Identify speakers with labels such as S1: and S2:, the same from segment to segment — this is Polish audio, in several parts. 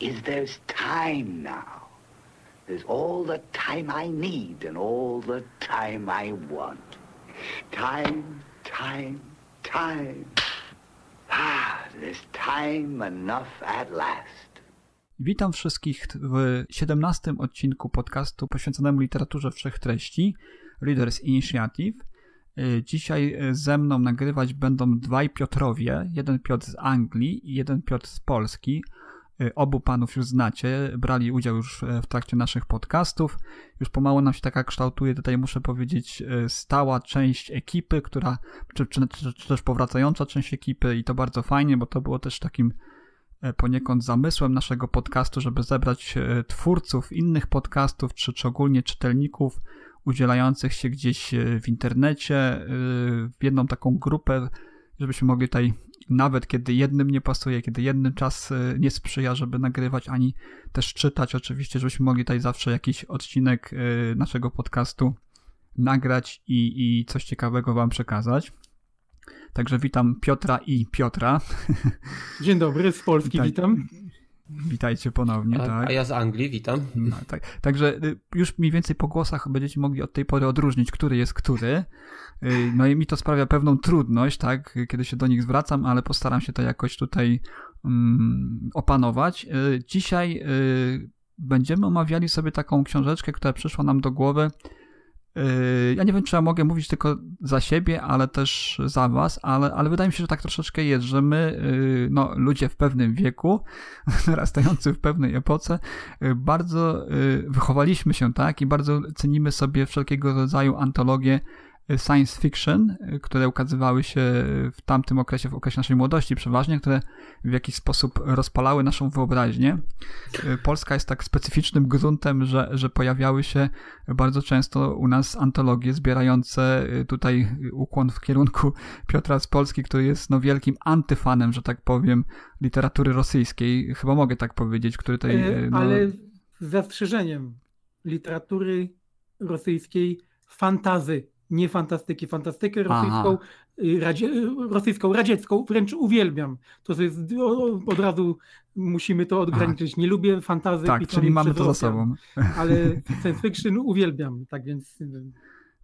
S1: is there's time now. There's all the time I need and all the time I want. Time, time, time. Ah, there's time enough at last.
S2: Witam wszystkich w 17 odcinku podcastu poświęconemu literaturze wszechtreści Readers Initiative. Y, Dzisiaj ze mną nagrywać będą dwaj Piotrowie, jeden Piotr z Anglii i jeden Piotr z Polski. Y, Obu panów już znacie, brali udział już w trakcie naszych podcastów. Już pomału nam się taka kształtuje, tutaj muszę powiedzieć, y, stała część ekipy, która, czy, czy, czy, też powracająca część ekipy i to bardzo fajnie, bo to było też takim e, poniekąd zamysłem naszego podcastu, żeby zebrać e, twórców innych podcastów, czy, czy ogólnie czytelników udzielających się gdzieś e, w internecie e, w jedną taką grupę, żebyśmy mogli tutaj nawet kiedy jednym nie pasuje, kiedy jednym czas e, nie sprzyja, żeby nagrywać, ani też czytać oczywiście, żebyśmy mogli tutaj zawsze jakiś odcinek e, naszego podcastu nagrać i, i coś ciekawego wam przekazać. Także witam Piotra i Piotra.
S3: Dzień dobry, z Polski
S2: Witaj-
S3: witam.
S2: Witajcie ponownie,
S4: A,
S2: tak.
S4: a ja z Anglii, witam.
S2: No, tak. Także y, już mniej więcej po głosach będziecie mogli od tej pory odróżnić, który jest który. Y, No i mi to sprawia pewną trudność, tak, kiedy się do nich zwracam, ale postaram się to jakoś tutaj mm, opanować. Y, Dzisiaj y, będziemy omawiali sobie taką książeczkę, która przyszła nam do głowy. Y, Ja nie wiem, czy ja mogę mówić tylko za siebie, ale też za was, ale, ale wydaje mi się, że tak troszeczkę jest, że my, y, no, ludzie w pewnym wieku, narastający w pewnej epoce, y, bardzo wychowaliśmy się, tak, i bardzo cenimy sobie wszelkiego rodzaju antologie science fiction, y, które ukazywały się w tamtym okresie, w okresie naszej młodości przeważnie, które w jakiś sposób rozpalały naszą wyobraźnię. Y, Polska jest tak specyficznym gruntem, że, że pojawiały się bardzo często u nas antologie zbierające y, tutaj ukłon w kierunku Piotra z Polski, który jest no wielkim antyfanem, że tak powiem, literatury rosyjskiej. Chyba mogę tak powiedzieć, który tutaj...
S3: E,
S2: no,
S3: Ale z zastrzeżeniem literatury rosyjskiej fantazy, nie fantastyki. Fantastykę rosyjską, y, radzie, rosyjską, radziecką wręcz uwielbiam. To jest, od razu musimy to odgraniczyć. Nie lubię fantazy
S2: Tak, czyli mamy to za sobą.
S3: Ale science fiction uwielbiam, tak więc y,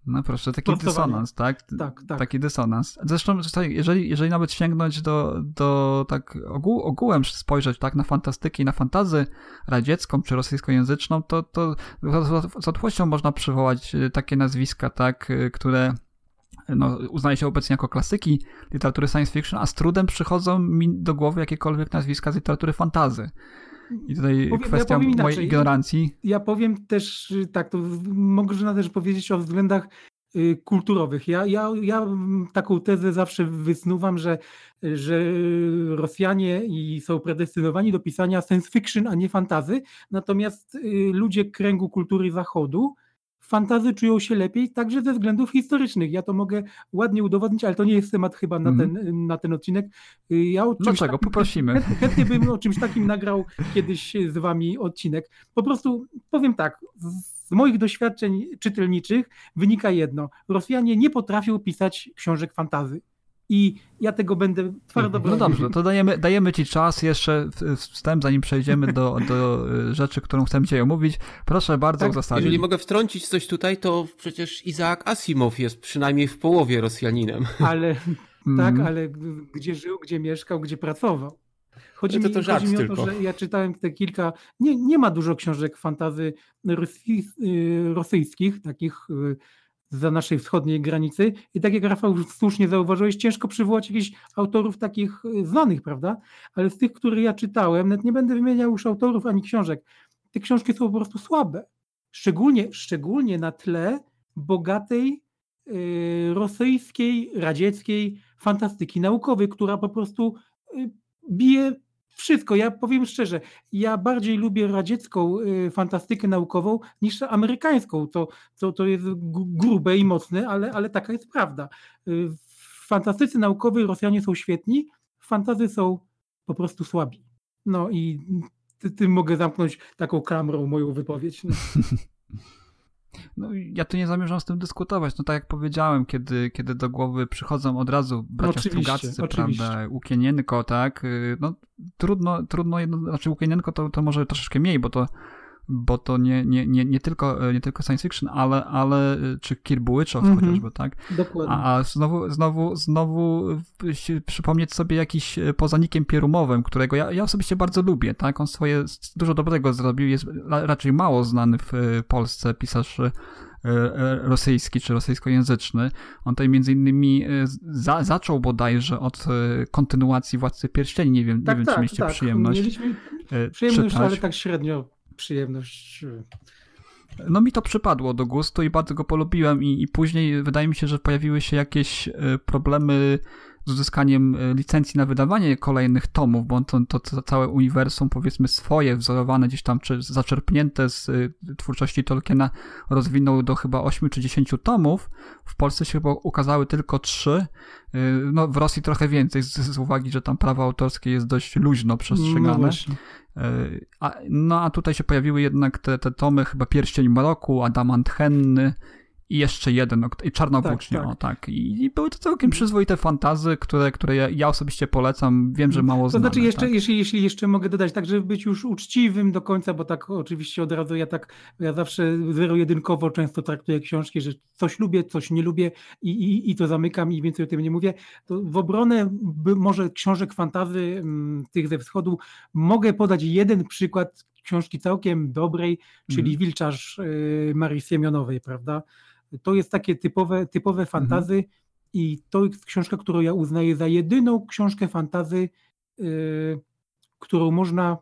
S2: No proszę, taki dysonans, tak?
S3: tak, tak.
S2: Taki dysonans. Zresztą, jeżeli, jeżeli nawet sięgnąć do, do tak ogół, ogółem spojrzeć tak na fantastykę i na fantazy radziecką czy rosyjskojęzyczną, to, to z- z łatwością można przywołać y, takie nazwiska, tak, y, które no, uznaje się obecnie jako klasyki literatury science fiction, a z trudem przychodzą mi do głowy jakiekolwiek nazwiska z literatury fantazy. I tutaj
S3: Powiem- ja
S2: kwestia
S3: powiem
S2: mojej
S3: inaczej.
S2: ignorancji.
S3: Ja powiem też tak, to można też powiedzieć o względach y, kulturowych. Ja, ja, ja taką tezę zawsze wysnuwam, że, że Rosjanie i są predestynowani do pisania science fiction, a nie fantazy, natomiast y, ludzie kręgu kultury zachodu fantazy czują się lepiej także ze względów historycznych. Ja to mogę ładnie udowodnić, ale to nie jest temat chyba na,
S2: Mhm.
S3: ten, na ten odcinek. Y, Ja o czymś
S2: Dlaczego?
S3: takim-
S2: Poprosimy.
S3: Chęt- Chętnie bym o czymś takim nagrał kiedyś z wami odcinek. Po prostu powiem tak, z moich doświadczeń czytelniczych wynika jedno. Rosjanie nie potrafią pisać książek fantazy. I ja tego będę twardo
S2: No
S3: bronił.
S2: dobrze, to dajemy, dajemy ci czas jeszcze w- wstęp, zanim przejdziemy do, do y, rzeczy, którą chcemy dzisiaj omówić. Proszę bardzo
S3: Tak.
S4: Jeżeli mogę wtrącić coś tutaj, to przecież Izaak Asimow jest przynajmniej w połowie Rosjaninem.
S3: Ale
S2: Mhm.
S3: tak, ale gdzie żył, gdzie mieszkał, gdzie pracował. Chodzi,
S4: No to
S3: mi,
S4: to
S3: chodzi mi o to,
S4: tylko.
S3: że ja czytałem te kilka, nie, nie ma dużo książek fantazy y, rosyjskich, takich y, za naszej wschodniej granicy. I tak jak Rafał słusznie zauważyłeś, ciężko przywołać jakichś autorów takich y, znanych, prawda? Ale z tych, które ja czytałem, nawet nie będę wymieniał już autorów ani książek, te książki są po prostu słabe. Szczególnie, szczególnie na tle bogatej y, rosyjskiej, radzieckiej fantastyki naukowej, która po prostu y, bije wszystko. Ja powiem szczerze, ja bardziej lubię radziecką y, fantastykę naukową niż amerykańską. To, to, to jest grube i mocne, ale, ale taka jest prawda. Y, w fantastyce naukowej Rosjanie są świetni, fantazy są po prostu słabi. No i tym mogę zamknąć taką klamrą moją wypowiedź. No.
S2: No, ja tu nie zamierzam z tym dyskutować. No tak jak powiedziałem, kiedy, kiedy do głowy przychodzą od razu bracia Strugaczcy, prawda, Łukienienko, tak, y, no trudno, trudno jedno, znaczy Łukienienko to, to może troszeczkę mniej, bo to bo to nie, nie, nie, nie, tylko, nie tylko science fiction, ale, ale czy Kirbułyczow mm -hmm. chociażby, tak?
S3: Dokładnie.
S2: A, a znowu, znowu, znowu przypomnieć sobie jakiś e, poza Nikiem Pierumowym, którego ja, ja osobiście bardzo lubię, tak? On swoje dużo dobrego zrobił, jest raczej mało znany w e, Polsce pisarz e, rosyjski czy rosyjskojęzyczny. On tutaj między innymi za, zaczął bodajże od kontynuacji Władcy Pierścieni. Nie wiem,
S3: tak,
S2: nie wiem
S3: tak,
S2: czy mieliście
S3: tak.
S2: przyjemność.
S3: Mieliśmy przyjemność, czytać. ale tak średnio przyjemność.
S2: No mi to przypadło do gustu i bardzo go polubiłem i, i później wydaje mi się, że pojawiły się jakieś e, problemy z uzyskaniem e, licencji na wydawanie kolejnych tomów, bo to, to, to całe uniwersum, powiedzmy swoje, wzorowane gdzieś tam, czy zaczerpnięte z e, twórczości Tolkiena, rozwinął do chyba 8 czy 10 tomów. W Polsce się chyba ukazały tylko 3. No, w Rosji trochę więcej, z, z uwagi, że tam prawo autorskie jest dość luźno przestrzegane. No a, no a tutaj się pojawiły jednak te, te tomy, chyba Pierścień Maroku, Adamant Henny, i jeszcze jeden, i Czarnowłócznie, tak, tak. o tak. I, I, były to całkiem przyzwoite fantazy, które, które ja, ja osobiście polecam, wiem, że mało
S3: znam. To znaczy jeszcze,
S2: tak?
S3: jeśli, jeśli jeszcze mogę dodać, tak żeby być już uczciwym do końca, bo tak oczywiście od razu ja tak, ja zawsze zero-jedynkowo często traktuję książki, że coś lubię, coś nie lubię i, i, i to zamykam i więcej o tym nie mówię, to w obronę by, może książek fantazy m, mm, tych ze wschodu mogę podać jeden przykład książki całkiem dobrej, czyli mm. Wilczarz y, Marii Siemionowej, prawda? To jest takie typowe, typowe fantazy mhm. i to jest książka, którą ja uznaję za jedyną książkę fantazy, yy, którą można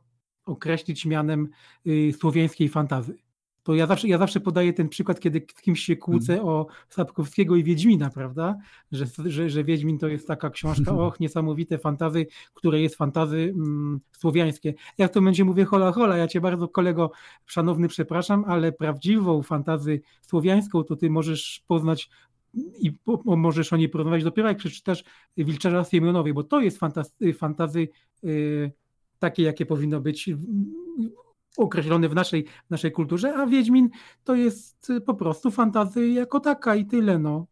S3: określić mianem yy, słowiańskiej fantazy. To ja zawsze, ja zawsze podaję ten przykład, kiedy z kimś się kłócę mhm. o Sapkowskiego i Wiedźmina, prawda? Że, że, że Wiedźmin to jest taka książka, och, niesamowite fantazy, które jest fantazy mm, słowiańskie. Jak to będzie mówię, hola, hola, ja cię bardzo kolego szanowny przepraszam, ale prawdziwą fantazy słowiańską to ty możesz poznać i po, możesz o niej porozmawiać dopiero jak przeczytasz Wilczarza Siemionowej, bo to jest fantazy, fantazy yy, takie, jakie powinno być określone w naszej, w naszej kulturze, a Wiedźmin to jest po prostu fantazy jako taka i tyle, no.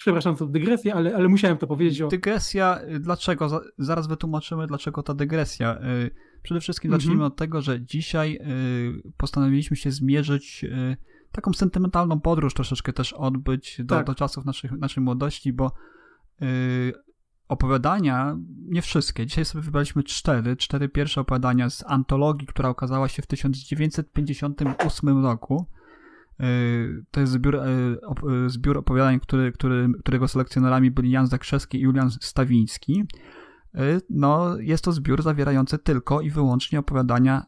S3: Przepraszam za dygresję, ale, ale musiałem to powiedzieć. O...
S2: Dygresja, y, dlaczego? Zaraz wytłumaczymy, dlaczego ta dygresja. Y, przede wszystkim zacznijmy mhm. od tego, że dzisiaj y, postanowiliśmy się zmierzyć taką sentymentalną podróż troszeczkę też odbyć do, tak. do czasów naszych, naszej młodości, bo opowiadania, nie wszystkie, dzisiaj sobie wybraliśmy cztery, cztery pierwsze opowiadania z antologii, która ukazała się w 1958 roku. Y, to jest zbiór, y, y, zbiór opowiadań, który, który, którego selekcjonerami byli Jan Zakrzewski i Julian Stawiński. Y, no, jest to zbiór zawierający tylko i wyłącznie opowiadania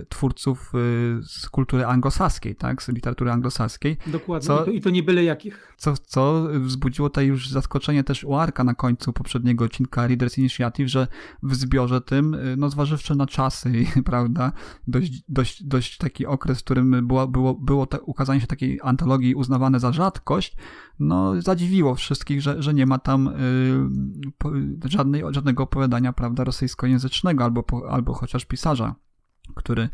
S2: y, twórców y, z kultury anglosaskiej, tak, z literatury anglosaskiej.
S3: Dokładnie, co, I, to, i to nie byle jakich.
S2: Co, co wzbudziło tutaj już zaskoczenie też u Arka na końcu poprzedniego odcinka Readers Initiative, że w zbiorze tym, no zważywszy na czasy, prawda, dość, dość, dość taki okres, w którym było, było, było te, ukazanie się takiej antologii uznawane za rzadkość, no zadziwiło wszystkich, że, że nie ma tam y, żadnej, żadnego opowiadania, prawda, rosyjskojęzycznego albo, albo chociaż pisarza, który...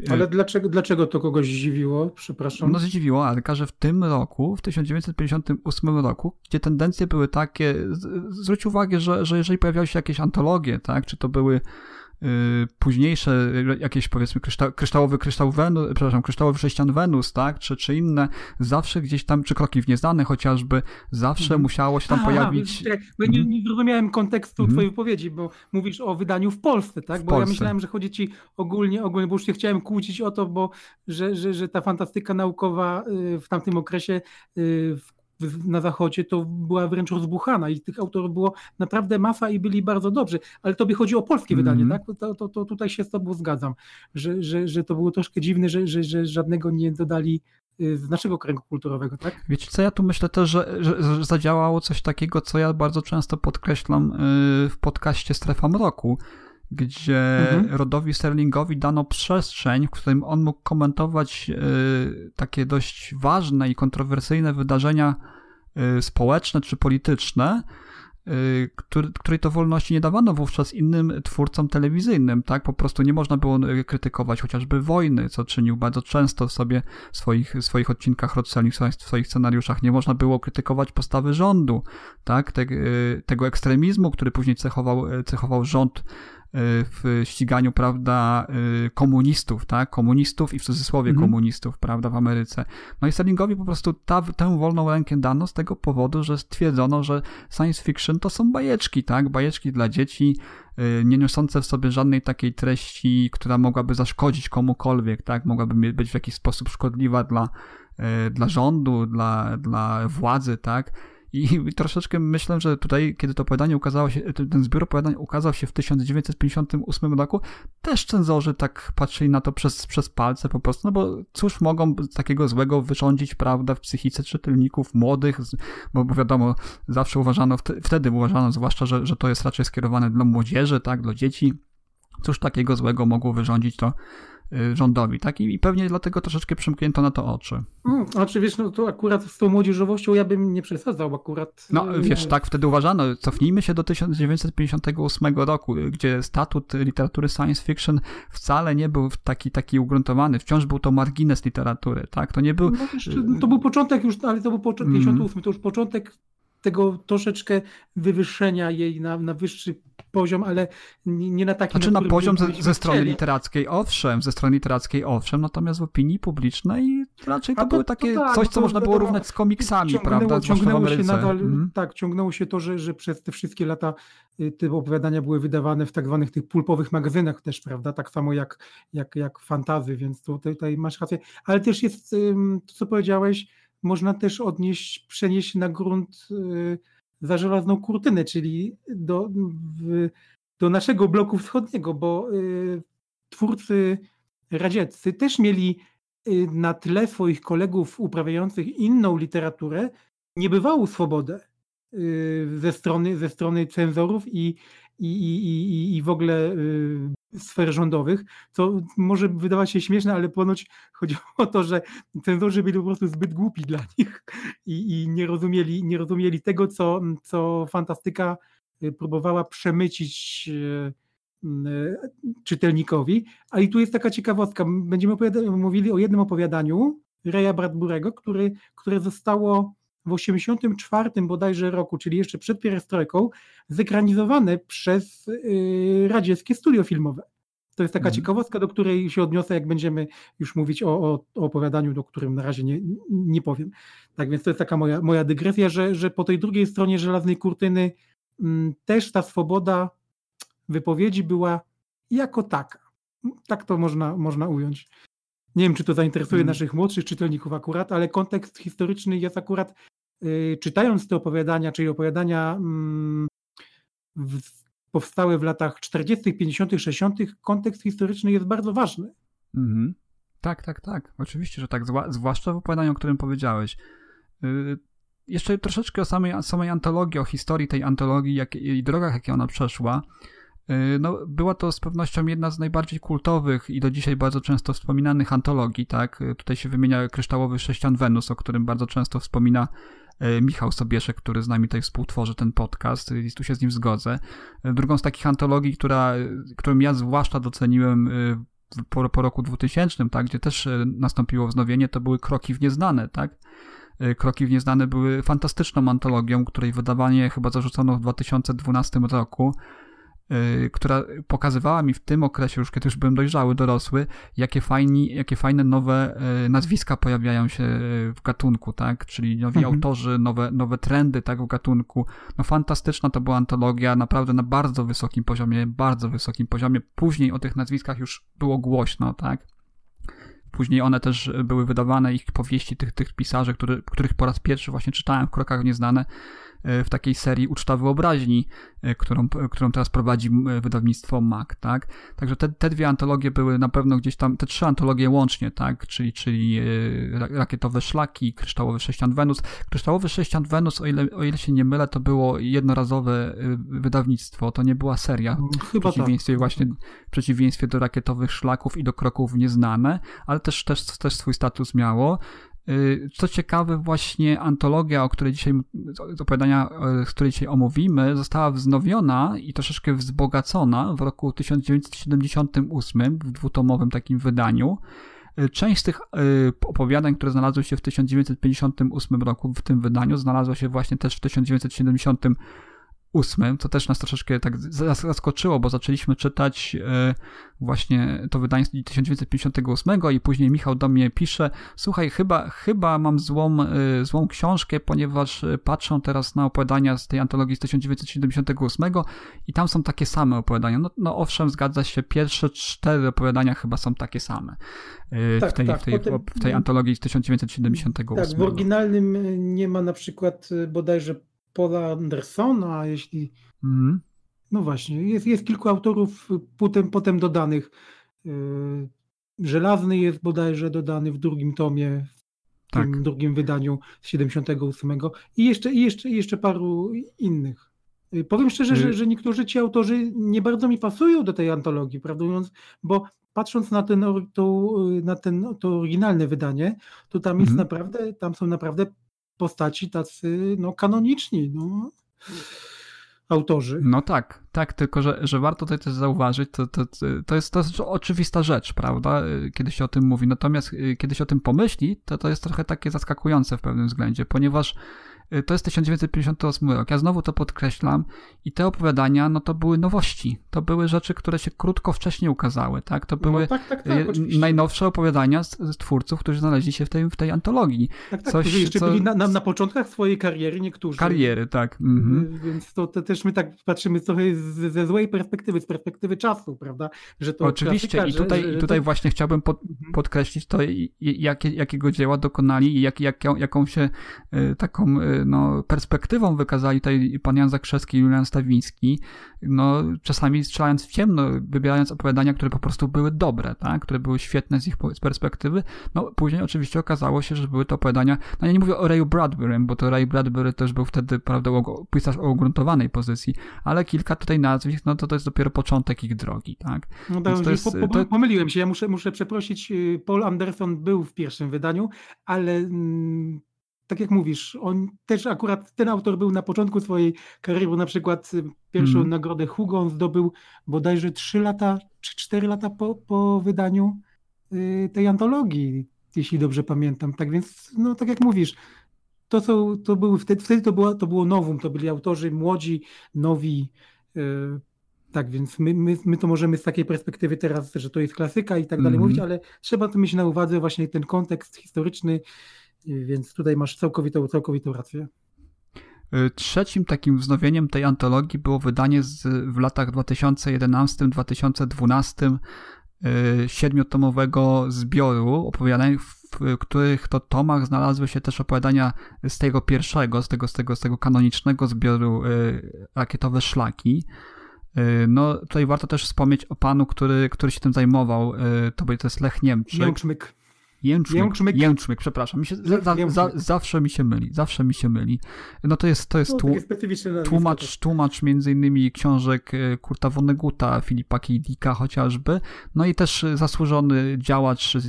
S3: Y, Ale dlaczego, dlaczego to kogoś zdziwiło? Przepraszam.
S2: No zdziwiło Arka, że w tym roku, w 1958 roku, gdzie tendencje były takie, zwróć uwagę, że, że jeżeli pojawiały się jakieś antologie, tak, czy to były późniejsze jakieś powiedzmy kryształ, kryształowy kryształ Wenus, przepraszam, kryształowy sześcian Wenus, tak, czy, czy inne, zawsze gdzieś tam, czy kroki w nieznane chociażby, zawsze mhm. musiało się tam Aha, pojawić.
S3: Bo nie, nie zrozumiałem kontekstu mhm. twojej wypowiedzi, bo mówisz o wydaniu w Polsce, tak, w bo Polsce. ja myślałem, że chodzi ci ogólnie, ogólnie, bo już się chciałem kłócić o to, bo że, że, że ta fantastyka naukowa y, w tamtym okresie y, w na zachodzie to była wręcz rozbuchana i tych autorów było naprawdę masa i byli bardzo dobrzy, ale tobie chodzi o polskie mm -hmm. wydanie, tak? To, to, to, tutaj się z tobą zgadzam, że, że, że to było troszkę dziwne, że, że, że żadnego nie dodali y, z naszego kręgu kulturowego, tak?
S2: Wiecie co, ja tu myślę też, że, że, że zadziałało coś takiego, co ja bardzo często podkreślam y, w podcaście Strefa Mroku, gdzie
S3: Mhm.
S2: Rodowi Sterlingowi dano przestrzeń, w którym on mógł komentować y, takie dość ważne i kontrowersyjne wydarzenia y, społeczne czy polityczne, y, który, której to wolności nie dawano wówczas innym twórcom telewizyjnym, tak? Po prostu nie można było y, krytykować chociażby wojny, co czynił bardzo często sobie w swoich, w swoich odcinkach Roceli, w swoich, scenariuszach. Nie można było krytykować postawy rządu, tak? Te, y, tego ekstremizmu, który później cechował, y, cechował rząd w ściganiu, prawda, y, komunistów, tak? Komunistów i w cudzysłowie
S3: Mhm.
S2: komunistów, prawda, w Ameryce. No i Sterlingowi po prostu ta, tę wolną rękę dano z tego powodu, że stwierdzono, że science fiction to są bajeczki, tak? Bajeczki dla dzieci, y, nie niosące w sobie żadnej takiej treści, która mogłaby zaszkodzić komukolwiek, tak? Mogłaby być w jakiś sposób szkodliwa dla, y, dla rządu, dla, dla władzy, tak? I troszeczkę myślę, że tutaj, kiedy to opowiadanie ukazało się, ten zbiór opowiadań ukazał się w 1958 roku, też cenzorzy tak patrzyli na to przez, przez palce po prostu, no bo cóż mogą takiego złego wyrządzić, prawda, w psychice czytelników młodych, bo, bo wiadomo, zawsze uważano, wte- wtedy uważano zwłaszcza, że, że to jest raczej skierowane dla młodzieży, tak, dla dzieci. Cóż takiego złego mogło wyrządzić to rządowi, tak? I, pewnie dlatego troszeczkę przymknięto na to oczy.
S3: Mm, Znaczy, wiesz, no to akurat z tą młodzieżowością ja bym nie przesadzał akurat.
S2: No,
S3: y,
S2: wiesz, tak wtedy uważano. Cofnijmy się do 1958 roku, gdzie statut literatury science fiction wcale nie był taki, taki ugruntowany. Wciąż był to margines literatury, tak? To nie był...
S3: No, jeszcze, no, to był początek już, ale to był początek,
S2: Mm.
S3: 58, to już początek tego troszeczkę wywyższenia jej na, na wyższy poziom, ale nie, na taki
S2: Znaczy na
S3: którym
S2: poziom ze, ze strony
S3: chcieli.
S2: literackiej, owszem, ze strony literackiej, owszem, natomiast w opinii publicznej raczej to,
S3: to-
S2: były
S3: to
S2: takie
S3: tak,
S2: coś,
S3: no
S2: co można było
S3: wiadomo,
S2: równać z komiksami,
S3: ciągnęło,
S2: prawda?
S3: Ciągnęło się nadal,
S2: Mhm.
S3: tak, ciągnęło się to, że, że przez te wszystkie lata y, te opowiadania były wydawane w tak zwanych tych pulpowych magazynach też, prawda, tak samo jak, jak, jak fantazy, więc tu- tutaj masz rację, ale też jest to, co powiedziałeś, można też odnieść, przenieść na grunt y, za żelazną kurtynę, czyli do, w, do naszego bloku wschodniego, bo y, twórcy radzieccy też mieli y, na tle swoich kolegów uprawiających inną literaturę niebywałą swobodę y, ze strony, ze strony cenzorów i, i, i, i, w ogóle y, sfer rządowych, co może wydawać się śmieszne, ale ponoć chodziło o to, że cenzorzy byli po prostu zbyt głupi dla nich i, i nie, rozumieli, nie rozumieli tego, co, co fantastyka y, próbowała przemycić y, czytelnikowi. A i tu jest taka ciekawostka. Będziemy mówili o jednym opowiadaniu Reja Bradburego, który, które zostało w 1984 bodajże roku, czyli jeszcze przed perestrojką, zekranizowane przez y, radzieckie studio filmowe. To jest taka
S2: Mhm.
S3: ciekawostka, do której się odniosę, jak będziemy już mówić o, o, o opowiadaniu, do którym na razie nie, nie powiem. Tak więc to jest taka moja, moja dygresja, że, że po tej drugiej stronie żelaznej kurtyny mm, też ta swoboda wypowiedzi była jako taka. Tak to można, można ująć. Nie wiem, czy to zainteresuje
S2: Mm.
S3: naszych młodszych czytelników akurat, ale kontekst historyczny jest akurat, czytając te opowiadania, czyli opowiadania mm, powstałe w latach 40., 50., 60., kontekst historyczny jest bardzo ważny.
S2: Mhm. Tak, tak, tak. Oczywiście, że tak. Zwłaszcza w opowiadaniu, o którym powiedziałeś. Yy, jeszcze troszeczkę o samej, samej antologii, o historii tej antologii jak, i drogach, jakie ona przeszła. Yy, no, była to z pewnością jedna z najbardziej kultowych i do dzisiaj bardzo często wspominanych antologii, tak? Tutaj się wymienia Kryształowy Sześcian Wenus, o którym bardzo często wspomina Michał Sobieszek, który z nami tutaj współtworzy ten podcast i tu się z nim zgodzę. Yy, Drugą z takich antologii, która, którą ja zwłaszcza doceniłem po, po roku 2000, tak, gdzie też e, nastąpiło wznowienie, to były Kroki w Nieznane, tak? E, Kroki w Nieznane były fantastyczną antologią, której wydawanie chyba zarzucono w 2012 roku, e, która pokazywała mi w tym okresie, już kiedy już byłem dojrzały, dorosły, jakie, fajni, jakie fajne nowe e, nazwiska pojawiają się e, w gatunku, tak? Czyli nowi
S3: Mhm.
S2: autorzy, nowe, nowe trendy, tak, w gatunku. No fantastyczna to była antologia, naprawdę na bardzo wysokim poziomie, bardzo wysokim poziomie. Później o tych nazwiskach już było głośno, tak? Później one też były wydawane, ich powieści tych, tych pisarzy, który, których po raz pierwszy właśnie czytałem w Krokach Nieznane. W takiej serii Uczta Wyobraźni, którą, którą teraz prowadzi wydawnictwo MAC, tak? Także te, te dwie antologie były na pewno gdzieś tam, te trzy antologie łącznie, tak? Czyli, czyli Rakietowe Szlaki, Kryształowy Sześcian Wenus. Kryształowy Sześcian Wenus, o ile, o ile się nie mylę, to było jednorazowe wydawnictwo, to nie była seria.
S3: Chyba
S2: w przeciwieństwie
S3: tak.
S2: właśnie, w przeciwieństwie do Rakietowych Szlaków i do Kroków Nieznane, ale też, też, też swój status miało. Y, co ciekawe, właśnie antologia, o której dzisiaj, opowiadania, y, której dzisiaj omówimy, została wznowiona i troszeczkę wzbogacona w roku 1978 w dwutomowym takim wydaniu. Y, część z tych opowiadań, które znalazły się w 1958 roku w tym wydaniu, znalazła się właśnie też w 1978. 2008, to też nas troszeczkę tak zaskoczyło, bo zaczęliśmy czytać e, właśnie to wydanie z 1958 i później Michał do mnie pisze, słuchaj, chyba, chyba mam złą, e, złą książkę, ponieważ e, patrzę teraz na opowiadania z tej antologii z 1978 i tam są takie same opowiadania. No, no owszem, zgadza się, pierwsze cztery opowiadania chyba są takie same
S3: tak,
S2: w, tej,
S3: tak,
S2: w, tej, w tej antologii z 1978.
S3: Tak, w oryginalnym nie ma na przykład bodajże Paula Andersona, a jeśli.
S2: Mhm.
S3: No właśnie, jest, jest kilku autorów y, potem, potem dodanych. Y, Żelazny jest bodajże dodany w drugim tomie, w
S2: Tak.
S3: tym drugim wydaniu z 78 i jeszcze, i jeszcze, i jeszcze paru innych. Y, Powiem szczerze, że, że niektórzy ci autorzy nie bardzo mi pasują do tej antologii, prawdę mówiąc, bo patrząc na, ten, to, na ten, to oryginalne wydanie, to tam jest
S2: Mhm.
S3: naprawdę, tam są naprawdę postaci tacy no, kanoniczni, no, autorzy.
S2: No tak, tak, tylko że, że warto tutaj też zauważyć, to, to, to, jest, to jest oczywista rzecz, prawda, kiedy się o tym mówi. Natomiast y, kiedy się o tym pomyśli, to to jest trochę takie zaskakujące w pewnym względzie, ponieważ to jest 1958 rok. Ja znowu to podkreślam i te opowiadania, no to były nowości. To były rzeczy, które się krótko wcześniej ukazały, tak? To były
S3: no, tak, tak,
S2: y,
S3: tak,
S2: najnowsze opowiadania z, z twórców, którzy znaleźli się w tej, w tej antologii.
S3: tak, tak,
S2: coś,
S3: którzy jeszcze
S2: co-
S3: byli na, na, na początkach swojej kariery niektórzy.
S2: Kariery, tak. Mhm.
S3: Y, Więc to, to też my tak patrzymy trochę z, ze złej perspektywy, z perspektywy czasu, prawda? Że to
S2: Oczywiście
S3: klasyka,
S2: i tutaj,
S3: że,
S2: tutaj
S3: to,
S2: właśnie chciałbym pod,
S3: Mhm.
S2: podkreślić to, jakie, jakiego dzieła dokonali i jak, jak, jaką się y, taką y, no, perspektywą wykazali tutaj pan Jan Zakrzewski i Julian Stawiński, no czasami strzelając w ciemno, wybierając opowiadania, które po prostu były dobre, tak? które były świetne z ich perspektywy. No później oczywiście okazało się, że były to opowiadania, no ja nie mówię o Rayu Bradburym, bo to Ray Bradbury też był wtedy, prawda, pisarz o ugruntowanej pozycji, ale kilka tutaj nazwisk, no to to jest dopiero początek ich drogi, tak?
S3: no,
S2: więc
S3: to
S2: to
S3: jest, po, po, Pomyliłem się, ja muszę, muszę przeprosić. y, Paul Anderson był w pierwszym wydaniu, ale mm, tak jak mówisz, on też akurat ten autor był na początku swojej kariery, bo na przykład y, pierwszą
S2: Mhm.
S3: nagrodę Hugo on zdobył bodajże 3 lata czy 4 lata po, po wydaniu y, tej antologii, jeśli dobrze pamiętam. Tak więc, no tak jak mówisz, to, są, to były wtedy, wtedy to, było, to było nowum, to byli autorzy młodzi, nowi. y, Tak, więc my, my, my to możemy z takiej perspektywy teraz, że to jest klasyka i tak dalej
S2: Mhm.
S3: mówić, ale trzeba to mieć na uwadze właśnie ten kontekst historyczny, więc tutaj masz całkowitą, całkowitą rację.
S2: Y, Trzecim takim wznowieniem tej antologii było wydanie z, w latach 2011-2012 y, siedmiotomowego zbioru opowiadań, w których to tomach znalazły się też opowiadania z tego pierwszego, z tego, z tego, z tego kanonicznego zbioru y, Rakietowe Szlaki. No, tutaj warto też wspomnieć o panu, który, który się tym zajmował. To, by- to jest Lech Niemczyk.
S3: Jęczmyk.
S2: Jęczmyk,
S3: Jęczmyk.
S2: Jęczmyk, przepraszam. Mi się, za, za, zawsze mi się myli, zawsze mi się myli. No to jest, to jest
S3: No,
S2: tłumacz, tłumacz między innymi książek e, Kurta Vonneguta, Filipa K. Dicka chociażby, no i też e, zasłużony działacz e,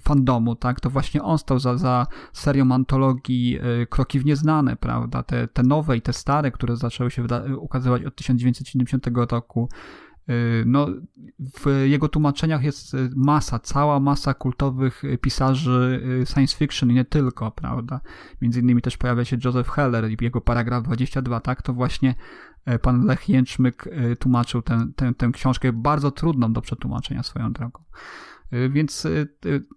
S2: fandomu, tak, to właśnie on stał za, za serią antologii Kroki w Nieznane, prawda, te, te nowe i te stare, które zaczęły się ukazywać od 1970 roku. E, No, w jego tłumaczeniach jest e, masa, cała masa kultowych pisarzy e, science fiction i nie tylko, prawda. Między innymi też pojawia się Joseph Heller i jego paragraf 22, tak? To właśnie pan Lech Jęczmyk tłumaczył tę, tę, tę książkę, bardzo trudną do przetłumaczenia swoją drogą. Więc,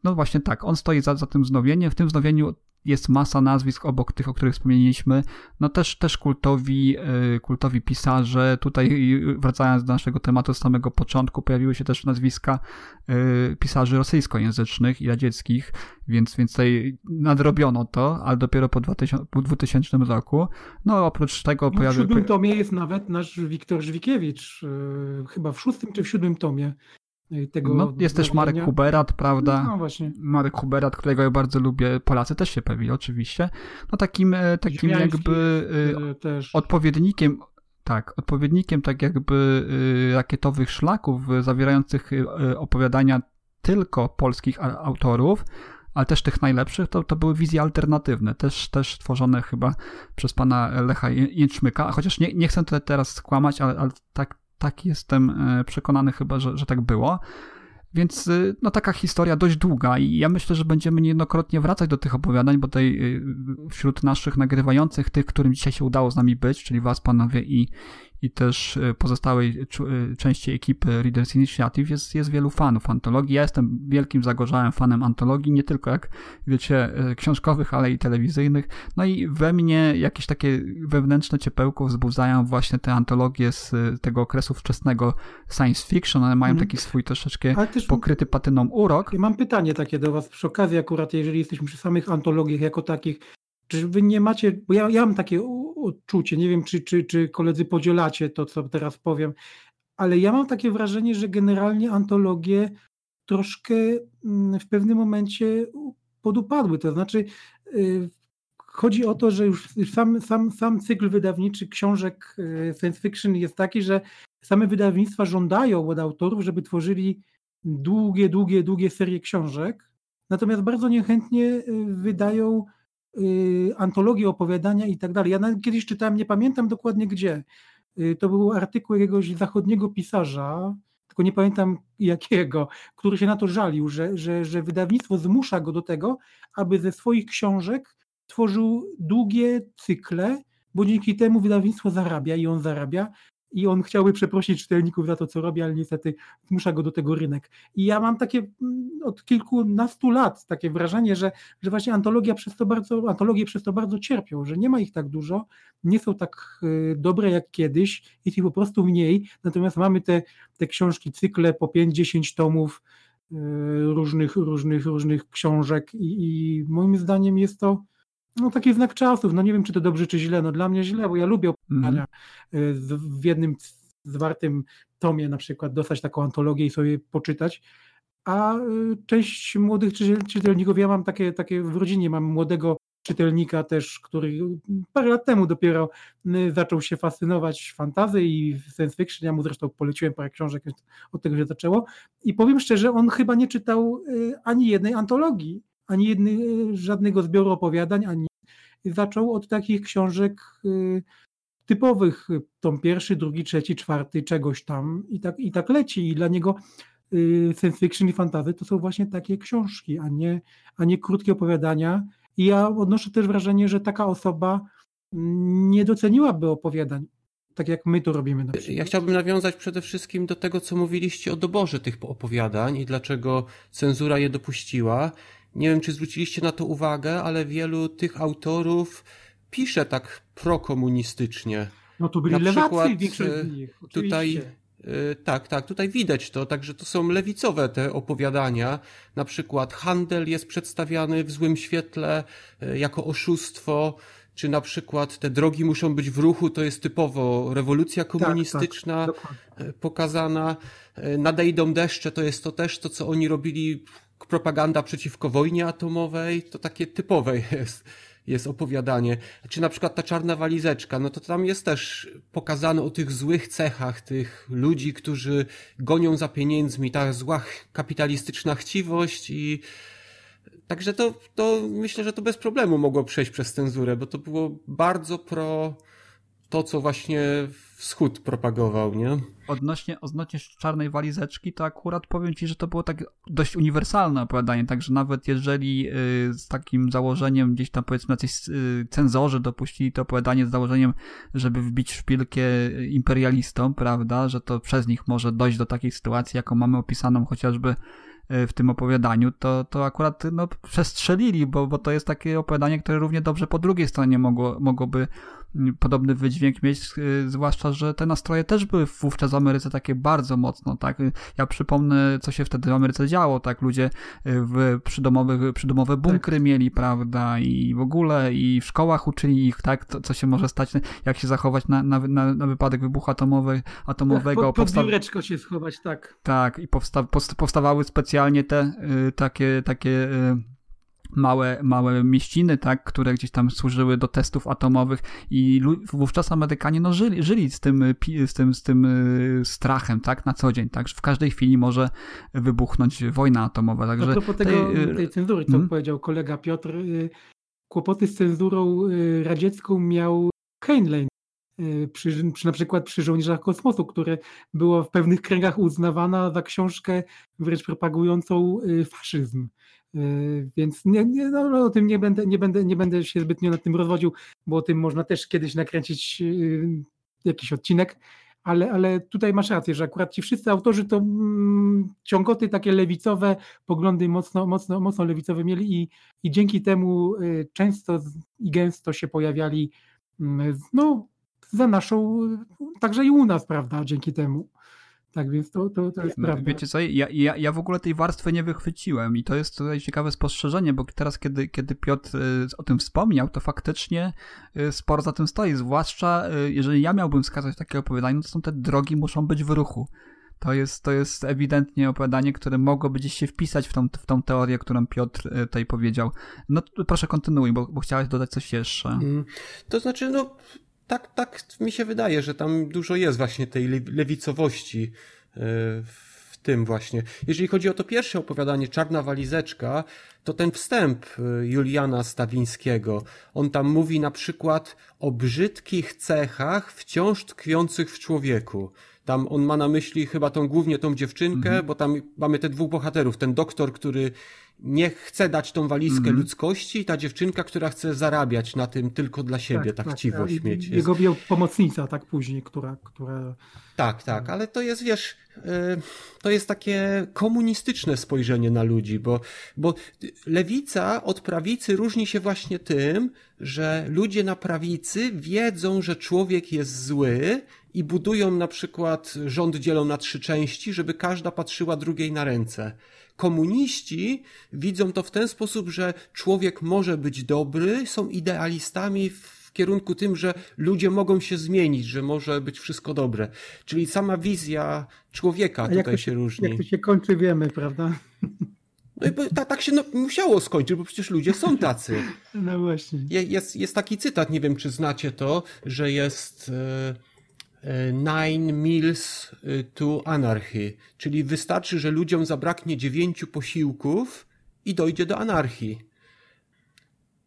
S2: no właśnie tak, on stoi za, za tym wznowieniem. W tym wznowieniu jest masa nazwisk obok tych, o których wspomnieliśmy. No też, też kultowi, y, kultowi pisarze. Tutaj y, wracając do naszego tematu z samego początku, pojawiły się też nazwiska y, pisarzy rosyjskojęzycznych i radzieckich, więc, więc tutaj nadrobiono to, ale dopiero po 2000, po 2000 roku. No oprócz tego pojawił...
S3: W siódmym tomie jest nawet nasz Wiktor Żwikiewicz, chyba w szóstym czy w siódmym tomie tego.
S2: No, jest też Marek Huberat, prawda?
S3: No właśnie.
S2: Marek Huberat, którego ja bardzo lubię. Polacy też się pewili, oczywiście. No takim, e, takim jakby e, też. odpowiednikiem tak, odpowiednikiem tak jakby e, rakietowych szlaków zawierających opowiadania tylko polskich autorów, ale też tych najlepszych, to, to były wizje alternatywne, też, też tworzone chyba przez pana Lecha Jęczmyka, chociaż nie, nie chcę tutaj teraz skłamać, ale, ale tak, tak jestem e, przekonany chyba, że, że tak było. Więc e, no taka historia dość długa i ja myślę, że będziemy niejednokrotnie wracać do tych opowiadań, bo tutaj e, wśród naszych nagrywających, tych, którym dzisiaj się udało z nami być, czyli was panowie i, i też e, pozostałej e, części ekipy Readers Initiative jest, jest wielu fanów antologii. Ja jestem wielkim zagorzałym fanem antologii, nie tylko jak wiecie, e, książkowych, ale i telewizyjnych. No i we mnie jakieś takie wewnętrzne ciepełko wzbudzają właśnie te antologie z tego okresu wczesnego science fiction. One mają mhm. taki swój troszeczkę też pokryty patyną urok.
S3: Ja mam pytanie takie do was przy okazji akurat, jeżeli jesteśmy przy samych antologiach jako takich. Czy wy nie macie, bo ja, ja mam takie odczucie, nie wiem czy, czy, czy koledzy podzielacie to, co teraz powiem, ale ja mam takie wrażenie, że generalnie antologie troszkę mm, w pewnym momencie podupadły. To znaczy, y, chodzi o to, że już sam, sam, sam cykl wydawniczy książek y, science fiction jest taki, że same wydawnictwa żądają od autorów, żeby tworzyli długie, długie, długie serie książek, natomiast bardzo niechętnie y, wydają Y, antologii opowiadania i tak dalej. Ja nawet kiedyś czytałem, nie pamiętam dokładnie gdzie, y, to był artykuł jakiegoś zachodniego pisarza, tylko nie pamiętam jakiego, który się na to żalił, że, że, że wydawnictwo zmusza go do tego, aby ze swoich książek tworzył długie cykle, bo dzięki temu wydawnictwo zarabia i on zarabia, i on chciałby przeprosić czytelników za to, co robi, ale niestety zmusza go do tego rynek. I ja mam takie mm, od kilkunastu lat takie wrażenie, że, że właśnie antologia przez to bardzo, antologie przez to bardzo cierpią, że nie ma ich tak dużo, nie są tak y, dobre jak kiedyś, jest ich po prostu mniej, natomiast mamy te, te książki, cykle po 5-10 tomów y, różnych, różnych, różnych książek i, i moim zdaniem jest to no taki znak czasów, no nie wiem czy to dobrze czy źle, no dla mnie źle, bo ja lubię opowiadania mm. w jednym zwartym tomie na przykład dostać taką antologię i sobie poczytać, a y, część młodych czytelników, ja mam takie, takie w rodzinie, mam młodego czytelnika też, który parę lat temu dopiero y, zaczął się fascynować fantazy i science fiction, ja mu zresztą poleciłem parę książek, od tego się zaczęło. I powiem szczerze, on chyba nie czytał ani jednej antologii, ani jedny, żadnego zbioru opowiadań, ani zaczął od takich książek y, typowych, tom pierwszy, drugi, trzeci, czwarty, czegoś tam i tak, i tak leci i dla niego y, science fiction i fantazy to są właśnie takie książki, a nie, a nie krótkie opowiadania i ja odnoszę też wrażenie, że taka osoba nie doceniłaby opowiadań, tak jak my to robimy.
S4: Ja chciałbym nawiązać przede wszystkim do tego, co mówiliście o doborze tych opowiadań i dlaczego cenzura je dopuściła. Nie wiem, czy zwróciliście na to uwagę, ale wielu tych autorów pisze tak prokomunistycznie.
S3: No to byli na przykład, większość z nich.
S4: E, oczywiście. Tutaj e, tak, tak, tutaj widać to, także to są lewicowe te opowiadania. Na przykład handel jest przedstawiany w złym świetle e, jako oszustwo, czy na przykład te drogi muszą być w ruchu, to jest typowo rewolucja komunistyczna tak, tak, pokazana. Nadejdą deszcze, to jest to też to, co oni robili propaganda przeciwko wojnie atomowej, to takie typowe jest, jest opowiadanie. Czy na przykład ta czarna walizeczka, no to tam jest też pokazane o tych złych cechach tych ludzi, którzy gonią za pieniędzmi, ta zła kapitalistyczna chciwość i Także to, to myślę, że to bez problemu mogło przejść przez cenzurę, bo to było bardzo pro to, co właśnie wschód propagował, nie?
S2: Odnośnie, odnośnie czarnej walizeczki, to akurat powiem ci, że to było tak dość uniwersalne opowiadanie, także nawet jeżeli y, z takim założeniem gdzieś tam powiedzmy jacyś y, cenzorzy dopuścili to opowiadanie z założeniem, żeby wbić szpilkę imperialistom, prawda, że to przez nich może dojść do takiej sytuacji, jaką mamy opisaną chociażby w tym opowiadaniu, to, to akurat no, przestrzelili, bo, bo to jest takie opowiadanie, które równie dobrze po drugiej stronie mogło, mogłoby podobny wydźwięk mieć, y, zwłaszcza, że te nastroje też były wówczas w Ameryce takie bardzo mocno, tak? Ja przypomnę, co się wtedy w Ameryce działo, tak? Ludzie y, w przydomowych, przydomowe bunkry tak. mieli, prawda? I w ogóle, i w szkołach uczyli ich, tak? To, co się może stać, jak się zachować na, na, na, na wypadek wybuchu atomowy, atomowego.
S3: Tak, pod, pod biureczko się schować, tak.
S2: Tak, i powsta powstawały specjalnie te y, takie, takie małe, małe mieściny, tak, które gdzieś tam służyły do testów atomowych i wówczas Amerykanie no, żyli, żyli z, tym, z, tym, z tym y, strachem, tak, na co dzień, tak, że w każdej chwili może wybuchnąć wojna atomowa. Także
S3: A propos tej, tego, y, tej cenzury, co hmm? powiedział kolega Piotr, y, kłopoty z cenzurą radziecką miał Heinlein, przy, przy, na przykład przy Żołnierzach Kosmosu, które było w pewnych kręgach uznawana za książkę wręcz propagującą faszyzm. Yy, więc nie, nie, no, no, o tym nie będę, nie, będę, nie będę się zbytnio nad tym rozwodził, bo o tym można też kiedyś nakręcić yy, jakiś odcinek, ale, ale tutaj masz rację, że akurat ci wszyscy autorzy to mm, ciągoty takie lewicowe, poglądy mocno, mocno, mocno lewicowe mieli i, i dzięki temu y, często i gęsto się pojawiali mm, no, za naszą, także i u nas, prawda, dzięki temu. Tak więc to, to, to jest no, prawda.
S2: Wiecie co, ja, ja, ja w ogóle tej warstwy nie wychwyciłem i to jest tutaj ciekawe spostrzeżenie, bo teraz kiedy, kiedy Piotr y, o tym wspomniał, to faktycznie y, sporo za tym stoi, zwłaszcza y, jeżeli ja miałbym wskazać takie opowiadanie, to są te drogi muszą być w ruchu. To jest, to jest ewidentnie opowiadanie, które mogłoby gdzieś się wpisać w tą, w tą teorię, którą Piotr tutaj powiedział. No proszę kontynuuj, bo, bo chciałeś dodać coś jeszcze. Mm,
S4: to znaczy, no tak, tak mi się wydaje, że tam dużo jest właśnie tej lewicowości e, w tym właśnie. Jeżeli chodzi o to pierwsze opowiadanie, Czarna Walizeczka, to ten wstęp e, Juliana Stawińskiego, on tam mówi na przykład o brzydkich cechach wciąż tkwiących w człowieku. Tam on ma na myśli chyba tą głównie tą dziewczynkę, mhm. bo tam mamy te dwóch bohaterów. Ten doktor, który nie chce dać tą walizkę -hmm. ludzkości i ta dziewczynka, która chce zarabiać na tym tylko dla siebie, tak, tak tak. mieć.
S3: Jego jest... pomocnica, tak później, która, która...
S4: Tak, tak, ale to jest, wiesz, y, to jest takie komunistyczne spojrzenie na ludzi, bo, bo lewica od prawicy różni się właśnie tym, że ludzie na prawicy wiedzą, że człowiek jest zły i budują na przykład rząd dzielą na trzy części, żeby każda patrzyła drugiej na ręce. Komuniści widzą to w ten sposób, że człowiek może być dobry, są idealistami w kierunku tym, że ludzie mogą się zmienić, że może być wszystko dobre. Czyli sama wizja człowieka tutaj się, się, różni.
S3: Jak to się kończy, wiemy, prawda?
S4: No i tak, tak się no, musiało skończyć, bo przecież ludzie są tacy.
S3: No właśnie.
S4: Jest, jest taki cytat, nie wiem czy znacie to, że jest. Yy Nine Meals to Anarchy, czyli wystarczy, że ludziom zabraknie dziewięciu posiłków i dojdzie do anarchii.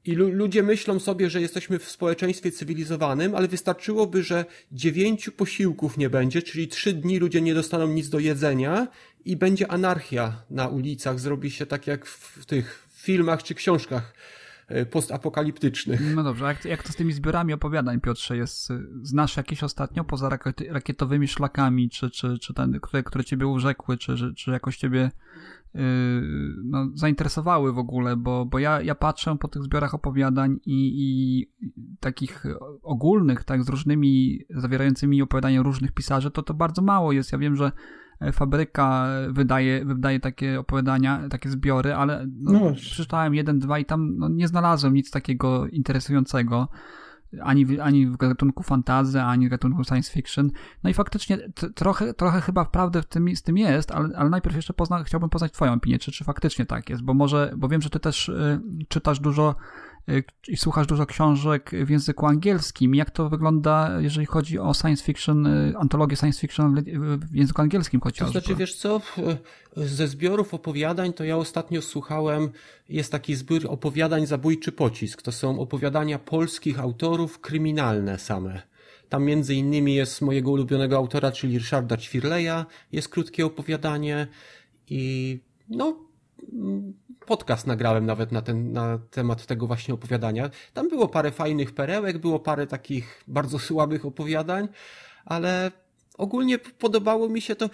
S4: I lu ludzie myślą sobie, że jesteśmy w społeczeństwie cywilizowanym, ale wystarczyłoby, że dziewięciu posiłków nie będzie, czyli trzy dni ludzie nie dostaną nic do jedzenia i będzie anarchia na ulicach. Zrobi się tak jak w tych filmach czy książkach postapokaliptycznych.
S2: No dobrze, jak, jak to z tymi zbiorami opowiadań, Piotrze, jest? Znasz jakieś ostatnio poza rakietowymi szlakami, czy, czy, czy ten, które, które ciebie urzekły, czy, czy jakoś ciebie yy, no, zainteresowały w ogóle, bo, bo ja, ja patrzę po tych zbiorach opowiadań i, i takich ogólnych, tak, z różnymi, zawierającymi opowiadania różnych pisarzy, to to bardzo mało jest. Ja wiem, że fabryka wydaje, wydaje takie opowiadania, takie zbiory, ale no, no przeczytałem jeden, dwa i tam no, nie znalazłem nic takiego interesującego. Ani, ani w gatunku fantazy, ani w gatunku science fiction. No i faktycznie trochę, trochę chyba prawdę w tym, z tym jest, ale, ale najpierw jeszcze pozna, chciałbym poznać Twoją opinię, czy, czy faktycznie tak jest, bo może, bo wiem, że Ty też y, czytasz dużo i słuchasz dużo książek w języku angielskim. Jak to wygląda, jeżeli chodzi o science fiction, y, antologię science fiction w języku angielskim chociażby?
S4: To znaczy, wiesz co, ze zbiorów opowiadań to ja ostatnio słuchałem, jest taki zbiór opowiadań Zabójczy Pocisk. To są opowiadania polskich autorów, kryminalne same. Tam między innymi jest mojego ulubionego autora, czyli Ryszarda Ćwirleja, jest krótkie opowiadanie i no, podcast nagrałem nawet na, ten, na temat tego właśnie opowiadania. Tam było parę fajnych perełek, było parę takich bardzo słabych opowiadań, ale ogólnie podobało mi się to.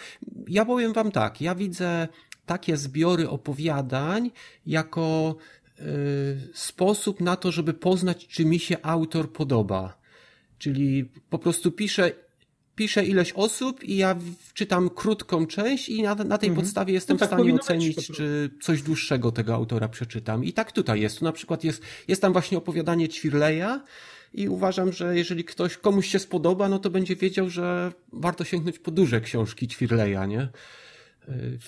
S4: Ja powiem wam tak, ja widzę takie zbiory opowiadań jako y, sposób na to, żeby poznać, czy mi się autor podoba. Czyli po prostu piszę, piszę ileś osób i ja czytam krótką część i na, na tej mhm. podstawie jestem no tak, w stanie ocenić, czy coś dłuższego tego autora przeczytam. I tak tutaj jest. Tu na przykład jest, jest tam właśnie opowiadanie Ćwirleja, i uważam, że jeżeli ktoś komuś się spodoba, no to będzie wiedział, że warto sięgnąć po duże książki Ćwirleja, nie? Y,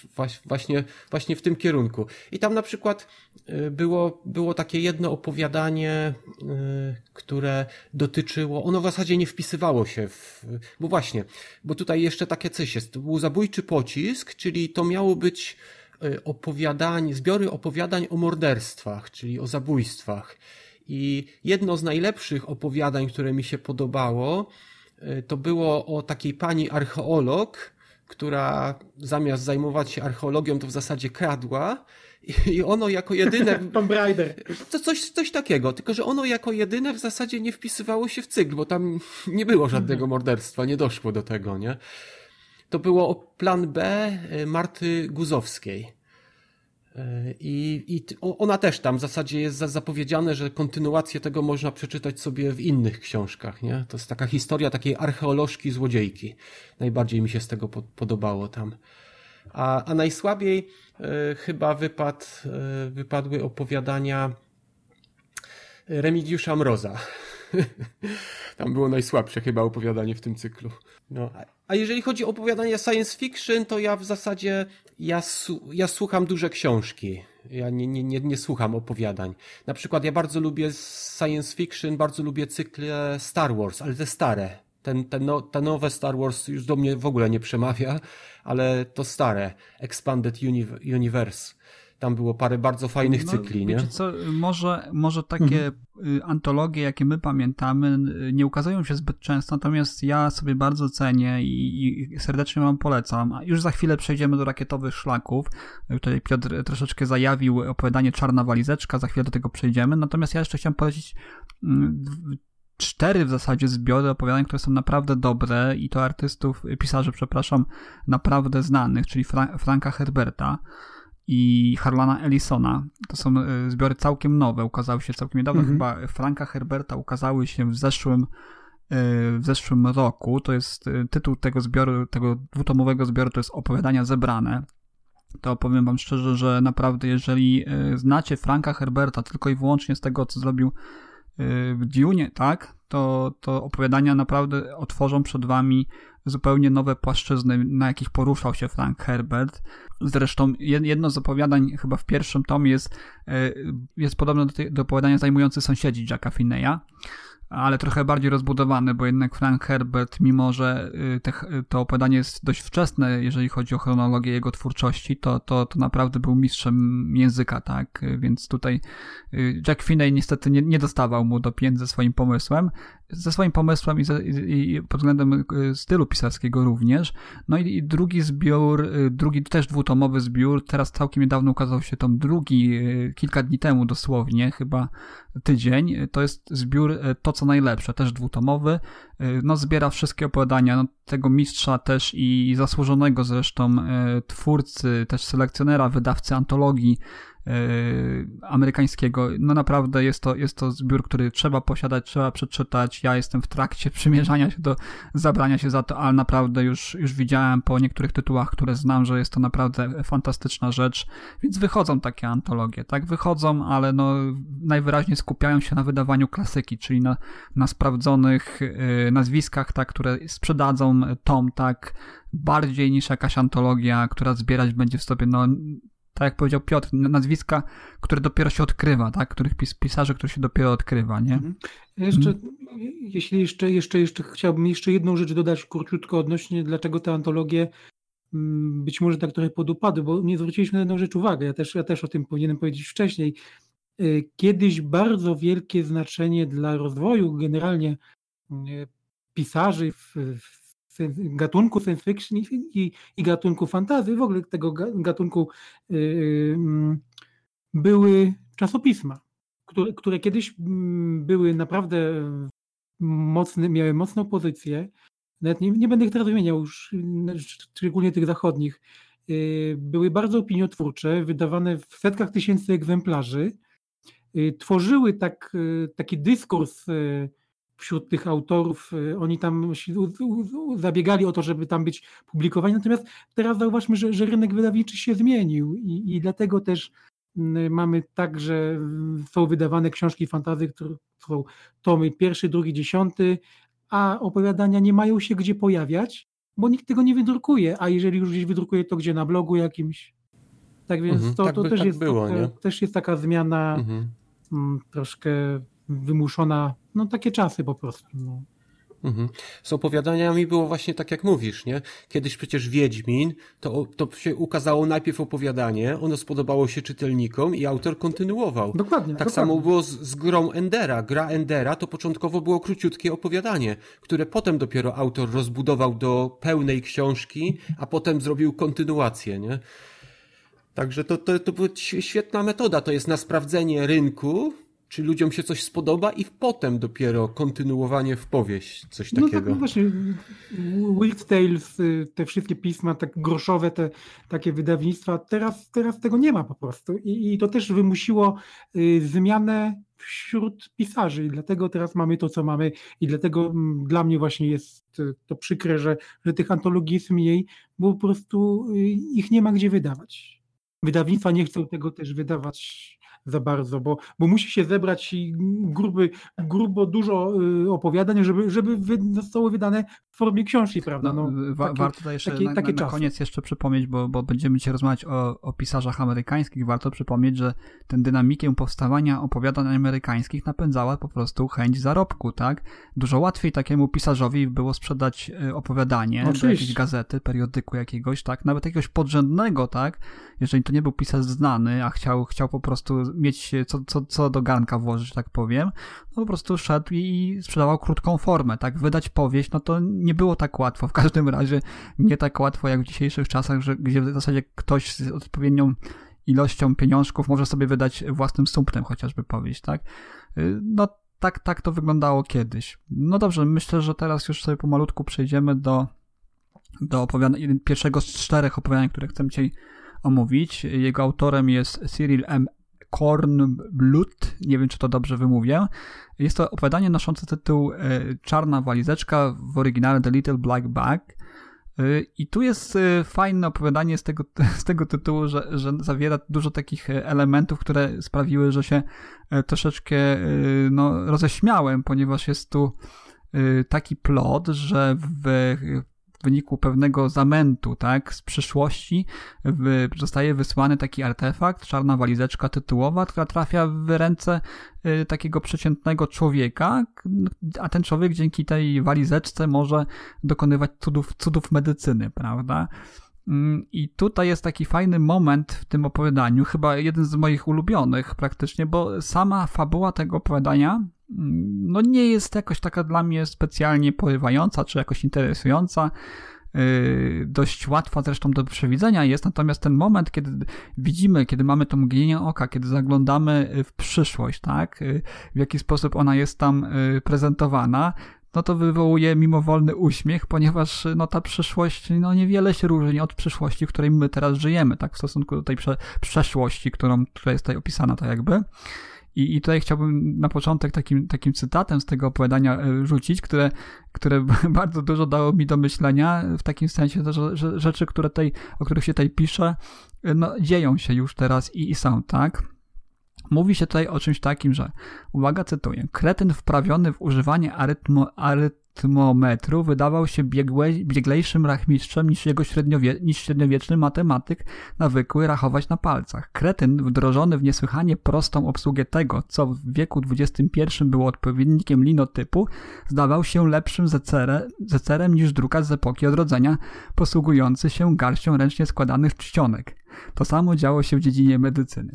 S4: właśnie, właśnie w tym kierunku. I tam na przykład y, było, było takie jedno opowiadanie, y, które dotyczyło, ono w zasadzie nie wpisywało się w, bo właśnie, bo tutaj jeszcze takie coś jest. To był zabójczy pocisk, czyli to miało być opowiadań, zbiory opowiadań o morderstwach, czyli o zabójstwach. I jedno z najlepszych opowiadań, które mi się podobało, to było o takiej pani archeolog, która zamiast zajmować się archeologią, to w zasadzie kradła. I ono jako jedyne.
S3: Tomb Raider.
S4: To coś, coś takiego, tylko że ono jako jedyne w zasadzie nie wpisywało się w cykl, bo tam nie było żadnego mhm. morderstwa, nie doszło do tego, nie? To było plan B y, Marty Guzowskiej. I, I ona też tam w zasadzie jest zapowiedziane, że kontynuację tego można przeczytać sobie w innych książkach. Nie? To jest taka historia takiej archeolożki złodziejki. Najbardziej mi się z tego podobało tam. A, a najsłabiej y, chyba wypad, y, wypadły opowiadania Remigiusza Mroza. Tam było najsłabsze chyba opowiadanie w tym cyklu. No. A jeżeli chodzi o opowiadania science fiction, to ja w zasadzie ja, ja słucham duże książki. Ja nie, nie, nie, nie słucham opowiadań. Na przykład ja bardzo lubię science fiction, bardzo lubię cykle Star Wars, ale te stare. Ten, ten, no, te nowe Star Wars już do mnie w ogóle nie przemawia, ale to stare. Expanded Universe tam było parę bardzo fajnych no, cykli, nie?
S2: co, może, może takie mhm. antologie, jakie my pamiętamy, nie ukazują się zbyt często, natomiast ja sobie bardzo cenię i, i serdecznie wam polecam. Już za chwilę przejdziemy do rakietowych szlaków. Tutaj Piotr troszeczkę zajawił opowiadanie Czarna Walizeczka, za chwilę do tego przejdziemy. Natomiast ja jeszcze chciałem polecić mm, cztery w zasadzie zbiory opowiadań, które są naprawdę dobre i to artystów, pisarzy, przepraszam, naprawdę znanych, czyli Fra Franka Herberta i Harlana Ellisona. To są e, zbiory całkiem nowe, ukazały się całkiem niedawno. Mhm. Chyba Franka Herberta ukazały się w zeszłym e, w zeszłym roku. To jest e, tytuł tego zbioru, tego dwutomowego zbioru to jest Opowiadania zebrane. To powiem wam szczerze, że naprawdę jeżeli znacie Franka Herberta tylko i wyłącznie z tego, co zrobił w Dune, tak, to, to opowiadania naprawdę otworzą przed wami zupełnie nowe płaszczyzny, na jakich poruszał się Frank Herbert. Zresztą jedno z opowiadań chyba w pierwszym tomie jest, e, jest podobne do, do opowiadania zajmujące sąsiedzi Jacka Finneya ale trochę bardziej rozbudowany, bo jednak Frank Herbert, mimo że y, te, to opowiadanie jest dość wczesne, jeżeli chodzi o chronologię jego twórczości, to, to, to naprawdę był mistrzem języka, tak? Więc tutaj y, Jack Finney niestety nie, nie dostawał mu do pieniędzy ze swoim pomysłem, ze swoim pomysłem i, ze, i, pod względem y, stylu pisarskiego również. No i, i, drugi zbiór, drugi też dwutomowy zbiór, teraz całkiem niedawno ukazał się tom drugi, kilka dni temu dosłownie, chyba tydzień. To jest zbiór To co najlepsze, też dwutomowy. No zbiera wszystkie opowiadania no, tego mistrza też i zasłużonego zresztą twórcy, też selekcjonera, wydawcy antologii amerykańskiego. No naprawdę jest to, jest to zbiór, który trzeba posiadać, trzeba przeczytać. Ja jestem w trakcie przymierzania się do zabrania się za to, ale naprawdę już, już widziałem po niektórych tytułach, które znam, że jest to naprawdę fantastyczna rzecz, więc wychodzą takie antologie, tak? Wychodzą, ale no najwyraźniej skupiają się na wydawaniu klasyki, czyli na, na sprawdzonych y, nazwiskach, tak, które sprzedadzą tom, tak, bardziej niż jakaś antologia, która zbierać będzie w sobie, no tak jak powiedział Piotr, nazwiska, które dopiero się odkrywa, tak? Których pis pisarzy, które się dopiero odkrywa, nie? Mhm.
S3: Jeszcze, jeśli jeszcze, jeszcze, jeszcze chciałbym jeszcze jedną rzecz dodać króciutko odnośnie, dlaczego te antologie mm, być może tak trochę podupadły, bo nie zwróciliśmy na jedną rzecz uwagę, ja też, ja też o tym powinienem powiedzieć wcześniej. Y, kiedyś bardzo wielkie znaczenie dla rozwoju generalnie y, pisarzy w, w gatunku science fiction i, i gatunku fantazy, w ogóle tego gatunku yy, były czasopisma, które, które kiedyś mm, były naprawdę mocne, miały mocną pozycję. Nawet nie, nie będę ich teraz wymieniał już, szczególnie tych zachodnich. y, były bardzo opiniotwórcze, wydawane w setkach tysięcy egzemplarzy. Y, tworzyły tak, y, taki dyskurs wśród tych autorów. Oni tam zabiegali o to, żeby tam być publikowani. Natomiast teraz zauważmy, że, że rynek wydawniczy się zmienił i, i dlatego też mamy tak, że są wydawane książki fantazy, które są tomy pierwszy, drugi, dziesiąty, a opowiadania nie mają się gdzie pojawiać, bo nikt tego nie wydrukuje, a jeżeli już gdzieś wydrukuje, to gdzie na blogu jakimś. Tak więc mhm, to, tak to by, też, tak jest, było, to, też jest taka zmiana mhm. m, mm, troszkę wymuszona, no takie czasy po prostu. No.
S4: Mhm. Z opowiadaniami było właśnie tak, jak mówisz, nie? Kiedyś przecież Wiedźmin, to, to się ukazało najpierw opowiadanie, ono spodobało się czytelnikom i autor kontynuował.
S3: Dokładnie.
S4: Tak
S3: dokładnie.
S4: samo było z, z grą Endera. Gra Endera to początkowo było króciutkie opowiadanie, które potem dopiero autor rozbudował do pełnej książki, a potem zrobił kontynuację, nie? Także to, to, to była świetna metoda, to jest na sprawdzenie rynku, czy ludziom się coś spodoba? I potem dopiero kontynuowanie w powieść, coś takiego. No tak, no
S3: właśnie, Weird Tales, y, te wszystkie pisma, tak groszowe, te takie wydawnictwa, teraz, teraz tego nie ma po prostu. I, i to też wymusiło y, zmianę wśród pisarzy. I dlatego teraz mamy to, co mamy. I dlatego mm, dla mnie właśnie jest y, to przykre, że, że tych antologii jest mniej, bo po prostu ich nie ma gdzie wydawać. Wydawnictwa nie chcą tego też wydawać za bardzo, bo, bo musi się zebrać gruby, grubo dużo y, opowiadań, żeby, żeby zostało wydane formie książki, prawda?
S2: No, no wa takie, warto jeszcze takie, na, takie na, na koniec jeszcze przypomnieć, bo, bo będziemy dzisiaj rozmawiać o, o pisarzach amerykańskich, warto przypomnieć, że ten dynamikiem powstawania opowiadań amerykańskich napędzała po prostu chęć zarobku, tak? Dużo łatwiej takiemu pisarzowi było sprzedać y, opowiadanie Oczywiście. do jakiejś gazety, periodyku jakiegoś, tak? Nawet jakiegoś podrzędnego, tak? Jeżeli to nie był pisarz znany, a chciał, chciał po prostu mieć co, co, co do garnka włożyć, tak powiem, no po prostu szedł i sprzedawał krótką formę, tak? Wydać powieść, no to nie było tak łatwo. W każdym razie nie tak łatwo jak w dzisiejszych czasach, że, gdzie w zasadzie ktoś z odpowiednią ilością pieniążków może sobie wydać własnym sumptem chociażby powieść, tak? Y, no tak, tak to wyglądało kiedyś. No dobrze, myślę, że teraz już sobie pomalutku przejdziemy do, do opowiadania, pierwszego z czterech opowiadań, które chcę dzisiaj omówić. Jego autorem jest Cyril M. Kornblut, nie wiem czy to dobrze wymówię. Jest to opowiadanie noszące tytuł e, Czarna walizeczka, w oryginale The Little Black Bag. E, I tu jest e, fajne opowiadanie z tego, z tego tytułu, że, że zawiera dużo takich elementów, które sprawiły, że się troszeczkę no, roześmiałem, ponieważ jest tu taki plot, że w w wyniku pewnego zamętu, tak, z przyszłości w, zostaje wysłany taki artefakt, czarna walizeczka tytułowa, która trafia w ręce y, takiego przeciętnego człowieka, a ten człowiek dzięki tej walizeczce może dokonywać cudów, cudów medycyny, prawda? Mm, I tutaj jest taki fajny moment w tym opowiadaniu, chyba jeden z moich ulubionych praktycznie, bo sama fabuła tego opowiadania no nie jest jakoś taka dla mnie specjalnie porywająca, czy jakoś interesująca. Yy, dość łatwa zresztą do przewidzenia jest, natomiast ten moment, kiedy widzimy, kiedy mamy to mgnienie oka, kiedy zaglądamy w przyszłość, tak, yy, w jaki sposób ona jest tam yy, prezentowana, no to wywołuje mimowolny uśmiech, ponieważ no, ta przyszłość no, niewiele się różni od przyszłości, w której my teraz żyjemy, tak, w stosunku do tej prze przeszłości, którą, która jest tutaj opisana, tak jakby. I, I tutaj chciałbym na początek takim, takim cytatem z tego opowiadania e, rzucić, które, które bardzo dużo dało mi do myślenia, w takim sensie, że, że rzeczy, które tutaj, o których się tutaj pisze, e, no, dzieją się już teraz i, i są, tak? Mówi się tutaj o czymś takim, że, uwaga, cytuję, kretyn wprawiony w używanie arytmo, arytmometru wydawał się biegłe, bieglejszym rachmistrzem niż jego średniowie, niż średniowieczny matematyk nawykły rachować na palcach. Kretyn, wdrożony w niesłychanie prostą obsługę tego, co w wieku XXI było odpowiednikiem linotypu, zdawał się lepszym zecerem, zecerem niż drukarz z epoki odrodzenia, posługujący się garścią ręcznie składanych czcionek. To samo działo się w dziedzinie medycyny.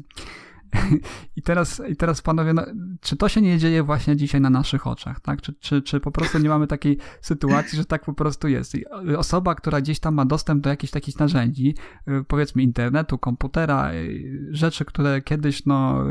S2: I teraz, I teraz panowie, no, czy to się nie dzieje właśnie dzisiaj na naszych oczach, tak? Czy, czy, czy po prostu nie mamy takiej sytuacji, że tak po prostu jest? I osoba, która gdzieś tam ma dostęp do jakichś takich narzędzi, y, powiedzmy internetu, komputera, y, rzeczy, które kiedyś, no,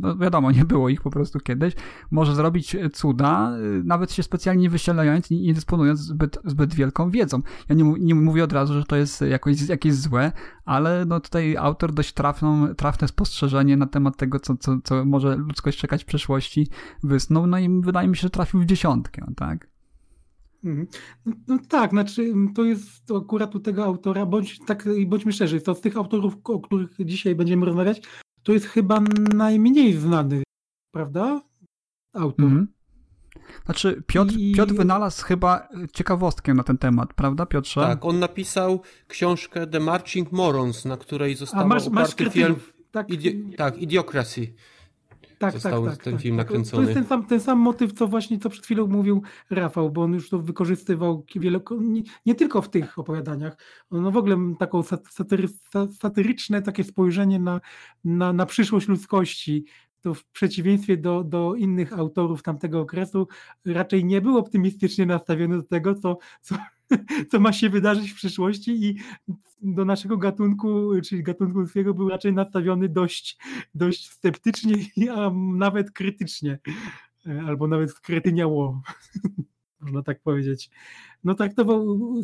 S2: no wiadomo, nie było ich po prostu kiedyś, może zrobić cuda, nawet się specjalnie nie wysielając, nie dysponując zbyt, zbyt wielką wiedzą. Ja nie, nie mówię od razu, że to jest jakoś, jakieś złe, ale no tutaj autor dość trafną, trafne spostrzeżenie na temat tego, co, co, co może ludzkość czekać w przyszłości wysnuł, no i wydaje mi się, że trafił w dziesiątkę, tak?
S3: Mhm. No, no, tak, znaczy to jest akurat u tego autora, bądź tak, bądźmy szczerzy, to z tych autorów, o których dzisiaj będziemy rozmawiać, to jest chyba najmniej znany, prawda? Autor. Mhm.
S2: Znaczy, Piotr, I... Piotr wynalazł chyba ciekawostkę na ten temat, prawda, Piotrze?
S4: Tak, on napisał książkę The Marching Morons, na której został oparty masz film. Tak, Idi tak Idiocracy tak, został tak, tak, ten tak, film tak. nakręcony.
S3: To jest ten sam, ten sam motyw, co właśnie co przed chwilą mówił Rafał, bo on już to wykorzystywał wielokrotnie, nie, nie, tylko w tych opowiadaniach, no w ogóle taką satyry, satyryczne takie spojrzenie na, na, na przyszłość ludzkości, to w przeciwieństwie do, do innych autorów tamtego okresu raczej nie był optymistycznie nastawiony do tego, co, co, co ma się wydarzyć w przyszłości i do naszego gatunku, czyli gatunku ludzkiego był raczej nastawiony dość, dość sceptycznie, a nawet krytycznie, albo nawet skretyniało, można tak powiedzieć. No to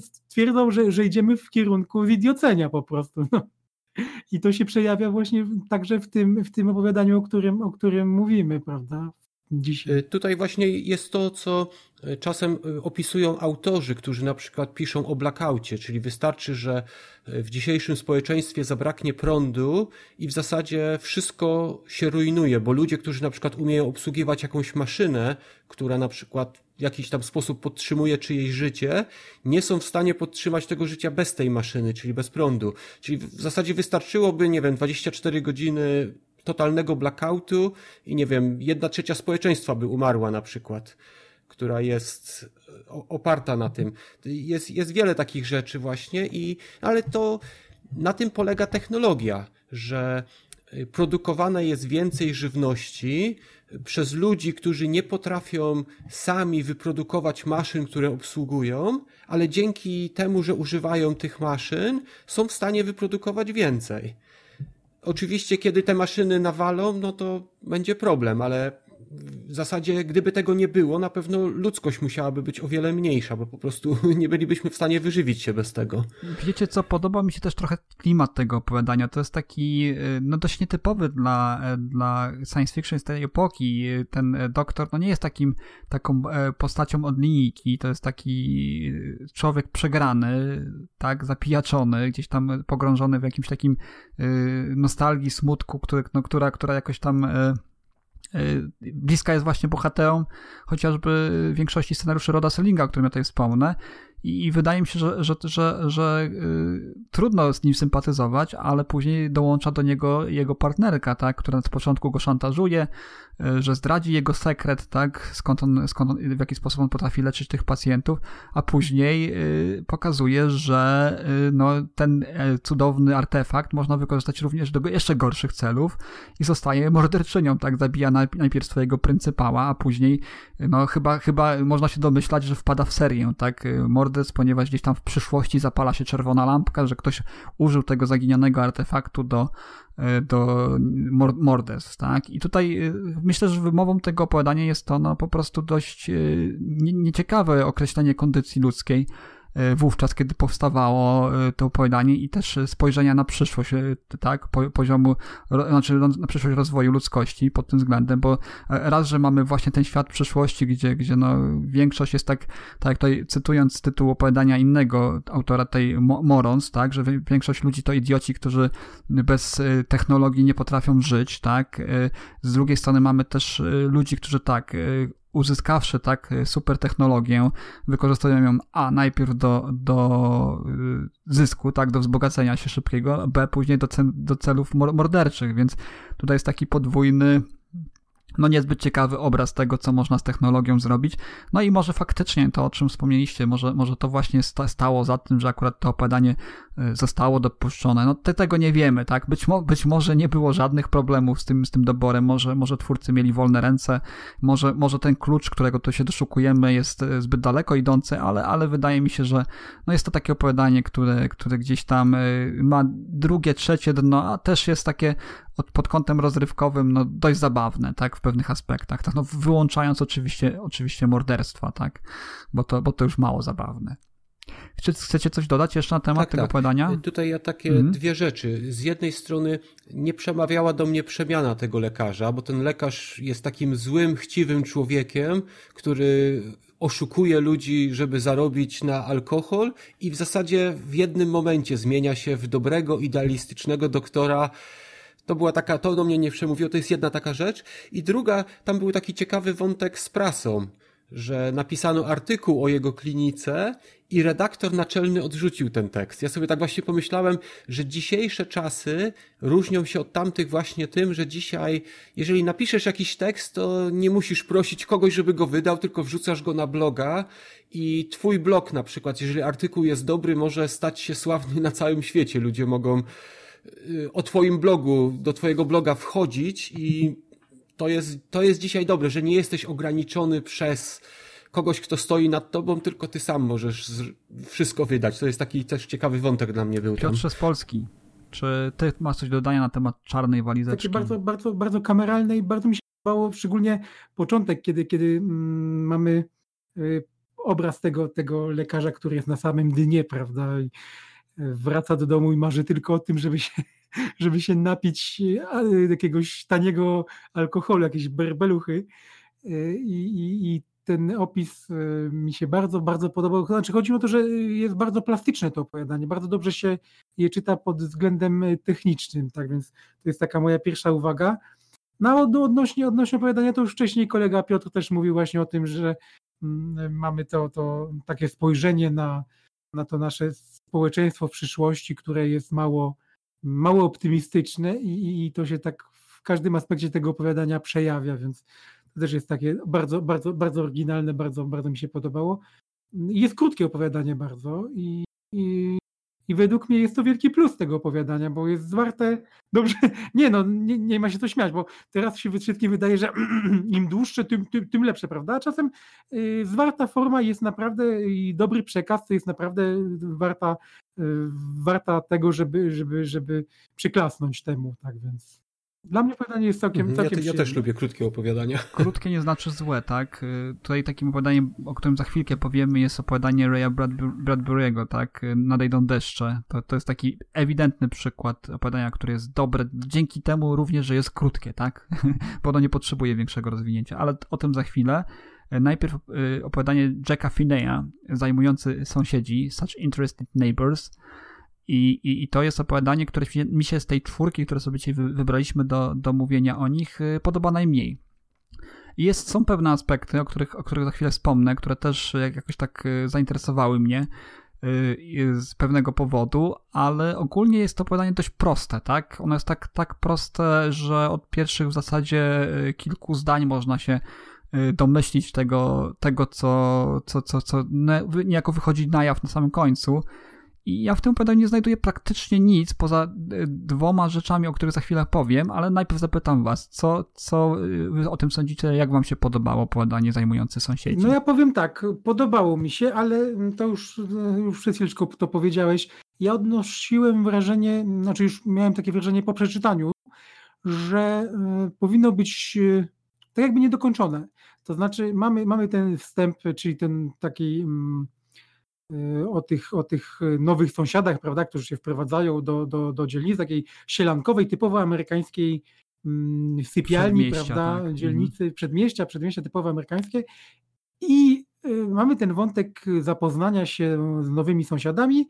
S3: stwierdzał, że, że idziemy w kierunku idiocenia po prostu. No. I to się przejawia właśnie także w tym, w tym opowiadaniu, o którym, o którym mówimy, prawda?
S4: Y, tutaj właśnie jest to, co y, czasem y, opisują autorzy, którzy na przykład piszą o blackoutie, czyli wystarczy, że w dzisiejszym społeczeństwie zabraknie prądu i w zasadzie wszystko się rujnuje, bo ludzie, którzy na przykład umieją obsługiwać jakąś maszynę, która na przykład w jakiś tam sposób podtrzymuje czyjeś życie, nie są w stanie podtrzymać tego życia bez tej maszyny, czyli bez prądu. Czyli w zasadzie wystarczyłoby, nie wiem, 24 godziny totalnego blackoutu i nie wiem, jedna trzecia społeczeństwa by umarła na przykład, która jest oparta na tym. Jest, jest wiele takich rzeczy właśnie i, ale to na tym polega technologia, że produkowane jest więcej żywności przez ludzi, którzy nie potrafią sami wyprodukować maszyn, które obsługują, ale dzięki temu, że używają tych maszyn, są w stanie wyprodukować więcej. Oczywiście, kiedy te maszyny nawalą, no to będzie problem, ale w zasadzie, gdyby tego nie było, na pewno ludzkość musiałaby być o wiele mniejsza, bo po prostu nie bylibyśmy w stanie wyżywić się bez tego.
S2: Wiecie co, podoba mi się też trochę klimat tego opowiadania. To jest taki, y, no dość nietypowy dla, e, dla science fiction z tej epoki. Ten e, doktor, no nie jest takim, taką postacią od linijki, to jest taki człowiek przegrany, tak, zapijaczony, gdzieś tam pogrążony w jakimś takim nostalgii, smutku, który, no, która, która jakoś tam Y, bliska jest właśnie bohaterom chociażby większości scenariuszy Roda Sellinga, o którym ja tutaj wspomnę. I, wydaje mi się, że, że, że, że y, trudno z nim sympatyzować, ale później dołącza do niego jego partnerka, tak, która z początku go szantażuje, y, że zdradzi jego sekret, tak, skąd on, skąd on, w jaki sposób on potrafi leczyć tych pacjentów, a później y, pokazuje, że no, ten e, cudowny artefakt można wykorzystać również do jeszcze gorszych celów i zostaje morderczynią, tak, zabija najpierw swojego pryncypała, a później, no, chyba, chyba można się domyślać, że wpada w serię, tak, mord morderstw, ponieważ gdzieś tam w przyszłości zapala się czerwona lampka, że ktoś użył tego zaginionego artefaktu do, e, do morderstw, tak? I tutaj e, myślę, że wymową tego opowiadania jest to no, po prostu dość e, nieciekawe określenie kondycji ludzkiej, wówczas, kiedy powstawało e, to opowiadanie i też spojrzenia na przyszłość, e, tak, poziomu, znaczy na przyszłość rozwoju ludzkości pod tym względem, bo raz, że mamy właśnie ten świat przyszłości, gdzie, gdzie no większość jest tak, tak tutaj cytując tytuł opowiadania innego autora tej Morons, tak, że większość ludzi to idioci, którzy bez technologii nie potrafią żyć, tak, z drugiej strony mamy też ludzi, którzy tak, uzyskawszy tak super technologię, wykorzystują ją A najpierw do, do y, zysku, tak, do wzbogacenia się szybkiego, B później do, do celów morderczych, więc tutaj jest taki podwójny no niezbyt ciekawy obraz tego, co można z technologią zrobić. No i może faktycznie to, o czym wspomnieliście, może, może to właśnie stało za tym, że akurat to opadanie y, zostało dopuszczone. No te, tego nie wiemy, tak? Być, mo być może nie było żadnych problemów z tym, z tym doborem, może, może twórcy mieli wolne ręce, może, może ten klucz, którego tu się doszukujemy jest y, zbyt daleko idący, ale, ale wydaje mi się, że no jest to takie opowiadanie, które, które gdzieś tam y, ma drugie, trzecie dno, a też jest takie pod kątem rozrywkowym no, dość zabawne, tak, w pewnych aspektach, tak, no, wyłączając oczywiście, oczywiście morderstwa, tak, bo to, bo to już mało zabawne. Czy chcecie coś dodać jeszcze na temat
S4: tak,
S2: tego
S4: tak.
S2: opowiadania?
S4: Tutaj ja takie
S2: Mhm.
S4: dwie rzeczy. Z jednej strony nie przemawiała do mnie przemiana tego lekarza, bo ten lekarz jest takim złym, chciwym człowiekiem, który oszukuje ludzi, żeby zarobić na alkohol i w zasadzie w jednym momencie zmienia się w dobrego, idealistycznego doktora, to była taka, to do mnie nie przemówiło, to jest jedna taka rzecz. I druga, tam był taki ciekawy wątek z prasą, że napisano artykuł o jego klinice i redaktor naczelny odrzucił ten tekst. Ja sobie tak właśnie pomyślałem, że dzisiejsze czasy różnią się od tamtych właśnie tym, że dzisiaj, jeżeli napiszesz jakiś tekst, to nie musisz prosić kogoś, żeby go wydał, tylko wrzucasz go na bloga i twój blog na przykład, jeżeli artykuł jest dobry, może stać się sławny na całym świecie. Ludzie mogą o twoim blogu, do twojego bloga wchodzić i to jest, to jest dzisiaj dobre, że nie jesteś ograniczony przez kogoś, kto stoi nad tobą, tylko ty sam możesz wszystko wydać. To jest taki też ciekawy wątek dla mnie był tam.
S2: Piotrze z Polski, czy ty masz coś do dodania na temat czarnej walizeczki?
S3: Takie bardzo, bardzo, bardzo kameralne i bardzo mi się podobało, szczególnie początek, kiedy, kiedy mm, mamy y, obraz tego, tego lekarza, który jest na samym dnie, prawda? Wraca do domu i marzy tylko o tym, żeby się, żeby się napić jakiegoś taniego alkoholu, jakiejś berbeluchy. Y, I, i, I ten opis y, mi się bardzo, bardzo podobał. Znaczy, chodzi o to, że jest bardzo plastyczne to opowiadanie. Bardzo dobrze się je czyta pod względem y, technicznym. Tak więc to jest taka moja pierwsza uwaga. No odnośnie, odnośnie opowiadania, to już wcześniej kolega Piotr też mówił właśnie o tym, że mm, mamy to, to takie spojrzenie na, na to nasze społeczeństwo w przyszłości, które jest mało, mało optymistyczne i, i- to się tak w każdym aspekcie tego opowiadania przejawia, więc to też jest takie bardzo, bardzo, bardzo oryginalne, bardzo, bardzo mi się podobało. Jest krótkie opowiadanie bardzo i, i, i według mnie jest to wielki plus tego opowiadania, bo jest zwarte dobrze. Nie no, nie, nie ma się co śmiać, bo teraz się wszystkim wydaje, że im dłuższe, tym, tym, tym lepsze, prawda? A czasem y, zwarta forma jest naprawdę i dobry przekaz, to jest naprawdę warta, y, warta tego, żeby, żeby, żeby przyklasnąć temu, tak więc. Dla mnie opowiadanie jest całkiem,
S4: Mhm. Ja,
S3: całkiem
S4: te- ja też lubię krótkie opowiadania.
S2: Krótkie nie znaczy złe, tak? Y, Tutaj takim opowiadaniem, o którym za chwilkę powiemy, jest opowiadanie Raya Bradbu- Bradbury'ego, tak? Y, Nadejdą deszcze. To, to jest taki ewidentny przykład opowiadania, które jest dobre, dzięki temu również, że jest krótkie, tak? Bo ono nie potrzebuje większego rozwinięcia, ale o tym za chwilę. Y, Najpierw opowiadanie Jacka Finney'a, zajmujący sąsiedzi, Such Interested Neighbors. I, i, I to jest opowiadanie, które mi się z tej czwórki, które sobie dzisiaj wy- wybraliśmy do, do mówienia o nich, y, podoba najmniej. Jest, są pewne aspekty, o których, o których za chwilę wspomnę, które też jak- jakoś tak y, zainteresowały mnie y, z pewnego powodu, ale ogólnie jest to opowiadanie dość proste, tak? Ono jest tak, tak proste, że od pierwszych w zasadzie y, kilku zdań można się y, domyślić tego, tego co, co, co, co niejako wychodzi na jaw na samym końcu. I ja w tym opowiadaniu nie znajduję praktycznie nic poza y, dwoma rzeczami, o których za chwilę powiem, ale najpierw zapytam was, co, co y, wy o tym sądzicie, jak wam się podobało opowiadanie zajmujące sąsiedzi?
S3: No ja powiem tak, podobało mi się, ale to już, już przed chwileczką to powiedziałeś. Ja odnosiłem wrażenie, znaczy już miałem takie wrażenie po przeczytaniu, że e, powinno być e, tak jakby niedokończone. To znaczy mamy, mamy ten wstęp, czyli ten taki mm, e, o tych, o tych nowych sąsiadach, prawda, którzy się wprowadzają do, do, do dzielnicy takiej sielankowej, typowo amerykańskiej mm, sypialni, prawda,
S2: tak.
S3: dzielnicy, przedmieścia, przedmieścia typowo amerykańskie i y, mamy ten wątek zapoznania się z nowymi sąsiadami,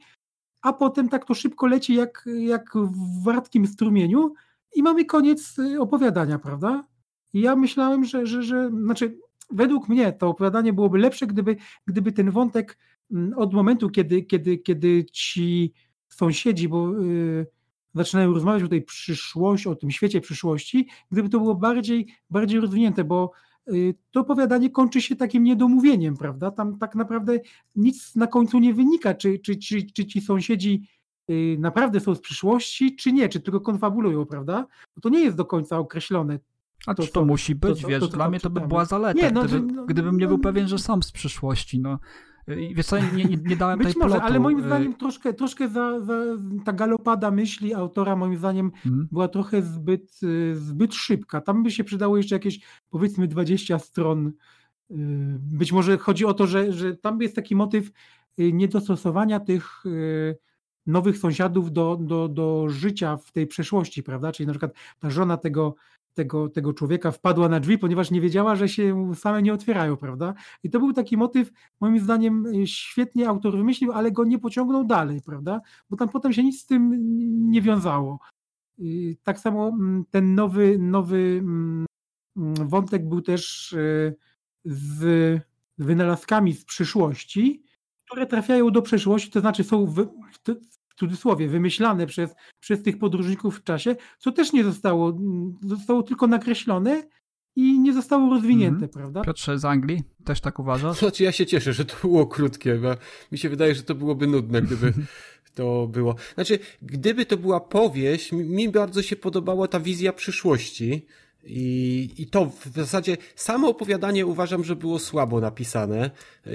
S3: a potem tak to szybko leci jak, jak w wartkim strumieniu i mamy koniec y, opowiadania, prawda? I ja myślałem, że, że, że znaczy według mnie to opowiadanie byłoby lepsze, gdyby, gdyby ten wątek od momentu, kiedy, kiedy, kiedy ci sąsiedzi, bo y, zaczynają rozmawiać o tej przyszłości, o tym świecie przyszłości, gdyby to było bardziej, bardziej rozwinięte, bo y, to opowiadanie kończy się takim niedomówieniem, prawda? Tam tak naprawdę nic na końcu nie wynika, czy, czy, czy, czy ci sąsiedzi y, naprawdę są z przyszłości, czy nie, czy tylko konfabulują, prawda? Bo to nie jest do końca określone.
S2: A
S3: to
S2: czy to
S3: co-
S2: musi być,
S3: to-
S2: wiesz,
S3: to
S2: dla mnie to by była zaleta,
S3: Nie, no,
S2: gdyby,
S3: no,
S2: gdybym nie był
S3: no,
S2: pewien, że są z przyszłości, no. Wiesz co, nie, nie, nie dałem
S3: Być
S2: tej
S3: może,
S2: plotu.
S3: ale moim
S2: y,
S3: zdaniem troszkę, troszkę za, za, ta galopada myśli autora moim zdaniem
S2: mhm.
S3: była trochę zbyt, y, zbyt szybka. Tam by się przydało jeszcze jakieś powiedzmy 20 stron. Y, Być może chodzi o to, że, że tam jest taki motyw niedostosowania tych nowych sąsiadów do, do, do życia w tej przeszłości, prawda? Czyli na przykład ta żona tego, tego, tego człowieka wpadła na drzwi, ponieważ nie wiedziała, że się same nie otwierają, prawda? I to był taki motyw, moim zdaniem, y, świetnie autor wymyślił, ale go nie pociągnął dalej, prawda? Bo tam potem się nic z tym nie wiązało. Y, Tak samo mm, ten nowy, nowy mm, wątek był też y, z wynalazkami z przyszłości, które trafiają do przeszłości, to znaczy są w w cudzysłowie wymyślane przez, przez tych podróżników w czasie, co też nie zostało, mm, zostało tylko nakreślone i nie zostało rozwinięte,
S2: Mhm.
S3: prawda?
S2: Piotrze z Anglii, też tak uważasz?
S4: Znaczy ja się cieszę, że to było krótkie, bo mi się wydaje, że to byłoby nudne, gdyby to było. Znaczy, gdyby to była powieść, mi- mi bardzo się podobała ta wizja przyszłości. I, I to w zasadzie samo opowiadanie uważam, że było słabo napisane.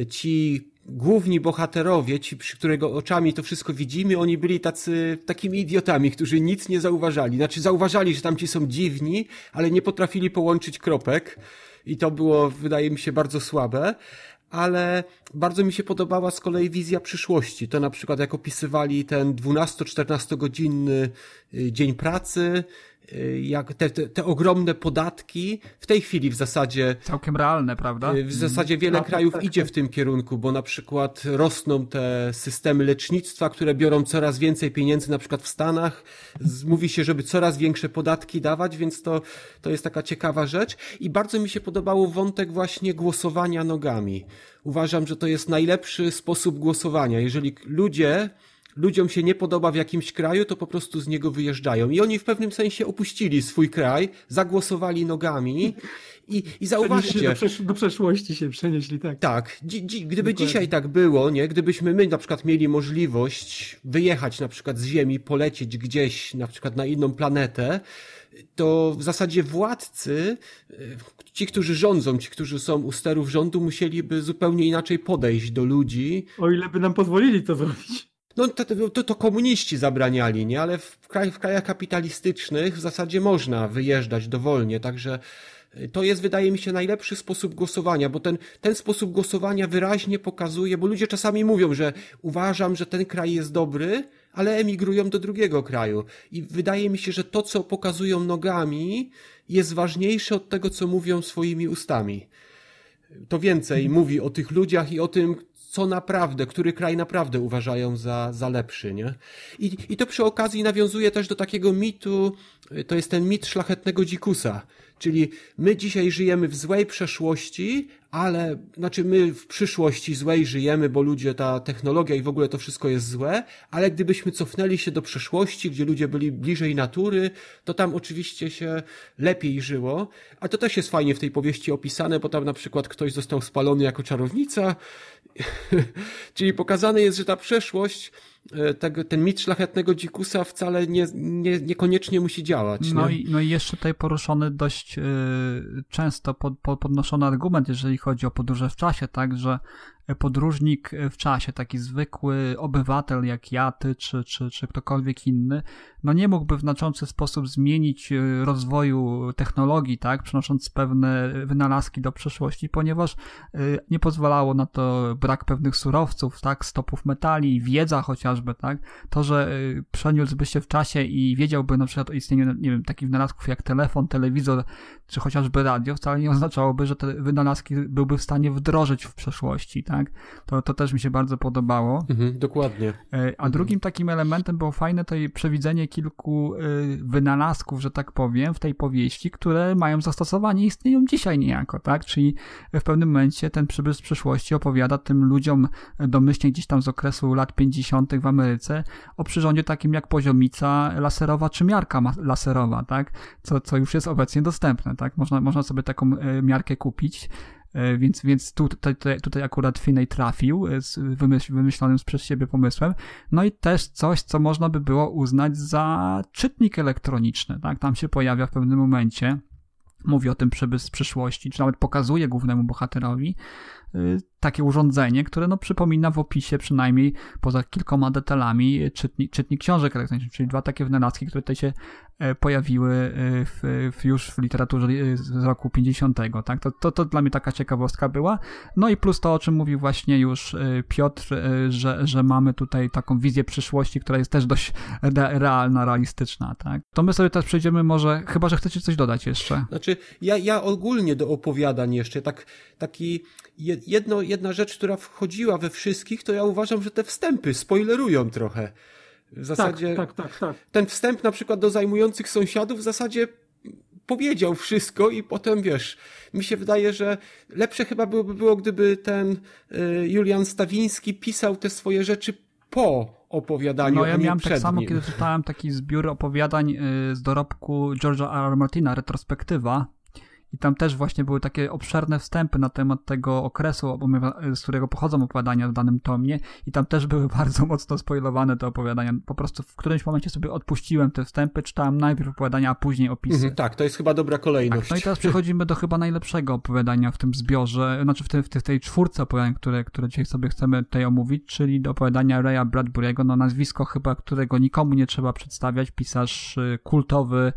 S4: Ci główni bohaterowie, ci przy którego oczami to wszystko widzimy, oni byli tacy, takimi idiotami, którzy nic nie zauważali. Znaczy zauważali, że tamci są dziwni, ale nie potrafili połączyć kropek. I to było, wydaje mi się, bardzo słabe. Ale bardzo mi się podobała z kolei wizja przyszłości. To na przykład jak opisywali ten 12-14 godzinny y, dzień pracy, jak te, te, te ogromne podatki. W tej chwili w zasadzie
S2: Całkiem realne, prawda?
S4: Y, W zasadzie wiele
S3: Tak,
S4: krajów
S3: tak,
S4: idzie
S3: tak.
S4: w tym kierunku, bo na przykład rosną te systemy lecznictwa, które biorą coraz więcej pieniędzy, na przykład w Stanach. Z- Mówi się, żeby coraz większe podatki dawać, więc to, to jest taka ciekawa rzecz. I bardzo mi się podobało wątek właśnie głosowania nogami. Uważam, że to jest najlepszy sposób głosowania. Jeżeli ludzie ludziom się nie podoba w jakimś kraju, to po prostu z niego wyjeżdżają. I oni w pewnym sensie opuścili swój kraj, zagłosowali nogami i, i zauważcie,
S3: do, przesz- do przeszłości się przenieśli, tak.
S4: tak, dzi, dzi, gdyby
S3: Dokładnie.
S4: dzisiaj tak było, nie, gdybyśmy my na przykład mieli możliwość wyjechać na przykład z Ziemi, polecieć gdzieś na przykład na inną planetę, to w zasadzie władcy, e, ci, którzy rządzą, ci, którzy są u sterów rządu, musieliby zupełnie inaczej podejść do ludzi.
S3: O ile by nam pozwolili to zrobić.
S4: No to, to, to komuniści zabraniali, nie? Ale w, kraj, w krajach kapitalistycznych w zasadzie można wyjeżdżać dowolnie, także y, to jest, wydaje mi się, najlepszy sposób głosowania, bo ten, ten sposób głosowania wyraźnie pokazuje, bo ludzie czasami mówią, że uważam, że ten kraj jest dobry, ale emigrują do drugiego kraju. I wydaje mi się, że to, co pokazują nogami, jest ważniejsze od tego, co mówią swoimi ustami. To więcej mówi o tych ludziach i o tym, co naprawdę, który kraj naprawdę uważają za, za lepszy, nie? I, I to przy okazji nawiązuje też do takiego mitu, y, to jest ten mit szlachetnego dzikusa. Czyli my dzisiaj żyjemy w złej przeszłości, ale, znaczy my w przyszłości złej żyjemy, bo ludzie, ta technologia i w ogóle to wszystko jest złe, ale gdybyśmy cofnęli się do przeszłości, gdzie ludzie byli bliżej natury, to tam oczywiście się lepiej żyło. A to też jest fajnie w tej powieści opisane, bo tam na przykład ktoś został spalony jako czarownica, Czyli pokazane jest, że ta przeszłość, tego, ten mit szlachetnego dzikusa wcale nie, nie, niekoniecznie musi działać.
S2: No
S4: nie?
S2: i, no i jeszcze tutaj poruszony dość y, często pod, pod, podnoszony argument, jeżeli chodzi o podróże w czasie, tak, że podróżnik w czasie, taki zwykły obywatel jak ja, ty czy, czy, czy ktokolwiek inny, no nie mógłby w znaczący sposób zmienić y, rozwoju technologii, tak, przynosząc pewne wynalazki do przyszłości, ponieważ y, nie pozwalało na to brak pewnych surowców, tak, stopów metali, wiedza chociażby, tak, to, że przeniósłby się w czasie i wiedziałby na przykład o istnieniu, nie wiem, takich wynalazków jak telefon, telewizor, czy chociażby radio, wcale nie oznaczałoby, że te wynalazki byłby w stanie wdrożyć w przeszłości, tak, to, to też mi się bardzo podobało.
S4: Mhm, dokładnie.
S2: E, A drugim takim elementem było fajne to przewidzenie kilku y, wynalazków, że tak powiem, w tej powieści, które mają zastosowanie i istnieją dzisiaj niejako, tak? Czyli w pewnym momencie ten przybysz z przyszłości opowiada tym ludziom domyślnie gdzieś tam z okresu lat 50. w Ameryce o przyrządzie takim jak poziomica laserowa czy miarka laserowa, tak? Co, co już jest obecnie dostępne, tak? Można, można sobie taką e, miarkę kupić. E, Więc, więc tu, tutaj, tutaj- tutaj akurat Finney trafił e, z wymyśl, wymyślonym przez siebie pomysłem. No i też coś, co można by było uznać za czytnik elektroniczny. Tak? Tam się pojawia w pewnym momencie. Mówi o tym przybysz z przyszłości, czy nawet pokazuje głównemu bohaterowi takie urządzenie, które no przypomina w opisie przynajmniej poza kilkoma detalami czytnik, czytnik książek elektronicznych, czyli dwa takie wynalazki, które tutaj się e, pojawiły e, w, w już w literaturze e, z roku 50. Tak? To, to, to dla mnie taka ciekawostka była. No i plus to, o czym mówił właśnie już Piotr, że, że mamy tutaj taką wizję przyszłości, która jest też dość realna, realistyczna. Tak? To my sobie teraz przejdziemy może, chyba, że chcecie coś dodać jeszcze.
S4: Znaczy, ja, ja ogólnie do opowiadań jeszcze, tak, taki jedno, jedna rzecz, która wchodziła we wszystkich, to ja uważam, że te wstępy spoilerują trochę. W zasadzie
S3: tak, tak, tak, tak.
S4: ten wstęp na przykład do zajmujących sąsiadów w zasadzie powiedział wszystko i potem wiesz, mi się wydaje, że lepsze chyba byłoby było, gdyby ten y, Julian Stawiński pisał te swoje rzeczy po opowiadaniu,
S2: No ja miałem
S4: tak
S2: samo,
S4: nim.
S2: kiedy czytałem taki zbiór opowiadań y, z dorobku George'a R. R. Martina, retrospektywa, i tam też właśnie były takie obszerne wstępy na temat tego okresu, z którego pochodzą opowiadania w danym tomie i tam też były bardzo mocno spoilowane te opowiadania. Po prostu w którymś momencie sobie odpuściłem te wstępy, czytałem najpierw opowiadania, a później opisy. Mhm,
S4: tak, to jest chyba dobra kolejność.
S2: Tak, no i teraz przechodzimy do chyba najlepszego opowiadania w tym zbiorze, znaczy w, tej, w tej czwórce opowiadań, które, które dzisiaj sobie chcemy tutaj omówić, czyli do opowiadania Raya Bradbury'ego, no nazwisko chyba, którego nikomu nie trzeba przedstawiać, pisarz y, kultowy,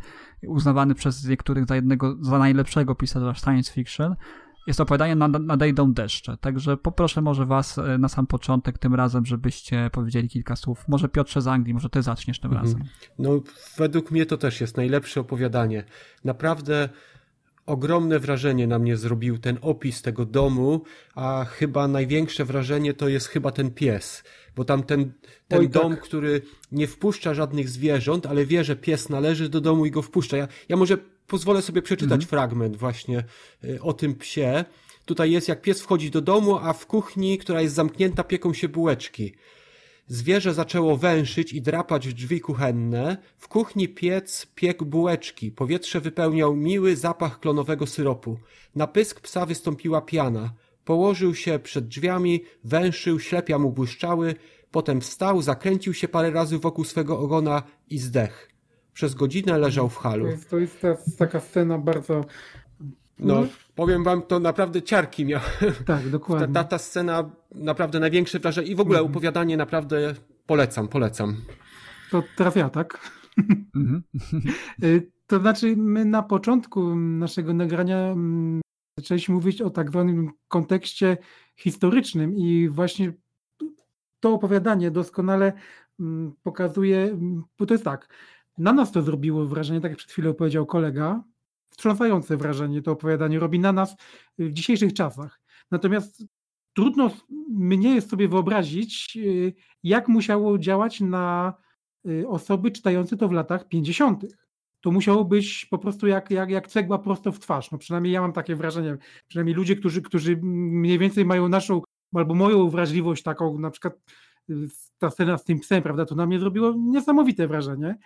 S2: uznawany przez niektórych za jednego, za najlepszego pisarza science fiction, jest opowiadanie Nadejdą deszcze. Także poproszę może was e, na sam początek tym razem, żebyście powiedzieli kilka słów. Może Piotrze z Anglii, może ty zaczniesz tym mhm. razem.
S4: No, według mnie to też jest najlepsze opowiadanie. Naprawdę ogromne wrażenie na mnie zrobił ten opis tego domu, a chyba największe wrażenie to jest chyba ten pies, bo tam ten, ten Oj, dom, tak. który nie wpuszcza żadnych zwierząt, ale wie, że pies należy do domu i go wpuszcza. Ja, ja może pozwolę sobie przeczytać mhm. fragment właśnie y, o tym psie. Tutaj jest, jak pies wchodzi do domu, a w kuchni, która jest zamknięta, pieką się bułeczki. Zwierzę zaczęło węszyć i drapać w drzwi kuchenne. W kuchni piec piekł bułeczki. Powietrze wypełniał miły zapach klonowego syropu. Na pysk psa wystąpiła piana. Położył się przed drzwiami, węszył, ślepia mu błyszczały. Potem wstał, zakręcił się parę razy wokół swego ogona i zdech. Przez godzinę leżał w halu. To
S3: jest, to jest ta, taka scena bardzo
S4: no, no, powiem wam, to naprawdę ciarki miał.
S3: Tak, dokładnie.
S4: Ta, ta, ta scena naprawdę największe wrażenie i w ogóle mhm. opowiadanie naprawdę polecam, polecam.
S3: To trafia, tak? Mhm. Y, to znaczy, my na początku naszego nagrania mm, zaczęliśmy mówić o tak zwanym kontekście historycznym i właśnie to opowiadanie doskonale mm, pokazuje, mm, bo to jest tak, na nas to zrobiło wrażenie, tak jak przed chwilą powiedział kolega, wstrząsające wrażenie to opowiadanie robi na nas w dzisiejszych czasach. Natomiast trudno mnie jest sobie wyobrazić, y, jak musiało działać na y, osoby czytające to w latach 50. To musiało być po prostu jak, jak, jak cegła prosto w twarz. No przynajmniej ja mam takie wrażenie. Przynajmniej ludzie, którzy, którzy mniej więcej mają naszą albo moją wrażliwość taką, na przykład y, ta scena z tym psem, prawda, to na mnie zrobiło niesamowite wrażenie.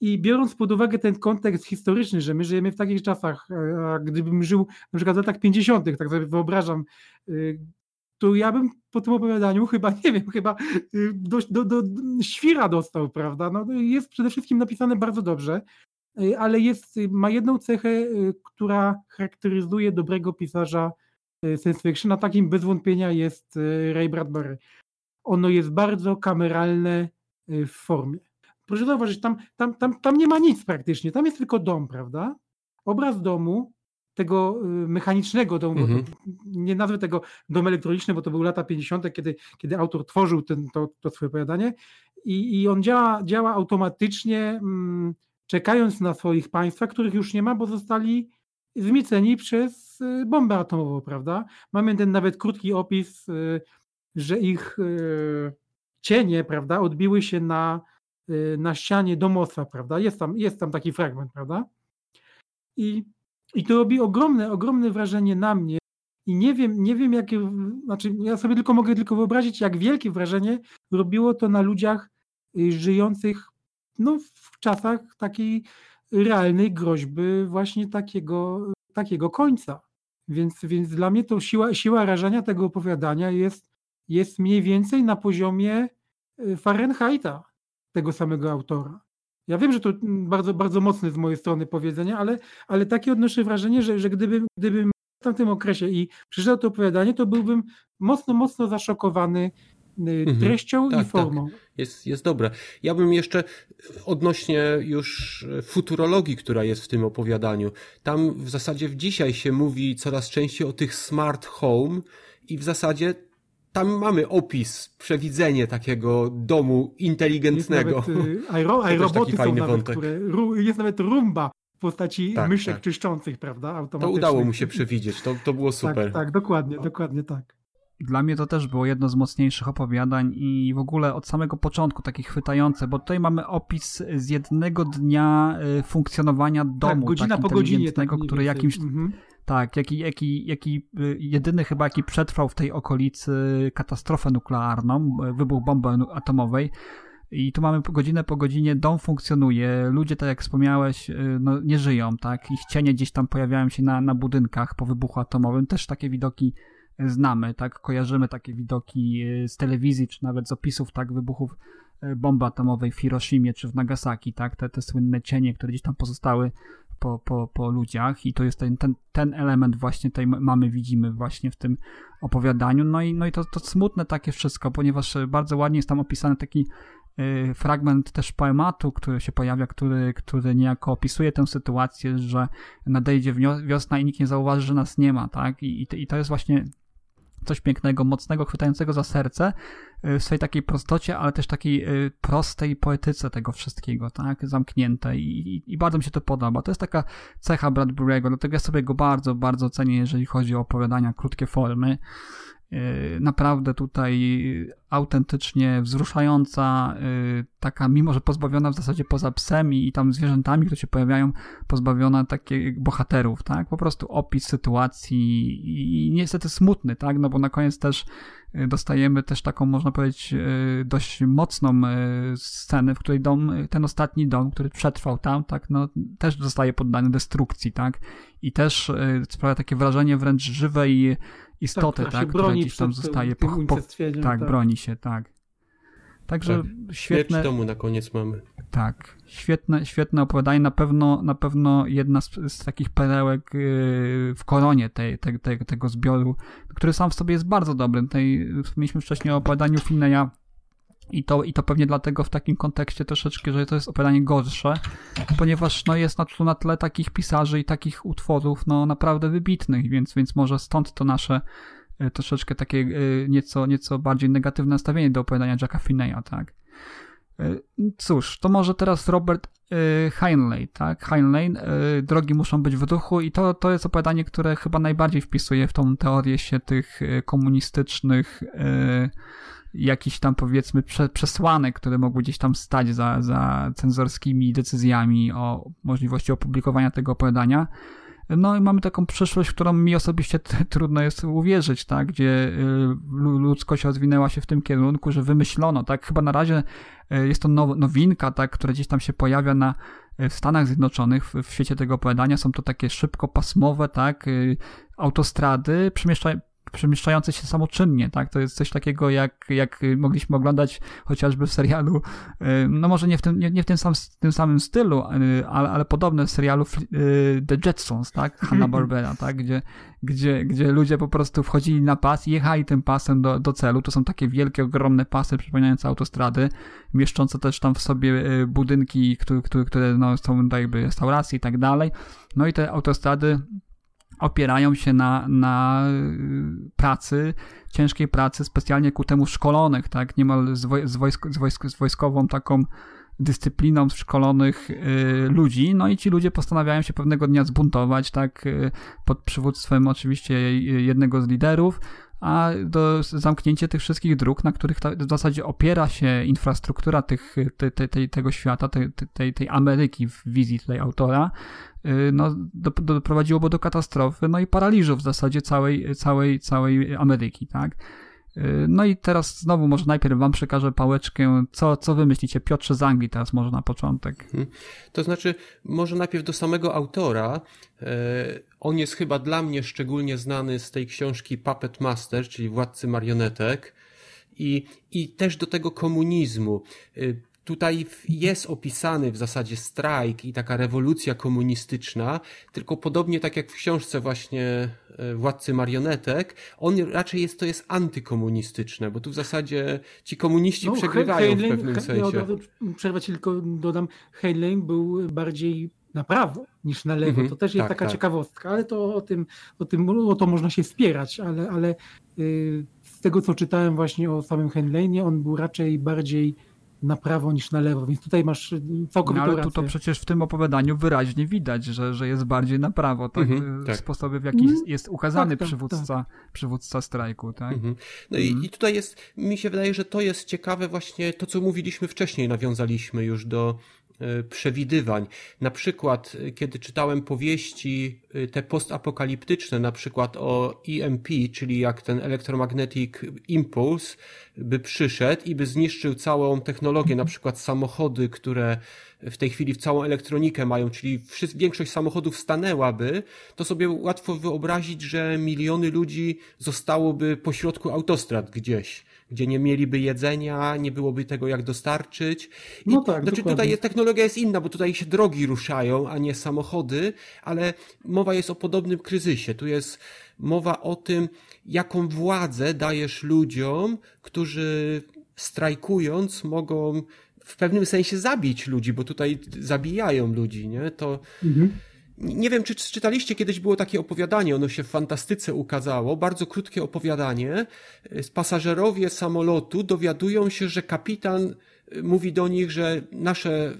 S3: I biorąc pod uwagę ten kontekst historyczny, że my żyjemy w takich czasach, e, a gdybym żył na przykład w latach 50., tak sobie wyobrażam, y, to ja bym po tym opowiadaniu chyba, nie wiem, chyba y, do, do, do świra dostał, prawda? No, jest przede wszystkim napisane bardzo dobrze, y, ale jest, ma jedną cechę, która charakteryzuje dobrego pisarza science fiction, a takim bez wątpienia jest Ray Bradbury. Ono jest bardzo kameralne w formie proszę zauważyć, tam, tam, tam, tam nie ma nic praktycznie, tam jest tylko dom, prawda? Obraz domu, tego y, mechanicznego domu, mhm. nie nazwę tego dom elektroniczny, bo to były lata 50., kiedy, kiedy autor tworzył ten, to, to swoje opowiadanie i, i on działa, działa automatycznie, mm, czekając na swoich państwa, których już nie ma, bo zostali zmieceni przez y, bombę atomową, prawda? Mamy ten nawet krótki opis, y, że ich cienie, prawda, odbiły się na na ścianie domostwa, prawda? Jest tam, jest tam taki fragment, prawda? I, I to robi ogromne, ogromne wrażenie na mnie. I nie wiem, nie wiem, jakie, znaczy ja sobie tylko mogę tylko wyobrazić, jak wielkie wrażenie robiło to na ludziach y, żyjących no, w czasach takiej realnej groźby właśnie takiego, takiego końca. Więc, więc dla mnie to siła, siła rażenia tego opowiadania jest, jest mniej więcej na poziomie y, Fahrenheita tego samego autora. Ja wiem, że to bardzo, bardzo mocne z mojej strony powiedzenie, ale, ale takie odnoszę wrażenie, że, że gdybym, gdybym w tamtym okresie i przeczytał to opowiadanie, to byłbym mocno, mocno zaszokowany mhm. treścią tak, i tak. formą. Tak.
S4: Jest, jest dobre. Ja bym jeszcze odnośnie już futurologii, która jest w tym opowiadaniu. Tam w zasadzie w dzisiaj się mówi coraz częściej o tych smart home i w zasadzie tam mamy opis, przewidzenie takiego domu inteligentnego.
S3: Jest nawet, y, aero, aeroboty są nawet, które, jest nawet rumba w postaci tak, myszek tak. czyszczących, prawda?
S4: To udało mu się przewidzieć, to, to było tak, super.
S3: Tak, tak, dokładnie, dokładnie tak.
S2: Dla mnie to też było jedno z mocniejszych opowiadań i w ogóle od samego początku takie chwytające, bo tutaj mamy opis z jednego dnia y, funkcjonowania tak, domu tak, godzina tak, po godzinie, tak, który jakimś mhm. Tak, jaki, jaki, jaki y, jedyny chyba jaki przetrwał w tej okolicy katastrofę nuklearną, y, wybuch bomby atomowej. I tu mamy godzinę po godzinie, dom funkcjonuje, ludzie, tak jak wspomniałeś, no, nie żyją, tak? Ich cienie gdzieś tam pojawiają się na, na budynkach po wybuchu atomowym. Też takie widoki znamy, tak? Kojarzymy takie widoki z telewizji, czy nawet z opisów, tak? Wybuchów bomby atomowej w Hiroshimie czy w Nagasaki, tak? Te, te słynne cienie, które gdzieś tam pozostały po, po, po ludziach i to jest ten, ten, ten element właśnie tej mamy, widzimy właśnie w tym opowiadaniu. No i, no i to, to smutne takie wszystko, ponieważ bardzo ładnie jest tam opisany taki y, fragment też poematu, który się pojawia, który, który niejako opisuje tę sytuację, że nadejdzie wiosna i nikt nie zauważy, że nas nie ma, tak? I, i to jest właśnie coś pięknego, mocnego, chwytającego za serce y, w swojej takiej prostocie, ale też takiej y, prostej poetyce tego wszystkiego, tak, zamknięte i, i, i bardzo mi się to podoba. To jest taka cecha Bradbury'ego, dlatego ja sobie go bardzo, bardzo cenię, jeżeli chodzi o opowiadania, krótkie formy. Y, naprawdę tutaj autentycznie wzruszająca, taka, mimo że pozbawiona w zasadzie poza psem i tam zwierzętami, które się pojawiają, pozbawiona takich bohaterów, tak? Po prostu opis sytuacji i niestety smutny, tak? No bo na koniec też dostajemy też taką, można powiedzieć, dość mocną scenę, w której dom, ten ostatni dom, który przetrwał tam, tak? No też zostaje poddany destrukcji, tak? I też sprawia takie wrażenie wręcz żywej istoty, tak, tak która gdzieś tam zostaje po, po, tak, tak, broni się, tak. Także tak. świetne.
S4: domu na koniec mamy.
S2: Tak, świetne, świetne opowiadanie. Na pewno, na pewno jedna z, z takich perełek yy, w koronie tej, tej, tej, tego zbioru, który sam w sobie jest bardzo dobry. Tej, mieliśmy wcześniej o opowiadaniu Finneya i to, I to pewnie dlatego w takim kontekście troszeczkę, że to jest opowiadanie gorsze, ponieważ no, jest na, na tle takich pisarzy i takich utworów no, naprawdę wybitnych, więc, więc może stąd to nasze e, troszeczkę takie e, nieco, nieco bardziej negatywne nastawienie do opowiadania Jacka Finneya, tak. E, cóż, to może teraz Robert Heinlein, tak? Heinlein, drogi muszą być w duchu i to, to jest opowiadanie, które chyba najbardziej wpisuje w tą teorię się tych komunistycznych jakiś tam powiedzmy prze, przesłanek, które mogły gdzieś tam stać za, za cenzorskimi decyzjami o możliwości opublikowania tego opowiadania. No i mamy taką przyszłość, którą mi osobiście trudno jest uwierzyć, tak, gdzie y, ludzkość rozwinęła się w tym kierunku, że wymyślono, tak, chyba na razie y, jest to now, nowinka, tak, która gdzieś tam się pojawia na w Stanach Zjednoczonych, w, w świecie tego opowiadania, są to takie szybkopasmowe, tak, y, autostrady przemieszczają przemieszczające się samoczynnie, tak? To jest coś takiego, jak, jak mogliśmy oglądać chociażby w serialu, y, no może nie w tym, nie, nie w tym, sam, tym samym stylu, y, ale, ale podobne w serialu y, The Jetsons, tak? Hanna-Barbera, tak? Gdzie, gdzie, gdzie ludzie po prostu wchodzili na pas i jechali tym pasem do, do celu. To są takie wielkie, ogromne pasy przypominające autostrady, mieszczące też tam w sobie budynki, które, które, które no, są jakby restauracje i tak dalej. No i te autostrady opierają się na, na y, pracy, ciężkiej pracy specjalnie ku temu szkolonych, tak, niemal z, woj z, wojsk z, wojsk z wojskową taką dyscypliną szkolonych y, ludzi, no i ci ludzie postanawiają się pewnego dnia zbuntować, tak, y, pod przywództwem oczywiście jednego z liderów, a do zamknięcia tych wszystkich dróg, na których ta, w zasadzie opiera się infrastruktura tych, te, te, te, tego świata, tej, tej, Ameryki w wizji tutaj autora, no, do, doprowadziłoby do katastrofy, no i paraliżu w zasadzie całej, całej, całej Ameryki, tak? Y, no i teraz znowu może najpierw wam przekażę pałeczkę. Co, co wy myślicie? Piotrze z Anglii teraz może na początek. Hmm.
S4: To znaczy, może najpierw do samego autora. E, on jest chyba dla mnie szczególnie znany z tej książki Puppet Master, czyli Władcy Marionetek. I, I też do tego komunizmu. Tutaj jest opisany w zasadzie strajk i taka rewolucja komunistyczna, tylko podobnie tak jak w książce właśnie e, Władcy Marionetek, on raczej jest, to jest antykomunistyczne, bo tu w zasadzie ci komuniści no, przegrywają w pewnym sensie. Ja od razu
S3: przerwę ci tylko dodam, Heinlein był bardziej na prawo niż na lewo. Mm -hmm, to też jest tak, taka tak. ciekawostka, ale to o tym, o tym o to można się spierać, ale, ale yy, z tego co czytałem właśnie o samym Heinleinie, on był raczej bardziej na prawo niż na lewo, więc tutaj masz całkowitą
S2: no, ale tu to przecież w tym opowiadaniu wyraźnie widać, że, że jest bardziej na prawo, tak? Mhm, tak. W sposobie, w jaki mhm. jest ukazany tak, tak, przywódca, tak. przywódca strajku, tak? Mhm.
S4: No i, i tutaj jest, mi się wydaje, że to jest ciekawe właśnie to, co mówiliśmy wcześniej, nawiązaliśmy już do przewidywań. Na przykład, e, kiedy czytałem powieści e, te postapokaliptyczne, na przykład o EMP, czyli jak ten Electromagnetic Impulse by przyszedł i by zniszczył całą technologię, na przykład samochody, które w tej chwili w całą elektronikę mają, czyli większość samochodów stanęłaby, to sobie łatwo wyobrazić, że miliony ludzi zostałoby pośrodku autostrad gdzieś gdzie nie mieliby jedzenia, nie byłoby tego jak dostarczyć. I, no tak, znaczy dokładnie. tutaj technologia jest inna, bo tutaj się drogi ruszają, a nie samochody, ale mowa jest o podobnym kryzysie. Tu jest mowa o tym, jaką władzę dajesz ludziom, którzy strajkując mogą w pewnym sensie zabić ludzi, bo tutaj zabijają ludzi, nie? To mhm. Nie wiem, czy czytaliście kiedyś było takie opowiadanie, ono się w fantastyce ukazało, bardzo krótkie opowiadanie. Pasażerowie samolotu dowiadują się, że kapitan y, mówi do nich, że nasze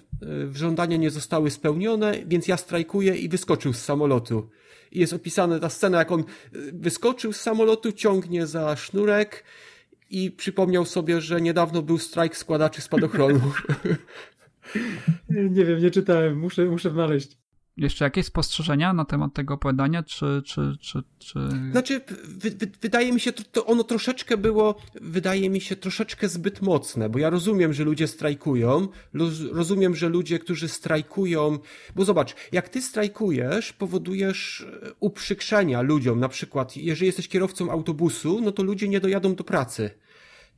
S4: y, żądania nie zostały spełnione, więc ja strajkuję i wyskoczył z samolotu. I jest opisana ta scena, jak on y, wyskoczył z samolotu, ciągnie za sznurek i przypomniał sobie, że niedawno był strajk składaczy spadochronu.
S3: Nie wiem, nie czytałem, muszę, muszę znaleźć
S2: jeszcze jakieś spostrzeżenia na temat tego opowiadania, czy... czy, czy, czy...
S4: Znaczy, wydaje mi się, to ono troszeczkę było, wydaje mi się, troszeczkę zbyt mocne, bo ja rozumiem, że ludzie strajkują, rozumiem, że ludzie, którzy strajkują, bo zobacz, jak ty strajkujesz, powodujesz e, uprzykrzenia ludziom, na przykład, jeżeli jesteś kierowcą autobusu, no to ludzie nie dojadą do pracy.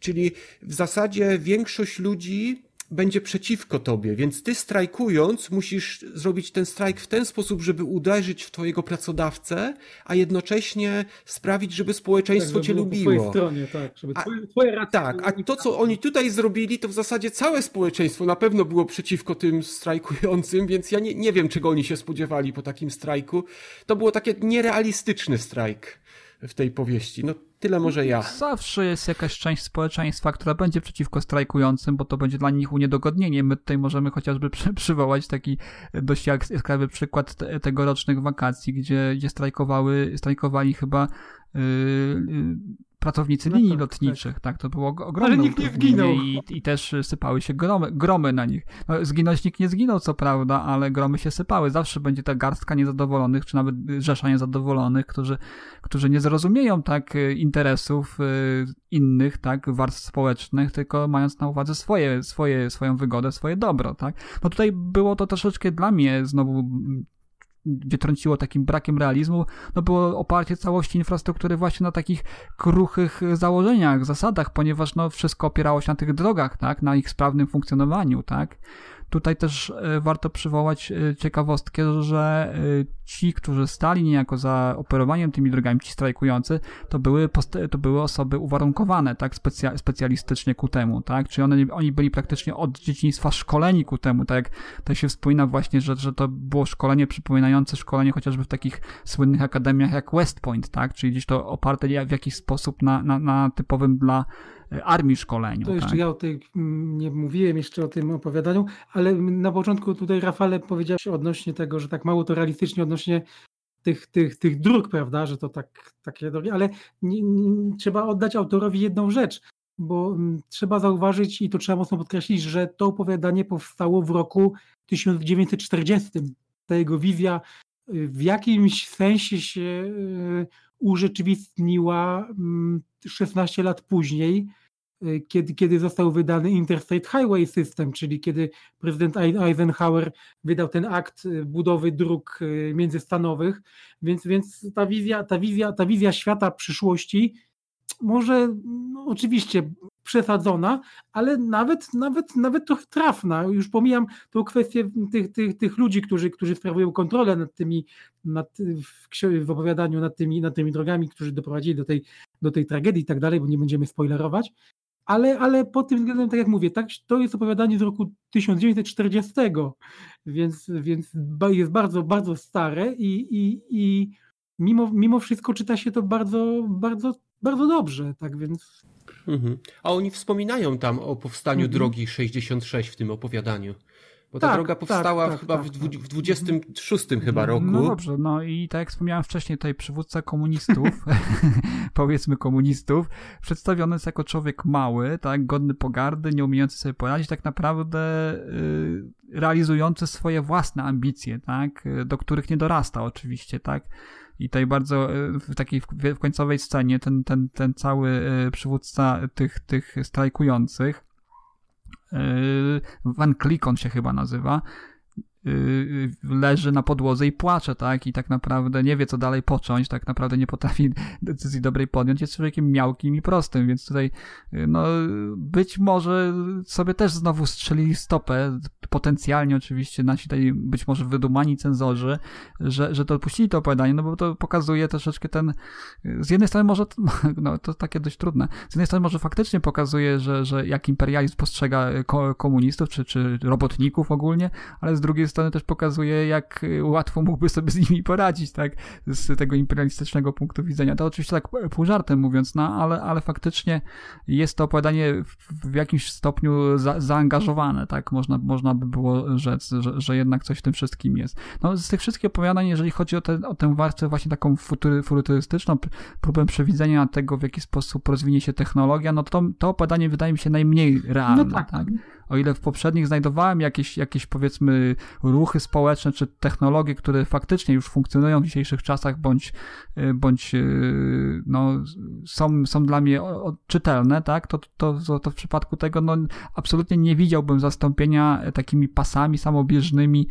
S4: Czyli w zasadzie większość ludzi będzie przeciwko tobie, więc ty strajkując musisz zrobić ten strajk w ten sposób, żeby uderzyć w twojego pracodawcę, a jednocześnie sprawić, żeby społeczeństwo tak, cię lubiło. Po
S3: stronie, tak, żeby twoje, twoje racje
S4: Tak, a to co oni tutaj zrobili, to w zasadzie całe społeczeństwo na pewno było przeciwko tym strajkującym, więc ja nie, nie wiem, czego oni się spodziewali po takim strajku. To było takie nierealistyczny strajk w tej powieści. No tyle może ja.
S2: Zawsze jest jakaś część społeczeństwa, która będzie przeciwko strajkującym, bo to będzie dla nich uniedogodnienie. My tutaj możemy chociażby przy, przywołać taki dość jaskrawy przykład te, tegorocznych wakacji, gdzie, gdzie strajkowały, strajkowali chyba yy, yy, pracownicy no linii tak, lotniczych, tak. tak. to było ogromne
S3: Ale nikt nie zginął.
S2: I, I, też sypały się gromy, gromy na nich. No, zginąć nikt nie zginął, co prawda, ale gromy się sypały. Zawsze będzie ta garstka niezadowolonych, czy nawet rzesza niezadowolonych, którzy, którzy nie zrozumieją tak interesów y, innych, tak, warstw społecznych, tylko mając na uwadze swoje, swoje, swoją wygodę, swoje dobro, tak. No tutaj było to troszeczkę dla mnie znowu gdzie trąciło takim brakiem realizmu, no było oparcie całości infrastruktury właśnie na takich kruchych założeniach, zasadach, ponieważ no wszystko opierało się na tych drogach, tak, na ich sprawnym funkcjonowaniu, tak. Tutaj też e, warto przywołać e, ciekawostkę, że e, ci, którzy stali niejako za operowaniem tymi drogami, ci strajkujący, to były, to były osoby uwarunkowane, tak, specja, specjalistycznie ku temu, tak, czyli one, oni byli praktycznie od dzieciństwa szkoleni ku temu, tak to się wspomina właśnie, że, że to było szkolenie przypominające szkolenie chociażby w takich słynnych akademiach jak West Point, tak, czyli gdzieś to oparte w jakiś sposób na, na, na typowym dla armii szkoleniu.
S3: To jeszcze tak? ja o tej mm, nie mówiłem jeszcze o tym opowiadaniu, ale na początku tutaj Rafale powiedziałeś odnośnie tego, że tak mało to realistycznie odnośnie tych, tych, tych dróg, prawda, że to tak, takie drogi, ale nie, nie, trzeba oddać autorowi jedną rzecz, bo trzeba zauważyć i to trzeba mocno podkreślić, że to opowiadanie powstało w roku 1940. Ta jego wizja y, w jakimś sensie się y, urzeczywistniła 16 mm, lat później, kiedy, kiedy został wydany Interstate Highway System, czyli kiedy prezydent Eisenhower wydał ten akt y, budowy dróg y, międzystanowych, więc, więc ta, wizja, ta, wizja, ta wizja świata przyszłości może no, oczywiście przesadzona, ale nawet, nawet, nawet trochę trafna. Już pomijam tą kwestię tych, tych, tych ludzi, którzy, którzy sprawują kontrolę nad tymi, nad, w, w opowiadaniu nad tymi, nad tymi drogami, którzy doprowadzili do tej, do tej tragedii i tak dalej, bo nie będziemy spoilerować. Ale, ale pod tym względem, tak jak mówię, tak, to jest opowiadanie z roku 1940, więc, więc jest bardzo, bardzo stare i, i, i mimo, mimo wszystko czyta się to bardzo, bardzo, bardzo dobrze, tak więc...
S4: Mhm. A oni wspominają tam o powstaniu mhm. drogi 66 w tym opowiadaniu. Bo ta tak, droga tak, powstała tak, tak, chyba w, tak. w 26 chyba roku.
S2: No dobrze, no i tak jak wspomniałem wcześniej, tutaj przywódca komunistów, powiedzmy komunistów, przedstawiony jest jako człowiek mały, tak, godny pogardy, nie umiejący sobie poradzić, tak naprawdę y, realizujący swoje własne ambicje, tak, do których nie dorasta oczywiście, tak. I tutaj bardzo y, w takiej w końcowej scenie ten, ten, ten cały y, przywódca tych, tych strajkujących Yy, Van Klikon się chyba nazywa, leży na podłodze i płacze, tak? I tak naprawdę nie wie, co dalej począć, tak naprawdę nie potrafi decyzji dobrej podjąć. Jest człowiekiem miałkim i prostym, więc tutaj, yy, no, być może sobie też znowu strzelili stopę, potencjalnie oczywiście nasi tutaj być może wydumani cenzorzy, że, że to odpuścili to opowiadanie, no bo to pokazuje troszeczkę ten, z jednej strony może, no to takie dość trudne, z jednej strony może faktycznie pokazuje, że, że jak imperializm postrzega komunistów, czy, czy robotników ogólnie, ale z drugiej strony też pokazuje, jak łatwo mógłby sobie z nimi poradzić, tak, z tego imperialistycznego punktu widzenia. To oczywiście tak pół żartem mówiąc, no, ale, ale faktycznie jest to opowiadanie w, w jakimś stopniu za, zaangażowane, tak, można, można by było rzec, że, że jednak coś w tym wszystkim jest. No, z tych wszystkich opowiadań, jeżeli chodzi o, te, o tę warstwę właśnie taką futury, futurystyczną, próbę przewidzenia tego, w jaki sposób rozwinie się technologia, no to to opowiadanie wydaje mi się najmniej realne. No tak. tak? O ile w poprzednich znajdowałem jakieś, jakieś powiedzmy ruchy społeczne czy technologie, które faktycznie już funkcjonują w dzisiejszych czasach, bądź, y, bądź y, no, są, są dla mnie czytelne, tak, to, to, to, w przypadku tego no, absolutnie nie widziałbym zastąpienia takimi pasami samobieżnymi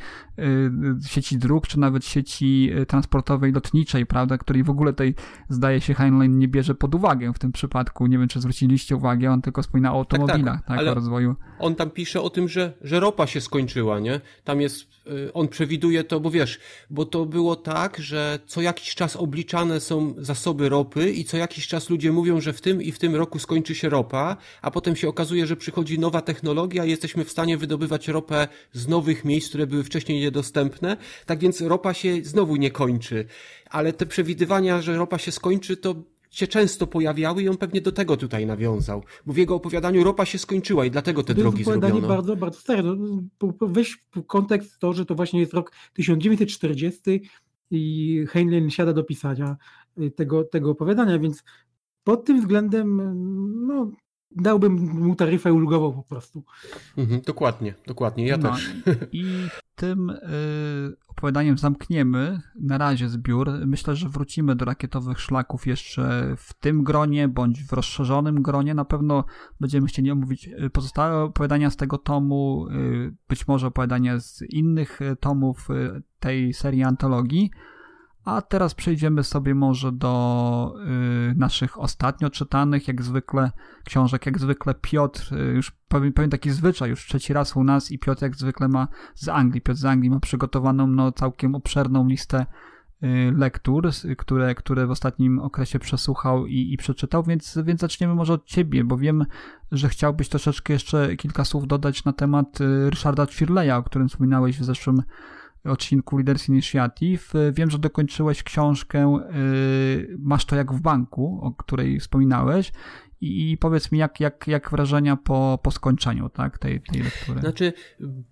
S2: sieci dróg, czy nawet sieci transportowej lotniczej, prawda, której w ogóle tej zdaje się Heinlein nie bierze pod uwagę w tym przypadku. Nie wiem, czy zwróciliście uwagę, on tylko wspomina o automobilach, tak, tak, tak o rozwoju.
S4: On tam tam pisze o tym, że, że ropa się skończyła, nie? Tam jest, y, on przewiduje to, bo wiesz, bo to było tak, że co jakiś czas obliczane są zasoby ropy i co jakiś czas ludzie mówią, że w tym i w tym roku skończy się ropa, a potem się okazuje, że przychodzi nowa technologia i jesteśmy w stanie wydobywać ropę z nowych miejsc, które były wcześniej niedostępne. Tak więc ropa się znowu nie kończy. Ale te przewidywania, że ropa się skończy, to się często pojawiały i on pewnie do tego tutaj nawiązał, bo w jego opowiadaniu ropa się skończyła i dlatego te to drogi zrobiono.
S3: bardzo, bardzo stare. No, weź w kontekst to, że to właśnie jest rok 1940 i Heinlein siada do pisania y, tego, tego opowiadania, więc pod tym względem no, dałbym mu taryfę ulgową po prostu.
S4: Mhm, dokładnie, dokładnie, ja no, też.
S2: I tym y, opowiadaniem zamkniemy na razie zbiór. Myślę, że wrócimy do rakietowych szlaków jeszcze w tym gronie, bądź w rozszerzonym gronie. Na pewno będziemy chcieli omówić y, pozostałe opowiadania z tego tomu, y, być może opowiadania z innych y, tomów y, tej serii antologii. A teraz przejdziemy sobie może do y, naszych ostatnio czytanych, jak zwykle, książek. Jak zwykle Piotr, y, już powiem, taki zwyczaj, już trzeci raz u nas i Piotr jak zwykle ma z Anglii, Piotr z Anglii ma przygotowaną no, całkiem obszerną listę y, lektur, które, które w ostatnim okresie przesłuchał i, i przeczytał, więc, więc zaczniemy może od ciebie, bo wiem, że chciałbyś troszeczkę jeszcze kilka słów dodać na temat y, Ryszarda Twirleya, o którym wspominałeś w zeszłym odcinku Leaders Initiative. Wiem, że dokończyłeś książkę y, Masz to jak w banku, o której wspominałeś. I powiedz mi, jak, jak, jak wrażenia po, po skończeniu tak, tej, tej lektury?
S4: Znaczy,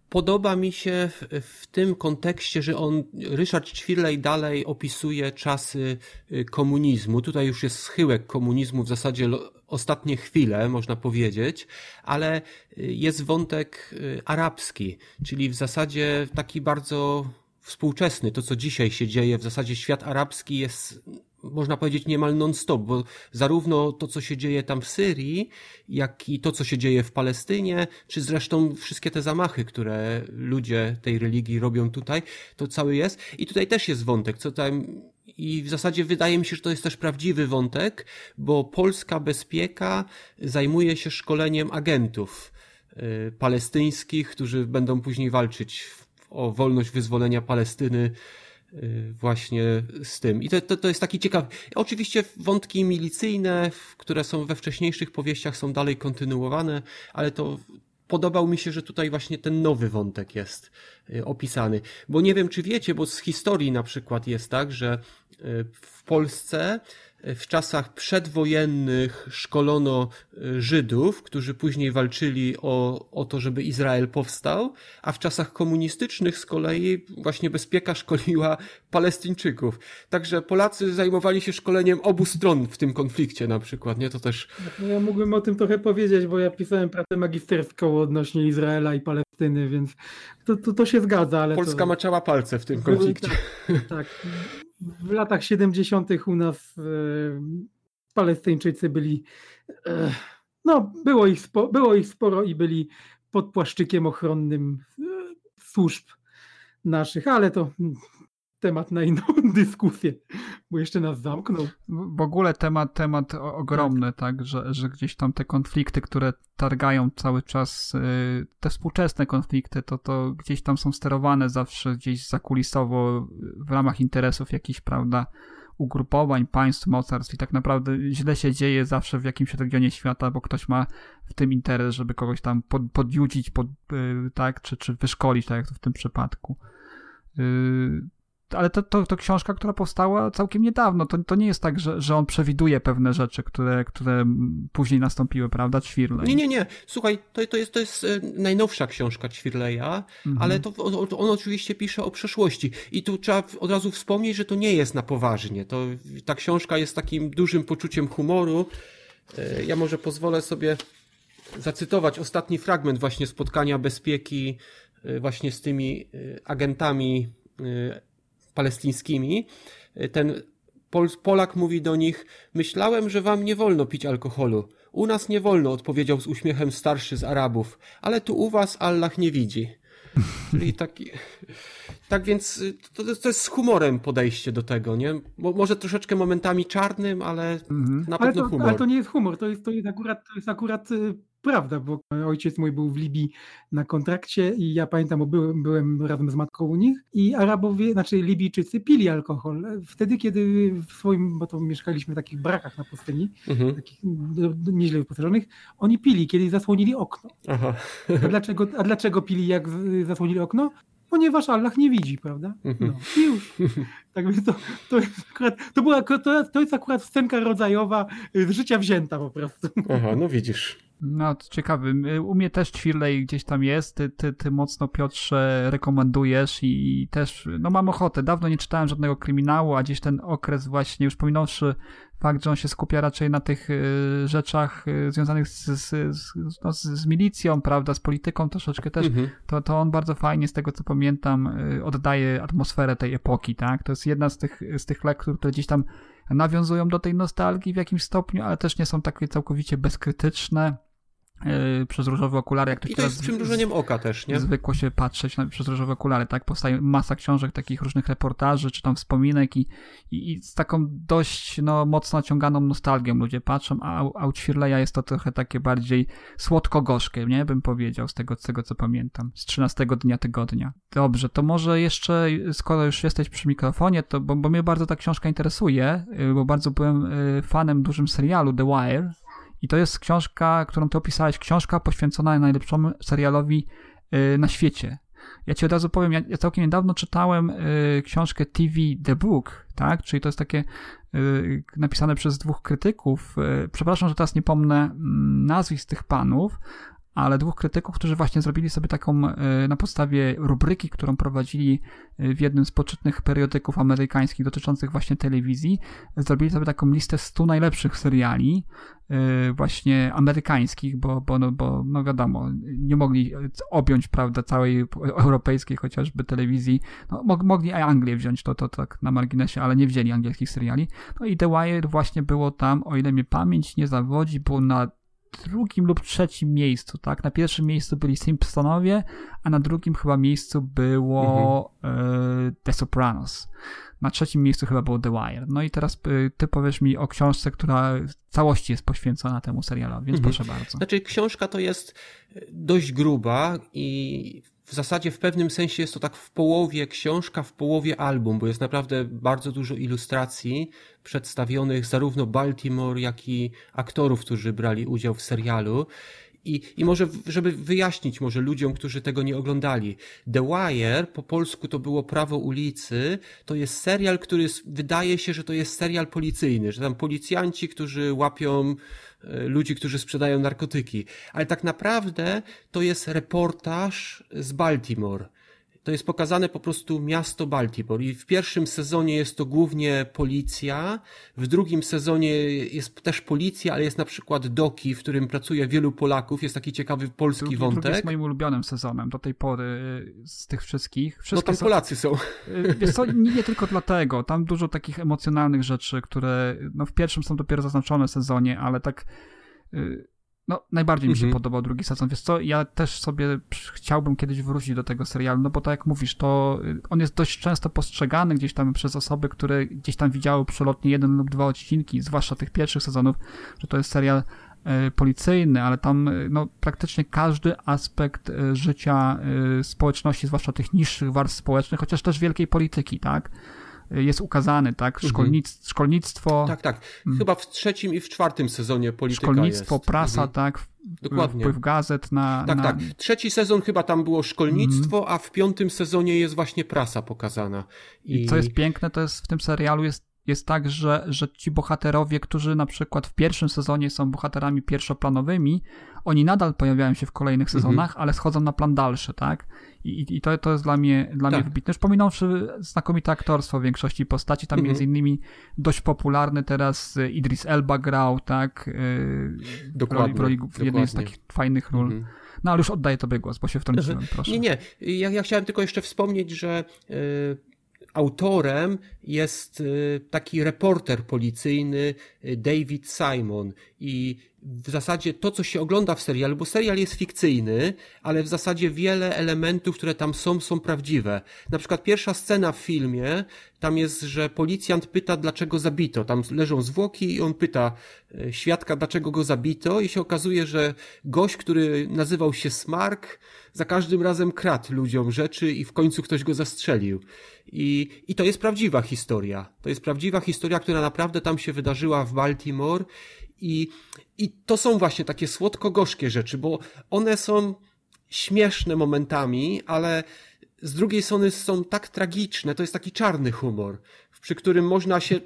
S4: podoba mi się w, w tym kontekście, że on, Ryszard Ćwirlej dalej opisuje czasy y, komunizmu. Tutaj już jest schyłek komunizmu, w zasadzie ostatnie chwile, można powiedzieć, ale y, jest wątek y, arabski, czyli w zasadzie taki bardzo współczesny, to co dzisiaj się dzieje, w zasadzie świat arabski jest można powiedzieć niemal non-stop, bo zarówno to, co się dzieje tam w Syrii, jak i to, co się dzieje w Palestynie, czy zresztą wszystkie te zamachy, które ludzie tej religii robią tutaj, to cały jest. I tutaj też jest wątek, co tam I w zasadzie wydaje mi się, że to jest też prawdziwy wątek, bo polska bezpieka zajmuje się szkoleniem agentów y, palestyńskich, którzy będą później walczyć o wolność wyzwolenia Palestyny właśnie z tym. I to, to, to jest taki ciekawy. Oczywiście wątki milicyjne, które są we wcześniejszych powieściach, są dalej kontynuowane, ale to podobał mi się, że tutaj właśnie ten nowy wątek jest y, opisany. Bo nie wiem, czy wiecie, bo z historii na przykład jest tak, że y, w Polsce w czasach przedwojennych szkolono y, Żydów, którzy później walczyli o, o to, żeby Izrael powstał, a w czasach komunistycznych z kolei właśnie bezpieka szkoliła Palestyńczyków. Także Polacy zajmowali się szkoleniem obu stron w tym konflikcie na przykład, nie? To też...
S3: No ja mógłbym o tym trochę powiedzieć, bo ja pisałem pracę magisterską odnośnie Izraela i Palestyny, więc to, to, to się zgadza, ale
S4: Polska
S3: to...
S4: maczała palce w tym konflikcie.
S3: Tak, tak w latach 70. u nas e, Palestyńczycy byli, e, no było ich, spo, było ich sporo i byli pod płaszczykiem ochronnym e, służb naszych, ale to temat na inną dyskusję, bo jeszcze nas zamknął.
S2: W ogóle temat, temat ogromny, tak, tak że, że gdzieś tam te konflikty, które targają cały czas, te współczesne konflikty, to, to gdzieś tam są sterowane zawsze gdzieś zakulisowo w ramach interesów jakichś, prawda, ugrupowań, państw, mocarstw i tak naprawdę źle się dzieje zawsze w jakimś regionie świata, bo ktoś ma w tym interes, żeby kogoś tam pod, podjudzić, pod, tak, czy, czy wyszkolić, tak jak to w tym przypadku ale to, to, to książka, która powstała całkiem niedawno. To, to nie jest tak, że, że on przewiduje pewne rzeczy, które, które później nastąpiły, prawda? Ćwirlej.
S4: Nie, nie, nie. Słuchaj, to, to, jest, to jest e, najnowsza książka Ćwirleja, mhm. ale to on oczywiście pisze o przeszłości. I tu trzeba od razu wspomnieć, że to nie jest na poważnie. To, ta książka jest takim dużym poczuciem humoru. E, ja może pozwolę sobie zacytować ostatni fragment właśnie spotkania bezpieki e, właśnie z tymi agentami palestyńskimi, ten Pol Polak mówi do nich: Myślałem, że wam nie wolno pić alkoholu. U nas nie wolno, odpowiedział z uśmiechem starszy z Arabów, ale tu u was Allah nie widzi. Czyli taki. Tak więc to, to jest z humorem podejście do tego, nie? Bo może troszeczkę momentami czarnym, ale mhm. na pewno
S3: ale to,
S4: humor.
S3: Ale to nie jest humor, to jest, to jest akurat, to jest akurat y, prawda, bo ojciec mój był w Libii na kontrakcie i ja pamiętam, bo byłem, byłem razem z matką u nich i Arabowie, znaczy Libijczycy pili alkohol. Wtedy, kiedy w swoim, bo to mieszkaliśmy w takich brakach na pustyni, mhm. takich nieźle wyposażonych, oni pili, kiedy zasłonili okno. Aha. A, dlaczego, a dlaczego pili, jak zasłonili okno? ponieważ Allah nie widzi, prawda? Mhm. No, i już. Tak więc to, to, jest akurat, to, była, to, to jest akurat scenka rodzajowa z życia wzięta po prostu.
S4: Aha, no widzisz.
S2: No, to ciekawy. U mnie też Twirley gdzieś tam jest. Ty, ty, ty mocno, Piotrze, rekomendujesz i też, no mam ochotę. Dawno nie czytałem żadnego kryminału, a gdzieś ten okres właśnie, już pominąwszy fakt, że on się skupia raczej na tych y, rzeczach y, związanych z, z, z, no, z, milicją, prawda, z polityką troszeczkę też, mhm. to, to on bardzo fajnie, z tego co pamiętam, y, oddaje atmosferę tej epoki, tak? To jest jedna z tych, z tych lektur, które gdzieś tam nawiązują do tej nostalgii w jakimś stopniu, ale też nie są takie całkowicie bezkrytyczne Yy, przez różowe okulary. Jak
S4: I to jest z przymrużeniem oka też, nie?
S2: Zwykło się patrzeć na, przez różowe okulary, tak? Powstaje masa książek, takich różnych reportaży, czy tam wspominek i, i, i z taką dość no, mocno naciąganą nostalgią ludzie patrzą, a, a u Ćwirleja jest to trochę takie bardziej słodko-gorzkie, nie? Bym powiedział, z tego, z tego co pamiętam. Z 13 dnia tygodnia. Dobrze, to może jeszcze, skoro już jesteś przy mikrofonie, to bo, bo mnie bardzo ta książka interesuje, yy, bo bardzo byłem yy, fanem dużym serialu The Wire, i to jest książka, którą ty opisałeś, książka poświęcona najlepszemu serialowi y, na świecie. Ja ci od razu powiem, ja całkiem niedawno czytałem y, książkę TV The Book, tak? Czyli to jest takie y, napisane przez dwóch krytyków. Przepraszam, że teraz nie pomnę mm, nazwisk tych panów, ale dwóch krytyków, którzy właśnie zrobili sobie taką e, na podstawie rubryki, którą prowadzili e, w jednym z poczytnych periodyków amerykańskich dotyczących właśnie telewizji, zrobili sobie taką listę 100 najlepszych seriali e, właśnie amerykańskich, bo, bo, no, bo no wiadomo, nie mogli objąć, prawda, całej europejskiej chociażby telewizji, no, mogli Anglię wziąć, to, to tak na marginesie, ale nie wzięli angielskich seriali. No i The Wire właśnie było tam, o ile mnie pamięć nie zawodzi, było na drugim lub trzecim miejscu, tak? Na pierwszym miejscu byli Simpsonowie, a na drugim chyba miejscu było mhm. e, The Sopranos. Na trzecim miejscu chyba było The Wire. No i teraz e, ty powiesz mi o książce, która w całości jest poświęcona temu serialowi, więc mhm. proszę bardzo.
S4: Znaczy, książka to jest dość gruba i w zasadzie w pewnym sensie jest to tak w połowie książka, w połowie album, bo jest naprawdę bardzo dużo ilustracji przedstawionych zarówno Baltimore, jak i aktorów, którzy brali udział w serialu. I, I może, żeby wyjaśnić może ludziom, którzy tego nie oglądali. The Wire, po polsku to było Prawo ulicy, to jest serial, który wydaje się, że to jest serial policyjny, że tam policjanci, którzy łapią ludzi, którzy sprzedają narkotyki. Ale tak naprawdę to jest reportaż z Baltimore to jest pokazane po prostu miasto Baltimore i w pierwszym sezonie jest to głównie policja, w drugim sezonie jest też policja, ale jest na przykład Doki, w którym pracuje wielu Polaków, jest taki ciekawy polski drugi, wątek. Drugi
S2: jest moim ulubionym sezonem do tej pory y, z tych wszystkich.
S4: Wszystkie no tam są... Polacy są.
S2: Y, wiesz co, nie, nie tylko dlatego, tam dużo takich emocjonalnych rzeczy, które no w pierwszym są dopiero zaznaczone sezonie, ale tak y, no, najbardziej mi się mhm. podobał drugi sezon. Wiesz co, ja też sobie chciałbym kiedyś wrócić do tego serialu, no bo tak jak mówisz, to y, on jest dość często postrzegany gdzieś tam przez osoby, które gdzieś tam widziały przelotnie jeden lub dwa odcinki, zwłaszcza tych pierwszych sezonów, że to jest serial y, policyjny, ale tam y, no, praktycznie każdy aspekt życia społeczności, zwłaszcza tych niższych warstw społecznych, chociaż też wielkiej polityki, tak? Jest ukazany, tak? Mhm. Szkolnic. Szkolnictwo.
S4: Tak, tak. Mm. Chyba w trzecim i w czwartym sezonie polityka
S2: Szkolnictwo,
S4: jest.
S2: prasa, mhm. tak? Dokładnie. Wpływ gazet na.
S4: Tak,
S2: na...
S4: tak. Trzeci sezon chyba tam było szkolnictwo, mhm. a w piątym sezonie jest właśnie prasa pokazana.
S2: I... I co jest piękne, to jest w tym serialu jest jest tak, że, że ci bohaterowie, którzy na przykład w pierwszym sezonie są bohaterami pierwszoplanowymi, oni nadal pojawiają się w kolejnych mhm. sezonach, mhm. ale schodzą na plan dalszy, tak? I, i to, to jest dla mnie, dla tak. mnie wybitne. Już pominąwszy znakomite aktorstwo w większości postaci, tam mhm. między innymi dość popularny teraz Idris Elba grał, tak? Y,
S4: dokładnie. W, roli,
S2: w jednej z takich fajnych ról. Mhm. No ale już oddaję tobie głos, bo się wtrąciłem, proszę.
S4: Nie, nie. Ja, ja chciałem tylko jeszcze wspomnieć, że yy, autorem jest y, taki reporter policyjny y, David Simon i w zasadzie to, co się ogląda w serialu, bo serial jest fikcyjny, ale w zasadzie wiele elementów, które tam są, są prawdziwe. Na przykład pierwsza scena w filmie, tam jest, że policjant pyta, dlaczego zabito. Tam leżą zwłoki i on pyta y, świadka, dlaczego go zabito i się okazuje, że gość, który nazywał się Smark, za każdym razem kradł ludziom rzeczy i w końcu ktoś go zastrzelił. I, I to jest prawdziwa historia. To jest prawdziwa historia, która naprawdę tam się wydarzyła w Baltimore i, i to są właśnie takie słodko-gorzkie rzeczy, bo one są śmieszne momentami, ale z drugiej strony są tak tragiczne, to jest taki czarny humor, przy którym można się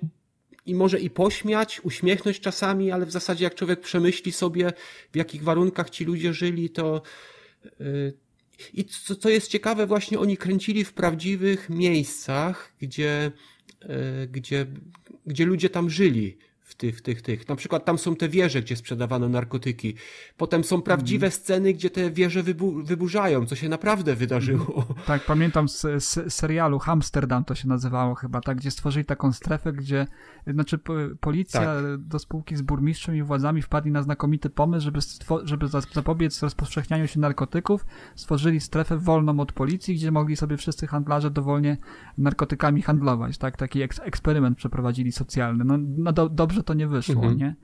S4: i może i pośmiać, uśmiechnąć czasami, ale w zasadzie jak człowiek przemyśli sobie, w jakich warunkach ci ludzie żyli, to, I co, co jest ciekawe, właśnie oni kręcili w prawdziwych miejscach, gdzie, y, gdzie, gdzie ludzie tam żyli tych, tych, tych. Na przykład tam są te wieże, gdzie sprzedawano narkotyki. Potem są prawdziwe mm. sceny, gdzie te wieże wybu wyburzają, co się naprawdę wydarzyło.
S2: Tak, pamiętam z, z serialu Hamsterdam to się nazywało chyba, tak, gdzie stworzyli taką strefę, gdzie znaczy policja tak. do spółki z burmistrzem i władzami wpadli na znakomity pomysł, żeby, żeby zapobiec rozpowszechnianiu się narkotyków, stworzyli strefę wolną od policji, gdzie mogli sobie wszyscy handlarze dowolnie narkotykami handlować, tak, taki eks eksperyment przeprowadzili socjalny. No, no do, dobrze to nie wyszło, mhm. nie?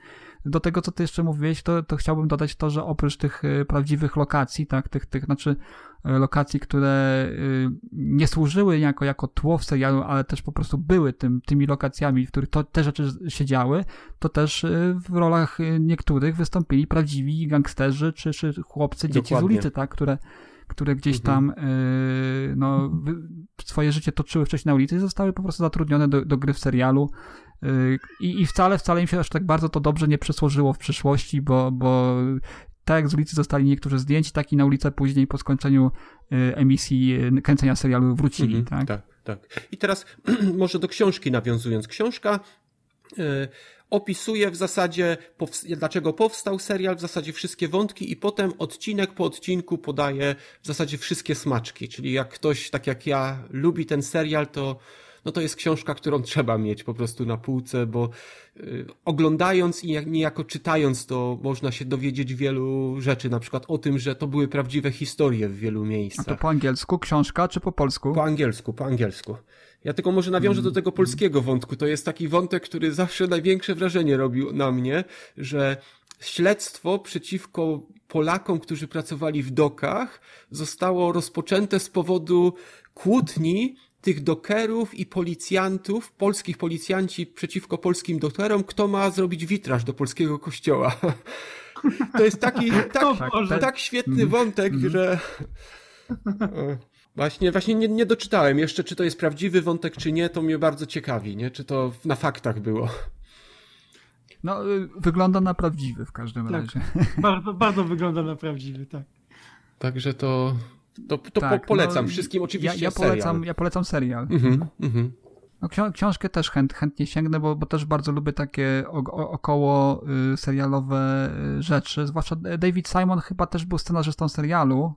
S2: Do tego, co ty jeszcze mówiłeś, to, to chciałbym dodać to, że oprócz tych y, prawdziwych lokacji, tak, tych, tych, znaczy y, lokacji, które y, nie służyły jako, jako tło w serialu, ale też po prostu były tym, tymi lokacjami, w których to, te rzeczy się działy, to też w rolach niektórych wystąpili prawdziwi gangsterzy, czy, czy chłopcy, dzieci Dokładnie. z ulicy, tak, które które gdzieś mhm. tam no, swoje życie toczyły wcześniej na ulicy i zostały po prostu zatrudnione do, do gry w serialu i, I wcale, wcale im się aż tak bardzo to dobrze nie przysłożyło w przyszłości, bo, bo tak jak z ulicy zostali niektórzy zdjęci, tak i na ulicę później po skończeniu y, emisji y, kręcenia serialu wrócili. Mhm,
S4: tak? tak, tak. I teraz może do książki nawiązując. Książka y, opisuje w zasadzie, dlaczego powstał serial, w zasadzie wszystkie wątki i potem odcinek po odcinku podaje w zasadzie wszystkie smaczki. Czyli jak ktoś, tak jak ja, lubi ten serial, to no to jest książka, którą trzeba mieć po prostu na półce, bo y, oglądając i niejako czytając to można się dowiedzieć wielu rzeczy, na przykład o tym, że to były prawdziwe historie w wielu
S2: A
S4: miejscach.
S2: to po angielsku książka, czy po polsku?
S4: Po angielsku, po angielsku. Ja tylko może nawiążę do tego polskiego wątku. To jest taki wątek, który zawsze największe wrażenie robił na mnie, że śledztwo przeciwko Polakom, którzy pracowali w dokach, zostało rozpoczęte z powodu kłótni tych dokerów i policjantów, polskich policjanci przeciwko polskim dokerom, kto ma zrobić witraż do polskiego kościoła. To jest taki, tak,
S3: Boże.
S4: tak świetny wątek, że... E, Właśnie, właśnie nie, nie doczytałem jeszcze, czy to jest prawdziwy wątek, czy nie, to mnie bardzo ciekawi, nie? Czy to na faktach było.
S2: No, y, wygląda na prawdziwy w każdym
S3: Tak.
S2: razie.
S3: Bardzo, bardzo wygląda na prawdziwy, tak.
S4: Także to, to, to
S2: Tak,
S4: po, polecam
S2: no,
S4: wszystkim oczywiście
S2: ja, ja
S4: serial.
S2: polecam, ja polecam serial.
S4: Mhm, mhm.
S2: No, ksią- książkę też chęt, chętnie sięgnę, bo, bo też bardzo lubię takie o, o, około y, serialowe y, rzeczy. Zwłaszcza David Simon chyba też był scenarzystą serialu,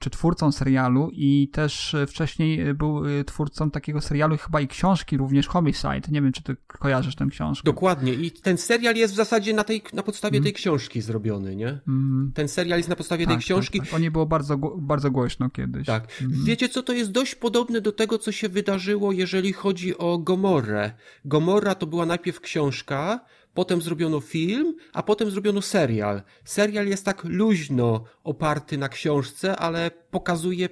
S2: czy twórcą serialu i też y, wcześniej y, był y, twórcą takiego serialu chyba i książki również Homicide. Nie wiem, czy ty kojarzysz tę książkę.
S4: Dokładnie. I ten serial jest w zasadzie na, tej, na podstawie
S2: Mhm.
S4: tej książki zrobiony, nie?
S2: Mm,
S4: Ten serial jest na podstawie tej
S2: tak,
S4: książki.
S2: Tak, tak. O niej było bardzo, bardzo głośno kiedyś.
S4: Tak.
S2: Mhm.
S4: Wiecie co, to jest dość podobne do tego, co się wydarzyło, jeżeli chodzi o Gomorrę. Gomorra to była najpierw książka, potem zrobiono film, a potem zrobiono serial. Serial jest tak luźno oparty na książce, ale pokazuje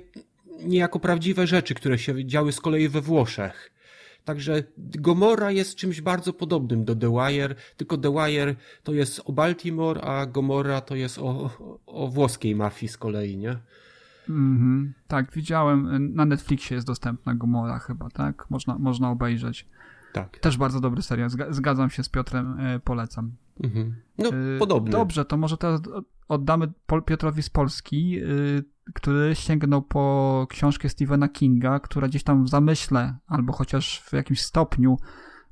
S4: niejako prawdziwe rzeczy, które się działy z kolei we Włoszech. Także Gomorra jest czymś bardzo podobnym do The Wire, tylko The Wire to jest o Baltimore, a Gomorra to jest o, o, o włoskiej mafii z kolei, nie?
S2: Mhm. Tak, widziałem. Na Netflixie jest dostępna Gomora chyba, tak? Można, można obejrzeć.
S4: Tak.
S2: Też bardzo dobry serial. Zga- Zgadzam się z Piotrem, e, polecam.
S4: Mhm. No,
S2: E,
S4: podobny.
S2: Dobrze, to może teraz oddamy Piotrowi z Polski, y, który sięgnął po książkę Stephena Kinga, która gdzieś tam w zamyśle, albo chociaż w jakimś stopniu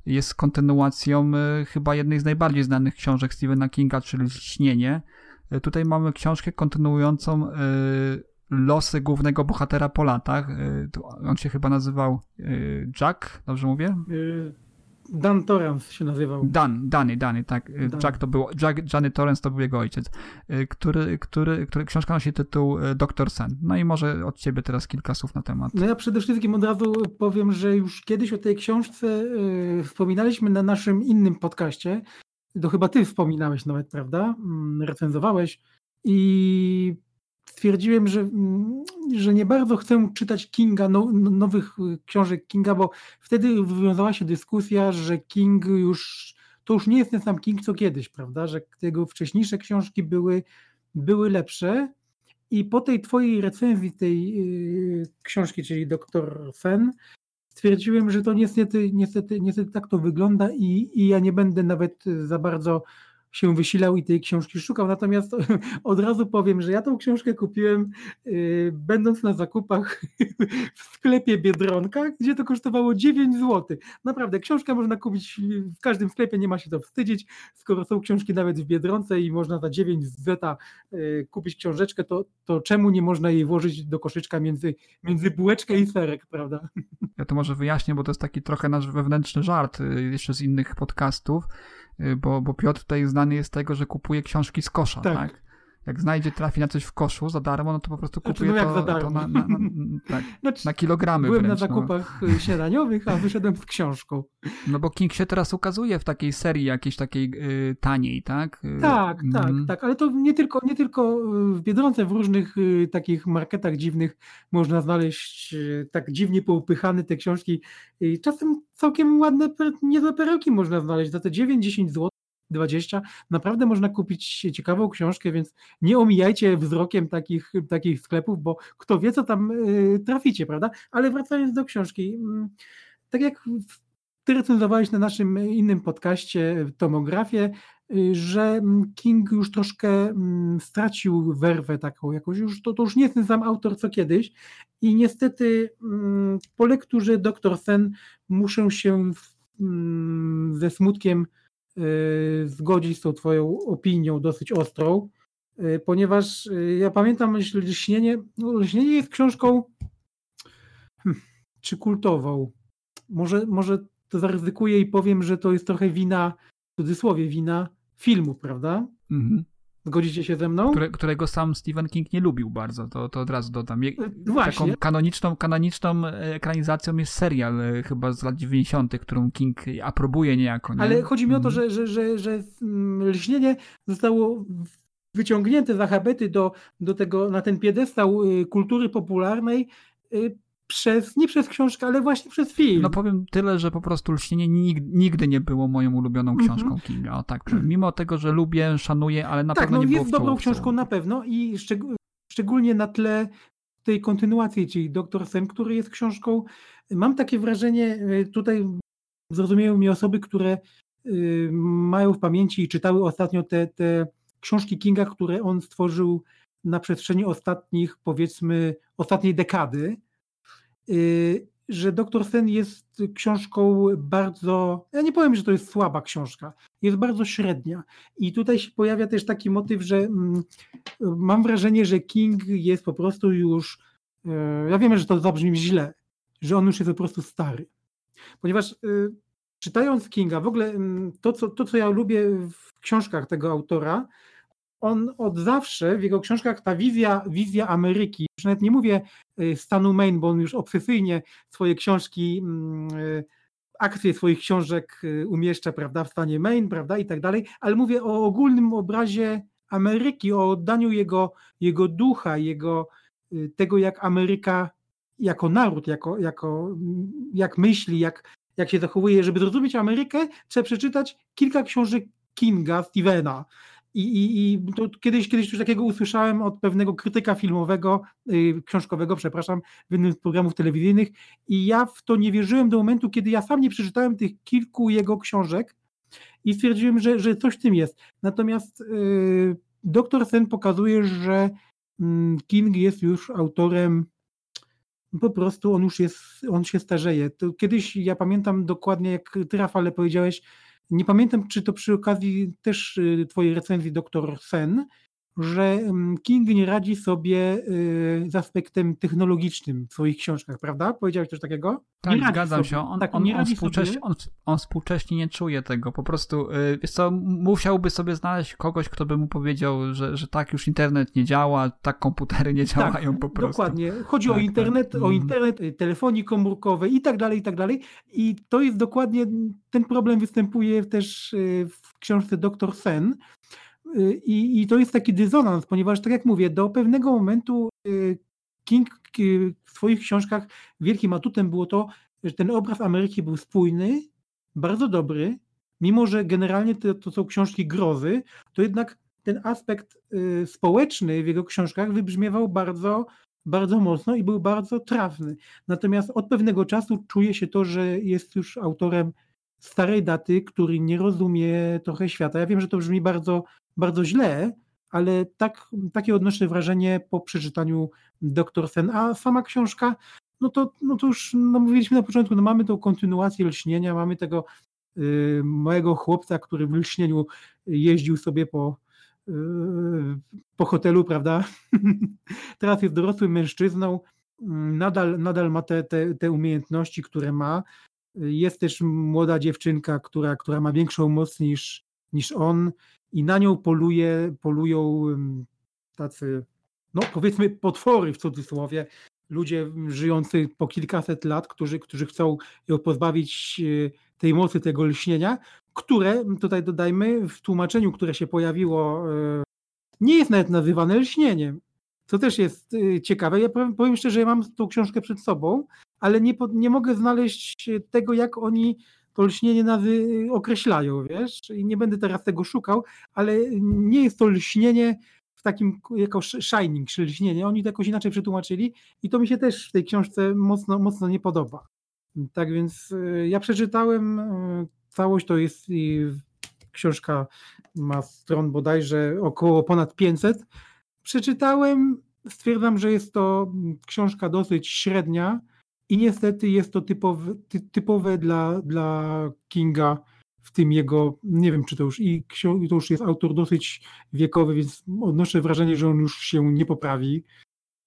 S2: jest kontynuacją chyba jednej z najbardziej znanych książek Stephena Kinga, czyli Śnienie. Tutaj mamy książkę kontynuującą losy głównego bohatera po latach. Y, On się chyba nazywał y, Jack, dobrze mówię?
S3: Y, Dan Torrance się nazywał.
S2: Dan, Dany, Dany, tak.
S3: Dan.
S2: Jack to był, Jack, Johnny Torrance to był jego ojciec, który, który, który książka nosi tytuł Doktor Sen. No i może od ciebie teraz kilka słów na temat.
S3: No ja przede wszystkim od razu powiem, że już kiedyś o tej książce wspominaliśmy na naszym innym podcaście. To chyba ty wspominałeś nawet, prawda? Mm, Recenzowałeś i stwierdziłem, że, mm, że nie bardzo chcę czytać Kinga, no, no- nowych y, książek Kinga, bo wtedy wywiązała się dyskusja, że King już, to już nie jest ten sam King co kiedyś, prawda? Że jego wcześniejsze książki były, były lepsze. I po tej twojej recenzji tej y, książki, czyli Doktor Sen, stwierdziłem, że to niestety, niestety, niestety tak to wygląda i, i ja nie będę nawet za bardzo się wysilał i tej książki szukał. Natomiast od razu powiem, że ja tą książkę kupiłem y, będąc na zakupach w sklepie Biedronka, gdzie to kosztowało 9 zł. Naprawdę, książkę można kupić w każdym sklepie, nie ma się to wstydzić. Skoro są książki nawet w Biedronce i można za 9 zeta y, kupić książeczkę, to, to czemu nie można jej włożyć do koszyczka między, między bułeczkę i serek, prawda?
S2: Ja to może wyjaśnię, bo to jest taki trochę nasz wewnętrzny żart y, jeszcze z innych podcastów, bo, bo Piotr tutaj znany jest z tego, że kupuje książki z kosza, tak?
S3: Tak.
S2: Jak znajdzie, trafi na coś w koszu za darmo, no to po prostu
S3: Znaczy,
S2: kupuje
S3: no jak
S2: to,
S3: za darmo?
S2: to na, na, na, tak,
S3: Znaczy,
S2: na kilogramy
S3: byłem
S2: wręcz.
S3: na
S2: no.
S3: zakupach y, śniadaniowych, a wyszedłem z książką.
S2: No bo King się teraz ukazuje w takiej serii jakiejś takiej y, taniej, tak? Y,
S3: Tak, tak,
S2: mhm.
S3: tak, ale to nie tylko, nie tylko y, w Biedronce, w różnych y, takich marketach dziwnych można znaleźć y, tak dziwnie poupychane te książki. Czasem całkiem ładne, niezłe perełki można znaleźć za te 9-10 zł. 20. Naprawdę można kupić ciekawą książkę, więc nie omijajcie wzrokiem takich, takich sklepów, bo kto wie, co tam y, traficie, prawda? Ale wracając do książki, mm, tak jak ty recenzowałeś na naszym innym podcaście Tomografię, y, że mm, King już troszkę mm, stracił werwę taką jakoś, już to, to już nie jest ten sam autor co kiedyś i niestety po lekturze Doktor Sen muszę się ze smutkiem zgodzić z tą twoją opinią dosyć ostrą, y, ponieważ y, ja pamiętam że Lśnienie, no, Lśnienie jest książką hmm, czy kultową, może, może to zaryzykuję i powiem, że to jest trochę wina, w cudzysłowie wina filmu, prawda?
S2: Mhm.
S3: Zgodzicie się ze mną?
S2: Które, którego sam Stephen King nie lubił bardzo, to, to od razu dodam. Je,
S3: No Właśnie.
S2: Taką kanoniczną, kanoniczną ekranizacją jest serial e, chyba z lat 90., którą King aprobuje niejako. Nie?
S3: Ale chodzi mi o to,
S2: Mhm.
S3: że, że, że, że mm, lśnienie zostało wyciągnięte za habety do, do tego, na ten piedestał y, kultury popularnej y, przez, nie przez książkę, ale właśnie przez film.
S2: No powiem tyle, że po prostu Lśnienie nig- nigdy nie było moją ulubioną
S3: Mhm.
S2: książką Kinga. O tak, mimo tego, że lubię, szanuję, ale na
S3: tak,
S2: pewno
S3: no
S2: nie było
S3: jest
S2: w
S3: dobrą książką na pewno i szczeg- szczególnie na tle tej kontynuacji, czyli Doktor Sen, który jest książką, mam takie wrażenie, y, tutaj zrozumieją mnie osoby, które y, mają w pamięci i czytały ostatnio te, te książki Kinga, które on stworzył na przestrzeni ostatnich, powiedzmy, ostatniej dekady, że Doktor Sen jest książką bardzo, ja nie powiem, że to jest słaba książka, jest bardzo średnia. I tutaj się pojawia też taki motyw, że mm, mam wrażenie, że King jest po prostu już, e, ja wiem, że to zabrzmi źle, że on już jest po prostu stary. Ponieważ y, czytając Kinga, w ogóle mm, to co, to, co ja lubię w książkach tego autora, on od zawsze w jego książkach ta wizja, wizja Ameryki, już nawet nie mówię y, stanu Maine, bo on już obsesyjnie swoje książki, mm, y, akcje swoich książek y, umieszcza, prawda, w stanie Maine, prawda, i tak dalej, ale mówię o ogólnym obrazie Ameryki, o oddaniu jego, jego ducha, jego, tego jak Ameryka jako naród, jako, jako, mm, jak myśli, jak, jak się zachowuje. Żeby zrozumieć Amerykę, trzeba przeczytać kilka książek Kinga, Stevena. I, i, i kiedyś, kiedyś już takiego usłyszałem od pewnego krytyka filmowego, y, książkowego, przepraszam, w jednym z programów telewizyjnych i ja w to nie wierzyłem do momentu, kiedy ja sam nie przeczytałem tych kilku jego książek i stwierdziłem, że, że coś w tym jest. Natomiast y, Doktor Sen pokazuje, że mm, King jest już autorem po prostu on już jest, on się starzeje. To kiedyś ja pamiętam dokładnie, jak ty Rafale powiedziałeś, nie pamiętam, czy to przy okazji też y, twojej recenzji Doktor Sen, że mm, King nie radzi sobie y, z aspektem technologicznym w swoich książkach, prawda? Powiedziałeś coś takiego?
S2: Tak, zgadzam
S3: sobie.
S2: się. On,
S3: tak,
S2: on,
S3: nie
S2: on,
S3: radzi
S2: współcześnie,
S3: sobie.
S2: on, on współcześnie nie czuje tego. Po prostu, y, wiesz co, musiałby sobie znaleźć kogoś, kto by mu powiedział, że, że tak już internet nie działa, tak komputery nie działają po prostu.
S3: Dokładnie. Chodzi o
S2: Tak,
S3: internet,
S2: tak.
S3: o
S2: Mhm.
S3: internet, y, telefonii komórkowej i tak dalej, i tak dalej. I to jest dokładnie, ten problem występuje też w książce Doktor Sen. Y, I, I to jest taki dysonans, ponieważ tak jak mówię, do pewnego momentu y, King y, w swoich książkach wielkim atutem było to, że ten obraz Ameryki był spójny, bardzo dobry, mimo że generalnie to, to są książki grozy, to jednak ten aspekt społeczny w jego książkach wybrzmiewał bardzo, bardzo mocno i był bardzo trafny. Natomiast od pewnego czasu czuje się to, że jest już autorem starej daty, który nie rozumie trochę świata. Ja wiem, że to brzmi bardzo, bardzo źle, ale tak, takie odnoszę wrażenie po przeczytaniu Doktor Sen. A sama książka, no to, no to już no mówiliśmy na początku, no mamy tą kontynuację lśnienia, mamy tego y, małego chłopca, który w lśnieniu jeździł sobie po, y, po hotelu, prawda? Teraz jest dorosłym mężczyzną, nadal, nadal ma te, te, te umiejętności, które ma. Jest też młoda dziewczynka, która, która ma większą moc niż, niż on i na nią poluje, polują tacy, no powiedzmy potwory w cudzysłowie, ludzie żyjący po kilkaset lat, którzy, którzy chcą ją pozbawić y, tej mocy, tego lśnienia, które, tutaj dodajmy, w tłumaczeniu, które się pojawiło, y, nie jest nawet nazywane lśnieniem. Co też jest y, ciekawe. Ja powiem, powiem szczerze, ja mam tą książkę przed sobą, ale nie, nie mogę znaleźć tego, jak oni to lśnienie nazy określają, wiesz? I nie będę teraz tego szukał, ale nie jest to lśnienie w takim jako sh- shining, czy lśnienie. Oni to jakoś inaczej przetłumaczyli i to mi się też w tej książce mocno, mocno nie podoba. Tak więc y, ja przeczytałem y, całość, to jest książka ma stron bodajże około ponad 500. Przeczytałem, stwierdzam, że jest to książka dosyć średnia i niestety jest to typowe, ty, typowe dla, dla Kinga w tym jego, nie wiem czy to już i to już jest autor dosyć wiekowy, więc odnoszę wrażenie, że on już się nie poprawi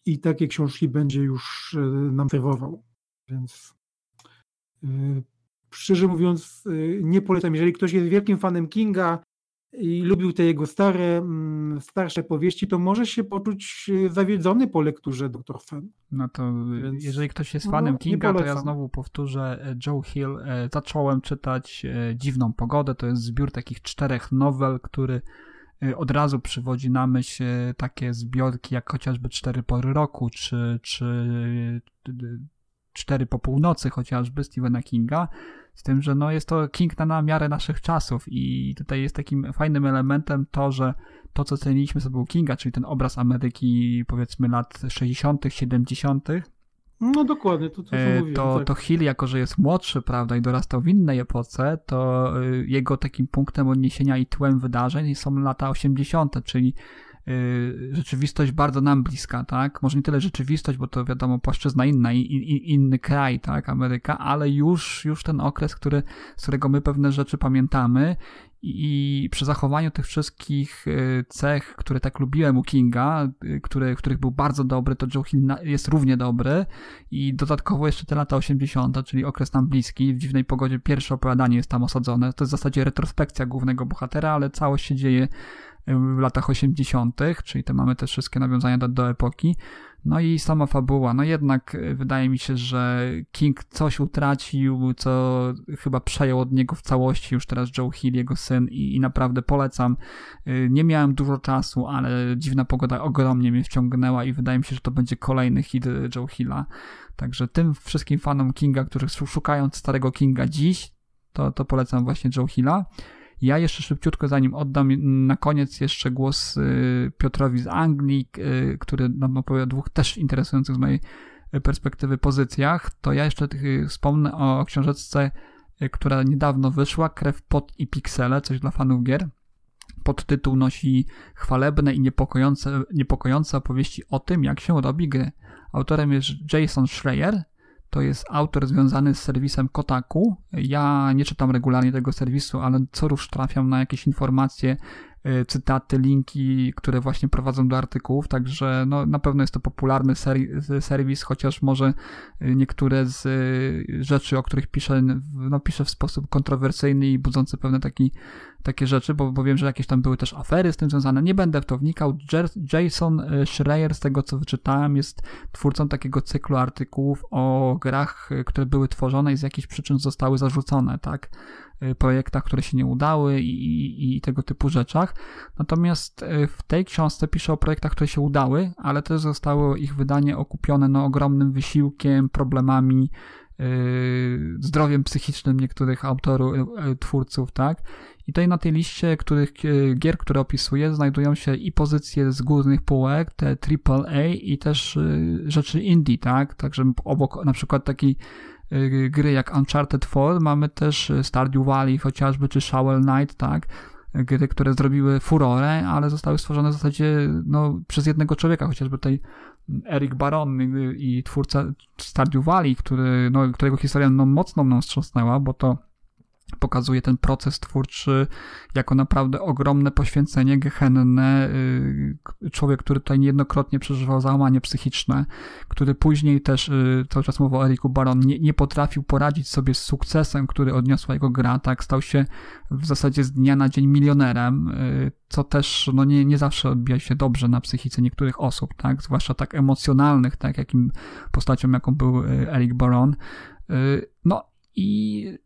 S3: i takie książki będzie już e, nam serwował. Więc Szczerze mówiąc, nie polecam. Jeżeli ktoś jest wielkim fanem Kinga, i lubił te jego stare, mm, starsze powieści, to może się poczuć e, zawiedzony po lekturze Dr. Fan.
S2: No to Więc, jeżeli ktoś jest no, fanem Kinga, to ja znowu powtórzę e, Joe Hill. E, zacząłem czytać Dziwną Pogodę, to jest zbiór takich czterech nowel, który od razu przywodzi na myśl takie zbiorki jak chociażby Cztery Pory Roku, czy, czy Cztery po północy chociażby Stephena Kinga. Z tym, że no jest to King na miarę naszych czasów i tutaj jest takim fajnym elementem to, że to, co ceniliśmy sobie u Kinga, czyli ten obraz Ameryki powiedzmy lat 60., 70.,
S3: no dokładnie, to co
S2: e,
S3: mówiłem.
S2: To,
S3: tak.
S2: to Hill, jako że jest młodszy, prawda, i dorastał w innej epoce, to e, jego takim punktem odniesienia i tłem wydarzeń są lata 80., czyli Y, rzeczywistość bardzo nam bliska, tak? Może nie tyle rzeczywistość, bo to wiadomo, płaszczyzna inna i, i inny kraj, tak? Ameryka, ale już, już ten okres, który, z którego my pewne rzeczy pamiętamy i przy zachowaniu tych wszystkich y, cech, które tak lubiłem u Kinga, y, który, których był bardzo dobry, to Joe Hill jest równie dobry i dodatkowo jeszcze te lata 80., czyli okres nam bliski, w dziwnej pogodzie pierwsze opowiadanie jest tam osadzone. To jest w zasadzie retrospekcja głównego bohatera, ale całość się dzieje w latach 80., czyli te mamy te wszystkie nawiązania do, do epoki. No i sama fabuła. No jednak e, wydaje mi się, że King coś utracił, co chyba przejął od niego w całości już teraz Joe Hill, jego syn i, i naprawdę polecam. E, nie miałem dużo czasu, ale dziwna pogoda ogromnie mnie wciągnęła i wydaje mi się, że to będzie kolejny hit Joe Hilla. Także tym wszystkim fanom Kinga, którzy szukają starego Kinga dziś, to, to polecam właśnie Joe Hilla. Ja jeszcze szybciutko, zanim oddam na koniec jeszcze głos y, Piotrowi z Anglii, y, który nam opowie o dwóch też interesujących z mojej perspektywy pozycjach, to ja jeszcze wspomnę o książeczce, y, która niedawno wyszła, Krew, Pot i Piksele, coś dla fanów gier. Podtytuł nosi chwalebne i niepokojące, niepokojące opowieści o tym, jak się robi gry. Autorem jest Jason Schreier, to jest autor związany z serwisem Kotaku. Ja nie czytam regularnie tego serwisu, ale co rusz trafiam na jakieś informacje cytaty, linki, które właśnie prowadzą do artykułów, także no, na pewno jest to popularny serwis, chociaż może y, niektóre z y, rzeczy, o których piszę, no, piszę w sposób kontrowersyjny i budzący pewne taki, takie rzeczy, bo, bo wiem, że jakieś tam były też afery z tym związane. Nie będę w to wnikał. Jason Schreier, z tego co wyczytałem, jest twórcą takiego cyklu artykułów o grach, które były tworzone i z jakichś przyczyn zostały zarzucone, tak? Y, projektach, które się nie udały i, i, i, tego typu rzeczach. Natomiast y, w tej książce pisze o projektach, które się udały, ale też zostało ich wydanie okupione no, ogromnym wysiłkiem, problemami, yy, zdrowiem psychicznym niektórych autorów, yy, twórców, tak? I tutaj na tej liście których, gier, które opisuję, znajdują się i pozycje z górnych półek, te AAA i też rzeczy indie, tak? Także obok na przykład taki gry jak Uncharted 4, mamy też Stardew Valley chociażby, czy Shovel Knight, tak? Gry, które zrobiły furorę, ale zostały stworzone w zasadzie no, przez jednego człowieka, chociażby tutaj Eric Baron i twórca Stardew Valley, który, no, którego historia no, mocno mną wstrząsnęła, bo to pokazuje ten proces twórczy jako naprawdę ogromne poświęcenie, gehenne. Y, człowiek, który tutaj niejednokrotnie przeżywał załamanie psychiczne, który później też, y, cały czas mówię o Eriku Baron, nie, nie potrafił poradzić sobie z sukcesem, który odniosła jego gra, tak, stał się w zasadzie z dnia na dzień milionerem, y, co też no nie, nie zawsze odbija się dobrze na psychice niektórych osób, tak, zwłaszcza tak emocjonalnych, tak, jakim postacią, jaką był Eric Baron. No i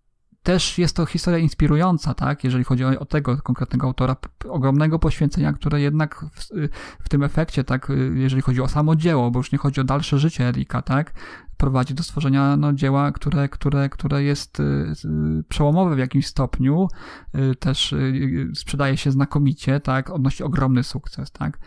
S2: też jest to historia inspirująca, tak, jeżeli chodzi o, o tego konkretnego autora, ogromnego poświęcenia, które jednak w, w, tym efekcie, tak, jeżeli chodzi o samo dzieło, bo już nie chodzi o dalsze życie Erika, tak, prowadzi do stworzenia no, dzieła, które, które, które jest y, przełomowe w jakimś stopniu, y, też y, sprzedaje się znakomicie, tak, odnosi ogromny sukces, tak.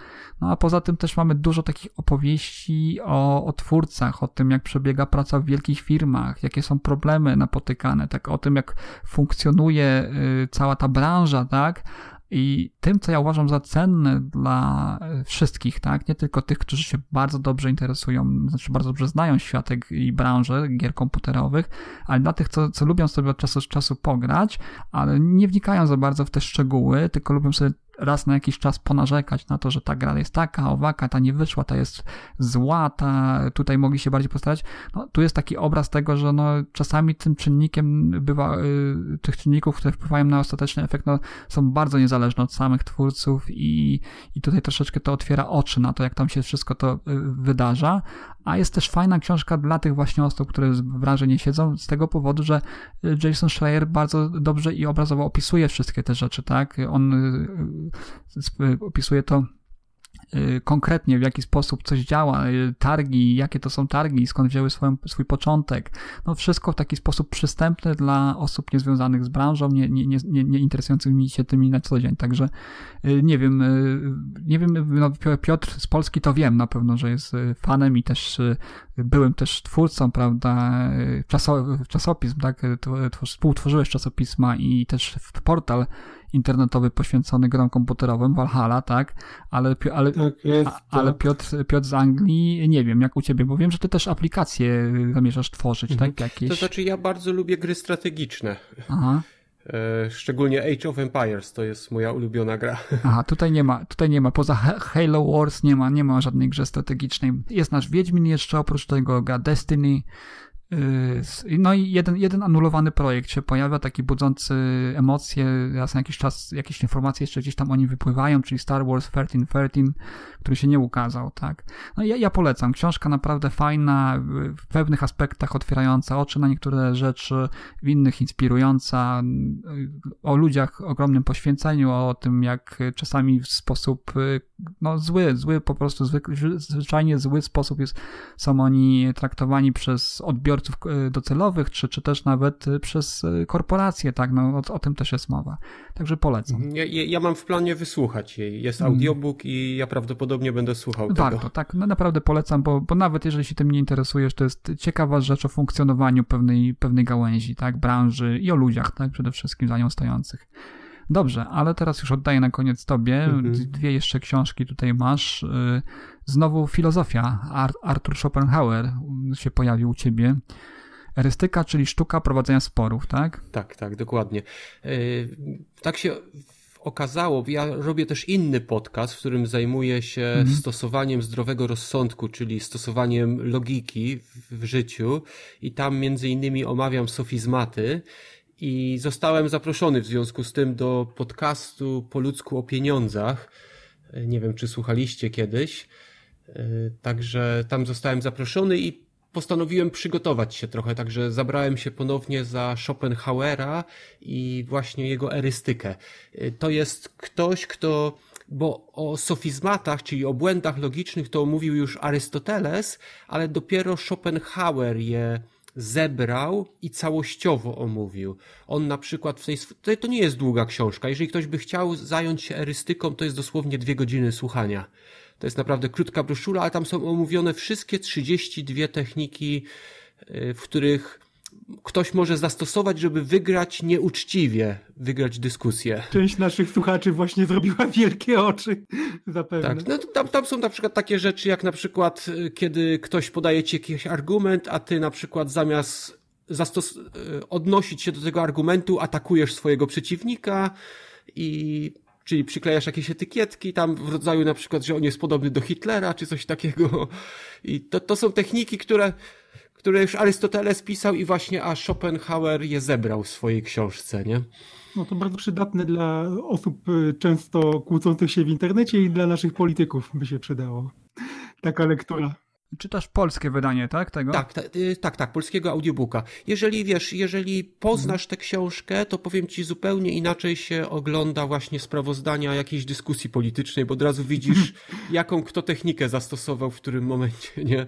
S2: No a poza tym też mamy dużo takich opowieści o, o twórcach, o tym, jak przebiega praca w wielkich firmach, jakie są problemy napotykane, tak, o tym, jak funkcjonuje cała ta branża, tak, i tym, co ja uważam za cenne dla e, wszystkich, tak, nie tylko tych, którzy się bardzo dobrze interesują, znaczy bardzo dobrze znają światek i branżę gier komputerowych, ale dla tych, co, co lubią sobie od czasu do czasu pograć, ale nie wnikają za bardzo w te szczegóły, tylko lubią sobie raz na jakiś czas ponarzekać na to, że ta gra jest taka, owaka, ta nie wyszła, ta jest zła, ta tutaj mogli się bardziej postarać. No, tu jest taki obraz tego, że no, czasami tym czynnikiem bywa, y, tych czynników, które wpływają na ostateczny efekt, no, są bardzo niezależne od samych twórców i, i tutaj troszeczkę to otwiera oczy na to, jak tam się wszystko to y, wydarza, a jest też fajna książka dla tych właśnie osób, które w branży nie siedzą, z tego powodu, że y, Jason Schreier bardzo dobrze i obrazowo opisuje wszystkie te rzeczy, tak? On y, opisuje to Y, konkretnie w jaki sposób coś działa, y, targi, jakie to są targi, skąd wzięły swoją, swój początek. No wszystko w taki sposób przystępny dla osób niezwiązanych z branżą, nie, nie, nie, nie interesującymi się tymi na co dzień. Także y, nie wiem, nie wiem, no Piotr z Polski to wiem na pewno, że jest fanem i też byłem też twórcą, prawda, czasopism, tak, współtworzyłeś czasopisma i też portal internetowy poświęcony grom komputerowym, Valhalla, tak? Ale, ale,
S3: tak jest,
S2: a, ale
S3: tak.
S2: Piotr, Piotr z Anglii, nie wiem, jak u ciebie, bo wiem, że ty też aplikacje zamierzasz tworzyć, mhm. tak? Jakieś...
S4: To znaczy, ja bardzo lubię gry strategiczne.
S2: Aha.
S4: E, szczególnie Age of Empires to jest moja ulubiona gra.
S2: Aha, tutaj nie ma, tutaj nie ma, poza Halo Wars nie ma, nie ma żadnej grze strategicznej. Jest nasz Wiedźmin jeszcze, oprócz tego gra Destiny, no i jeden, jeden anulowany projekt się pojawia, taki budzący emocje, raz na jakiś czas jakieś informacje jeszcze gdzieś tam o nim wypływają, czyli Star Wars 1313, który się nie ukazał, tak. No ja, ja polecam, książka naprawdę fajna, w pewnych aspektach otwierająca oczy na niektóre rzeczy, w innych inspirująca, o ludziach, ogromnym poświęceniu, o tym jak czasami w sposób no zły, zły po prostu, zwyczajnie zły sposób jest, są oni traktowani przez odbiorców odbiorców e, docelowych, czy, czy też nawet e, przez e, korporacje, tak, no o, o tym też jest mowa. Także polecam.
S4: Ja, ja mam w planie wysłuchać jej. Jest mhm. audiobook mm. i ja prawdopodobnie będę słuchał
S2: Warto,
S4: tego.
S2: tak, no naprawdę polecam, bo, bo nawet jeżeli się tym nie interesujesz, to jest ciekawa rzecz o funkcjonowaniu pewnej, pewnej gałęzi, tak, branży i o ludziach, tak, przede wszystkim za nią stojących. Dobrze, ale teraz już oddaję na koniec tobie. Mhm. Dwie jeszcze książki tutaj masz. Znowu filozofia. Arthur Schopenhauer się pojawił u ciebie. Erystyka, czyli sztuka prowadzenia sporów, tak?
S4: Tak, tak, dokładnie. Y, tak się okazało, ja robię też inny podcast, w którym zajmuję się mhm. stosowaniem zdrowego rozsądku, czyli stosowaniem logiki w, w życiu i tam między innymi omawiam sofizmaty i zostałem zaproszony w związku z tym do podcastu po ludzku o pieniądzach. Nie wiem, czy słuchaliście kiedyś. E, także tam zostałem zaproszony i postanowiłem przygotować się trochę, także zabrałem się ponownie za Schopenhauera i właśnie jego erystykę. E, to jest ktoś, kto bo o sofizmatach, czyli o błędach logicznych to mówił już Arystoteles, ale dopiero Schopenhauer je zebrał i całościowo omówił. On na przykład w tej, to nie jest długa książka. Jeżeli ktoś by chciał zająć się erystyką, to jest dosłownie dwie godziny słuchania. To jest naprawdę krótka broszura, ale tam są omówione wszystkie 32 techniki, y, w których ktoś może zastosować, żeby wygrać nieuczciwie, wygrać dyskusję.
S3: Część naszych słuchaczy właśnie zrobiła wielkie oczy, zapewne.
S4: Tak, no, tam, tam są na przykład takie rzeczy, jak na przykład, y, kiedy ktoś podaje ci jakiś argument, a ty na przykład zamiast zastos- y, odnosić się do tego argumentu, atakujesz swojego przeciwnika i czyli przyklejasz jakieś etykietki tam w rodzaju na przykład, że on jest podobny do Hitlera, czy coś takiego. I to, to są techniki, które które już Arystoteles pisał i właśnie a Schopenhauer je zebrał w swojej książce, nie?
S3: No to bardzo przydatne dla osób y, często kłócących się w internecie i dla naszych polityków by się przydało. Taka lektura.
S2: Czytasz polskie wydanie, tak? Tego?
S4: Tak, tak, tak, tak, polskiego audiobooka. Jeżeli wiesz, jeżeli poznasz tę książkę, to powiem ci zupełnie inaczej się ogląda właśnie sprawozdania jakiejś dyskusji politycznej, bo od razu widzisz, jaką kto technikę zastosował w którym momencie, nie?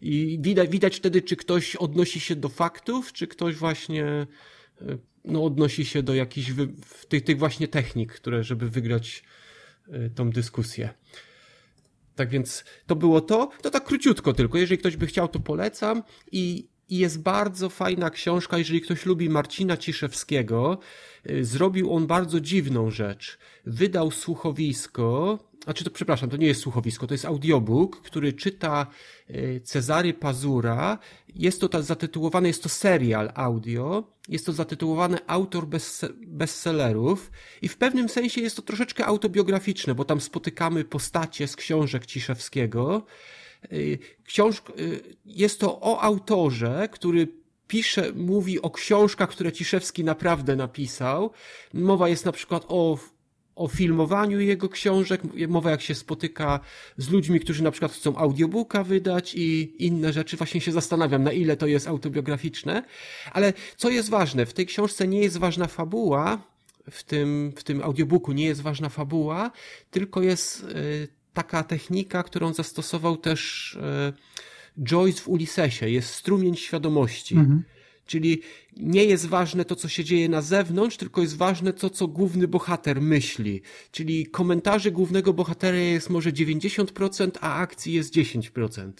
S4: I widać, widać wtedy, czy ktoś odnosi się do faktów, czy ktoś właśnie e, no, odnosi się do jakichś wy, tych, tych właśnie technik, które, żeby wygrać e, tą dyskusję. Tak więc to było to. To tak króciutko tylko. Jeżeli ktoś by chciał, to polecam. I, i jest bardzo fajna książka, jeżeli ktoś lubi Marcina Ciszewskiego. E, zrobił on bardzo dziwną rzecz. Wydał słuchowisko znaczy to przepraszam, to nie jest słuchowisko, to jest audiobook, który czyta y, Cezary Pazura. Jest to zatytułowane, jest to serial audio, jest to zatytułowane autor bez, bestsellerów i w pewnym sensie jest to troszeczkę autobiograficzne, bo tam spotykamy postacie z książek Ciszewskiego. Y, książk, y, jest to o autorze, który pisze, mówi o książkach, które Ciszewski naprawdę napisał. Mowa jest na przykład o o filmowaniu jego książek, mowa jak się spotyka z ludźmi, którzy na przykład chcą audiobooka wydać i inne rzeczy. Właśnie się zastanawiam, na ile to jest autobiograficzne. Ale co jest ważne, w tej książce nie jest ważna fabuła, w tym, w tym audiobooku nie jest ważna fabuła, tylko jest y, taka technika, którą zastosował też y, Joyce w Ulisesie. Jest strumień świadomości. Mhm. Czyli nie jest ważne to, co się dzieje na zewnątrz, tylko jest ważne to, co główny bohater myśli. Czyli komentarzy głównego bohatera jest może 90%, a akcji jest 10%.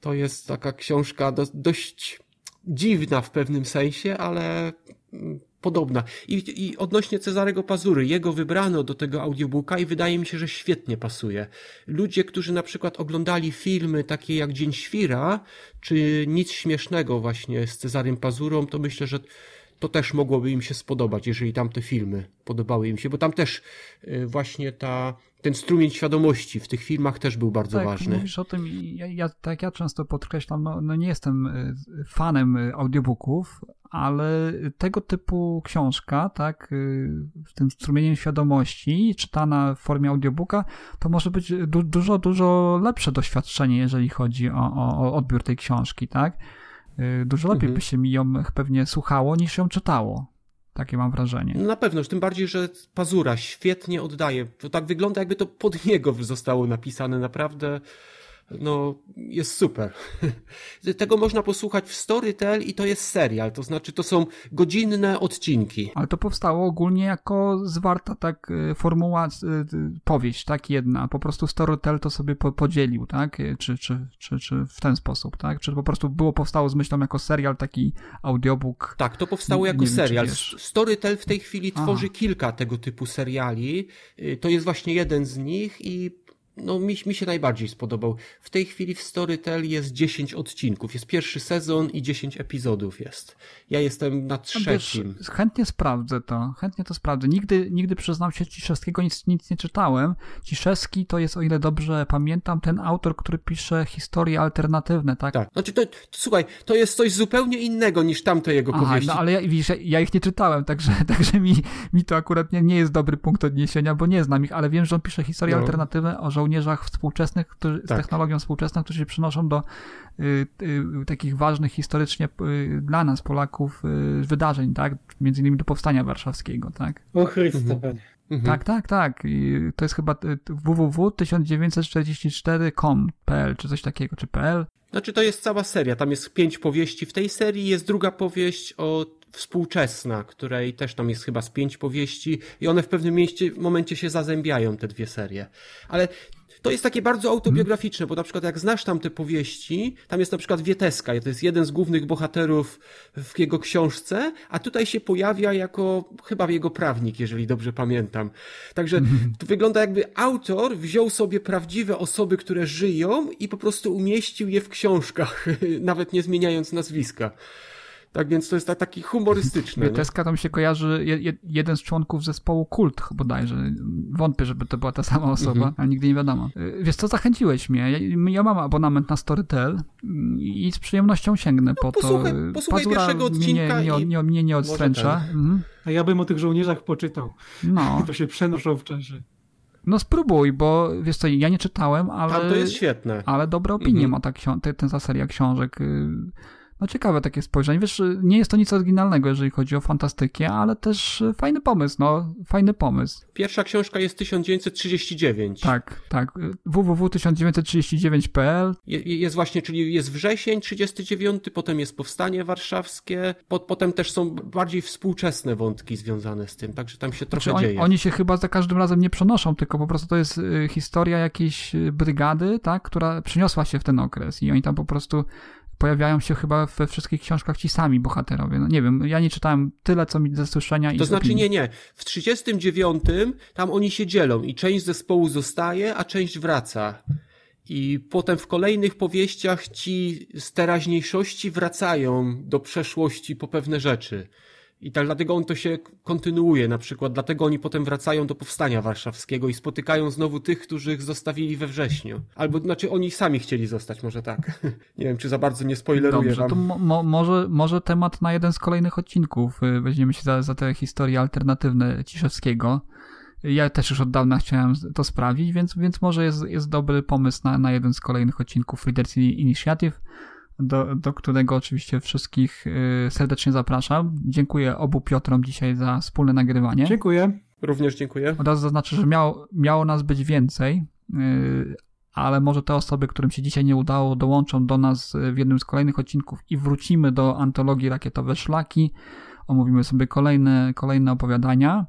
S4: To jest taka książka do, dość dziwna w pewnym sensie, ale mm, podobna. I, I odnośnie Cezarego Pazury, jego wybrano do tego audiobooka i wydaje mi się, że świetnie pasuje. Ludzie, którzy na przykład oglądali filmy takie jak Dzień Świra, czy Nic Śmiesznego właśnie z Cezarym Pazurą, to myślę, że to też mogłoby im się spodobać, jeżeli tamte filmy podobały im się, bo tam też y, właśnie ta, ten strumień świadomości w tych filmach też był bardzo
S2: tak,
S4: ważny.
S2: Mówisz o tym, ja, ja, tak ja często podkreślam, no, no nie jestem y, fanem y, audiobooków, ale tego typu książka, tak, z tym strumieniem świadomości, czytana w formie audiobooka, to może być du dużo, dużo lepsze doświadczenie, jeżeli chodzi o, o, o odbiór tej książki, tak? Dużo lepiej mhm. by się mi ją pewnie słuchało niż ją czytało. Takie mam wrażenie.
S4: Na pewno, tym bardziej, że Pazura świetnie oddaje. To tak wygląda, jakby to pod niego zostało napisane. Naprawdę no, jest super. Tego można posłuchać w Storytel i to jest serial, to znaczy to są godzinne odcinki.
S2: Ale to powstało ogólnie jako zwarta tak y, formuła, y, y, powieść, tak jedna. Po prostu Storytel to sobie podzielił, tak? Czy, czy, czy, czy w ten sposób, tak? Czy po prostu było powstało z myślą jako serial, taki audiobook?
S4: Tak, to powstało jako serial. Storytel w tej chwili tworzy Aha. kilka tego typu seriali. To jest właśnie jeden z nich i no mi, mi się najbardziej spodobał. W tej chwili w Storytel jest 10 odcinków. Jest pierwszy sezon i 10 epizodów jest. Ja jestem na trzecim.
S2: Wiesz, chętnie sprawdzę to. Chętnie to sprawdzę. Nigdy, nigdy przyznam się, Ciszewskiego nic, nic nie czytałem. Ciszewski to jest, o ile dobrze pamiętam, ten autor, który pisze historie alternatywne, tak?
S4: Tak. Znaczy to, to słuchaj, to jest coś zupełnie innego niż tamte jego Aha, powieści.
S2: no ale ja, widzisz, ja ich nie czytałem, także, także mi, mi to akurat nie, nie jest dobry punkt odniesienia, bo nie znam ich, ale wiem, że on pisze historie no. alternatywne o żołnierzach żołnierzach współczesnych, którzy, tak. z technologią współczesną, którzy się przenoszą do y, y, takich ważnych historycznie y, dla nas, Polaków, y, wydarzeń, tak? Między innymi do Powstania Warszawskiego, tak?
S3: O Chryste, mhm.
S2: Mhm. Tak, tak, tak. I to jest chyba y, www.1944.com.pl, czy coś takiego, czy .pl.
S4: Znaczy to jest cała seria, tam jest pięć powieści w tej serii, jest druga powieść o współczesna, której też tam jest chyba z pięć powieści i one w pewnym mieście, momencie się zazębiają, te dwie serie. Ale to jest takie bardzo autobiograficzne, bo na przykład jak znasz tam te powieści, tam jest na przykład Wieteska, to jest jeden z głównych bohaterów w jego książce, a tutaj się pojawia jako chyba jego prawnik, jeżeli dobrze pamiętam. Także to wygląda jakby autor wziął sobie prawdziwe osoby, które żyją i po prostu umieścił je w książkach, nawet nie zmieniając nazwiska. Tak więc to jest tak, taki humorystyczny.
S2: Teska tam się kojarzy je, jeden z członków zespołu Kult bodajże. Wątpię, żeby to była ta sama osoba, mhm. ale nigdy nie wiadomo. Y, wiesz co, zachęciłeś mnie. Ja, ja mam abonament na Storytel i z przyjemnością sięgnę no, po
S4: posłuchaj,
S2: to.
S4: Posłuchaj pierwszego odcinka
S2: mnie nie, nie, mnie nie odstręcza. Mhm.
S3: A ja bym o tych żołnierzach poczytał. No. to się przenoszą w czasie.
S2: No spróbuj, bo wiesz co, ja nie czytałem, ale...
S4: Tam to jest świetne.
S2: Ale dobre opinie mhm. ma ta, ta, ta seria książek. Y, no ciekawe takie spojrzenie. Wiesz, nie jest to nic oryginalnego, jeżeli chodzi o fantastykę, ale też fajny pomysł, no, fajny pomysł.
S4: Pierwsza książka jest 1939.
S2: Tak, tak. www.1939.pl
S4: Jest właśnie, czyli jest wrzesień 39, potem jest powstanie warszawskie, po, potem też są bardziej współczesne wątki związane z tym, także tam się trochę
S2: znaczy,
S4: dzieje.
S2: Oni się chyba za każdym razem nie przenoszą, tylko po prostu to jest y, historia jakiejś brygady, tak, która przyniosła się w ten okres i oni tam po prostu pojawiają się chyba we wszystkich książkach ci sami bohaterowie. No nie wiem, ja nie czytałem tyle, co mi ze słyszenia i
S4: To
S2: z
S4: znaczy
S2: opinii.
S4: nie, nie. W 39 tam oni się dzielą i część zespołu zostaje, a część wraca. I potem w kolejnych powieściach ci z teraźniejszości wracają do przeszłości po pewne rzeczy. I tak dlatego on to się kontynuuje, na przykład dlatego oni potem wracają do powstania warszawskiego i spotykają znowu tych, którzy ich zostawili we wrześniu. Albo znaczy oni sami chcieli zostać, może tak. Nie wiem, czy za bardzo nie spoileruję
S2: Dobrze,
S4: wam.
S2: to mo, mo, może, może temat na jeden z kolejnych odcinków. Y, Weźmiemy się za, za te historie alternatywne Ciszewskiego. Ja też już od dawna chciałem to sprawdzić, więc, więc może jest, jest dobry pomysł na, na jeden z kolejnych odcinków Readers Initiative, do, do którego oczywiście wszystkich y, serdecznie zapraszam. Dziękuję obu Piotrom dzisiaj za wspólne nagrywanie.
S3: Dziękuję.
S4: Również dziękuję.
S2: Od razu zaznaczę, że miało, miało nas być więcej, yy, ale może te osoby, którym się dzisiaj nie udało, dołączą do nas w jednym z kolejnych odcinków i wrócimy do antologii Rakietowe Szlaki. Omówimy sobie kolejne, kolejne opowiadania.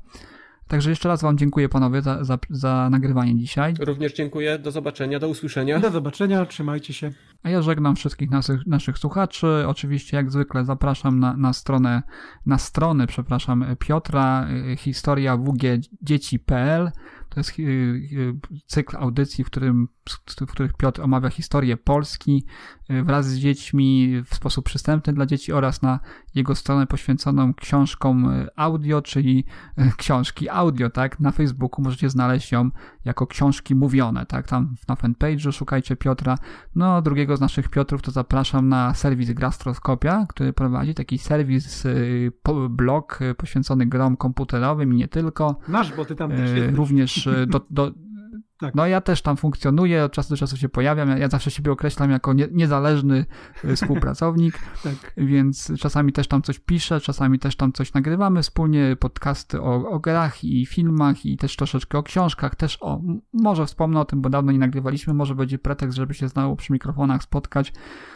S2: Także jeszcze raz Wam dziękuję panowie za, za, za nagrywanie dzisiaj.
S4: Również dziękuję. Do zobaczenia, do usłyszenia.
S3: Do zobaczenia, trzymajcie się.
S2: A ja żegnam wszystkich naszych, naszych słuchaczy. Oczywiście, jak zwykle, zapraszam na, na stronę, na stronę, przepraszam, Piotra, y, historia wgdzieci.pl. To jest y, y, cykl audycji, w, którym, w których Piotr omawia historię Polski y, wraz z dziećmi w sposób przystępny dla dzieci oraz na jego stronę poświęconą książkom audio, czyli książki audio, tak? Na Facebooku możecie znaleźć ją jako książki mówione, tak? Tam na fanpage'u szukajcie Piotra. No, drugiego z naszych Piotrów to zapraszam na serwis Grastroskopia, który prowadzi taki serwis, blog poświęcony grom komputerowym i nie tylko.
S3: Nasz, bo ty tam też
S2: E. Również e, do, do,
S3: Tak.
S2: no ja też tam funkcjonuję, od czasu do czasu się pojawiam, ja, ja zawsze siebie określam jako nie, niezależny e, współpracownik,
S3: Tak.
S2: więc czasami też tam coś piszę, czasami też tam coś nagrywamy wspólnie, podcasty o, o grach i filmach i też troszeczkę o książkach, też o, może wspomnę o tym, bo dawno nie nagrywaliśmy, może będzie pretekst, żeby się znowu przy mikrofonach spotkać.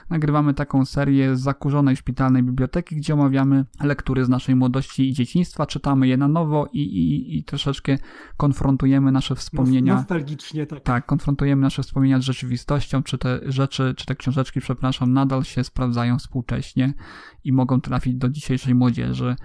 S2: Nagrywamy taką serię z zakurzonej szpitalnej biblioteki, gdzie omawiamy lektury z naszej młodości i dzieciństwa, czytamy je na nowo i, i, i troszeczkę konfrontujemy nasze wspomnienia.
S3: Nostalgicznie, tak.
S2: Tak, konfrontujemy nasze wspomnienia z rzeczywistością, czy te rzeczy, czy te książeczki, przepraszam, nadal się sprawdzają współcześnie i mogą trafić do dzisiejszej młodzieży,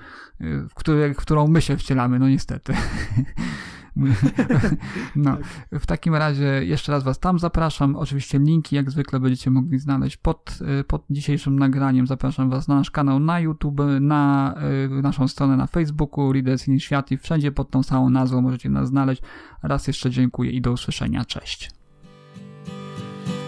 S2: y, w, której, w którą my się wcielamy, no niestety. No, w takim razie jeszcze raz Was tam zapraszam. Oczywiście linki, jak zwykle, będziecie mogli znaleźć pod, y, pod dzisiejszym nagraniem. Zapraszam Was na nasz kanał na YouTube, na y, naszą stronę na Facebooku, Readers Initiative. Wszędzie pod tą samą nazwą możecie nas znaleźć. Raz jeszcze dziękuję i do usłyszenia. Cześć.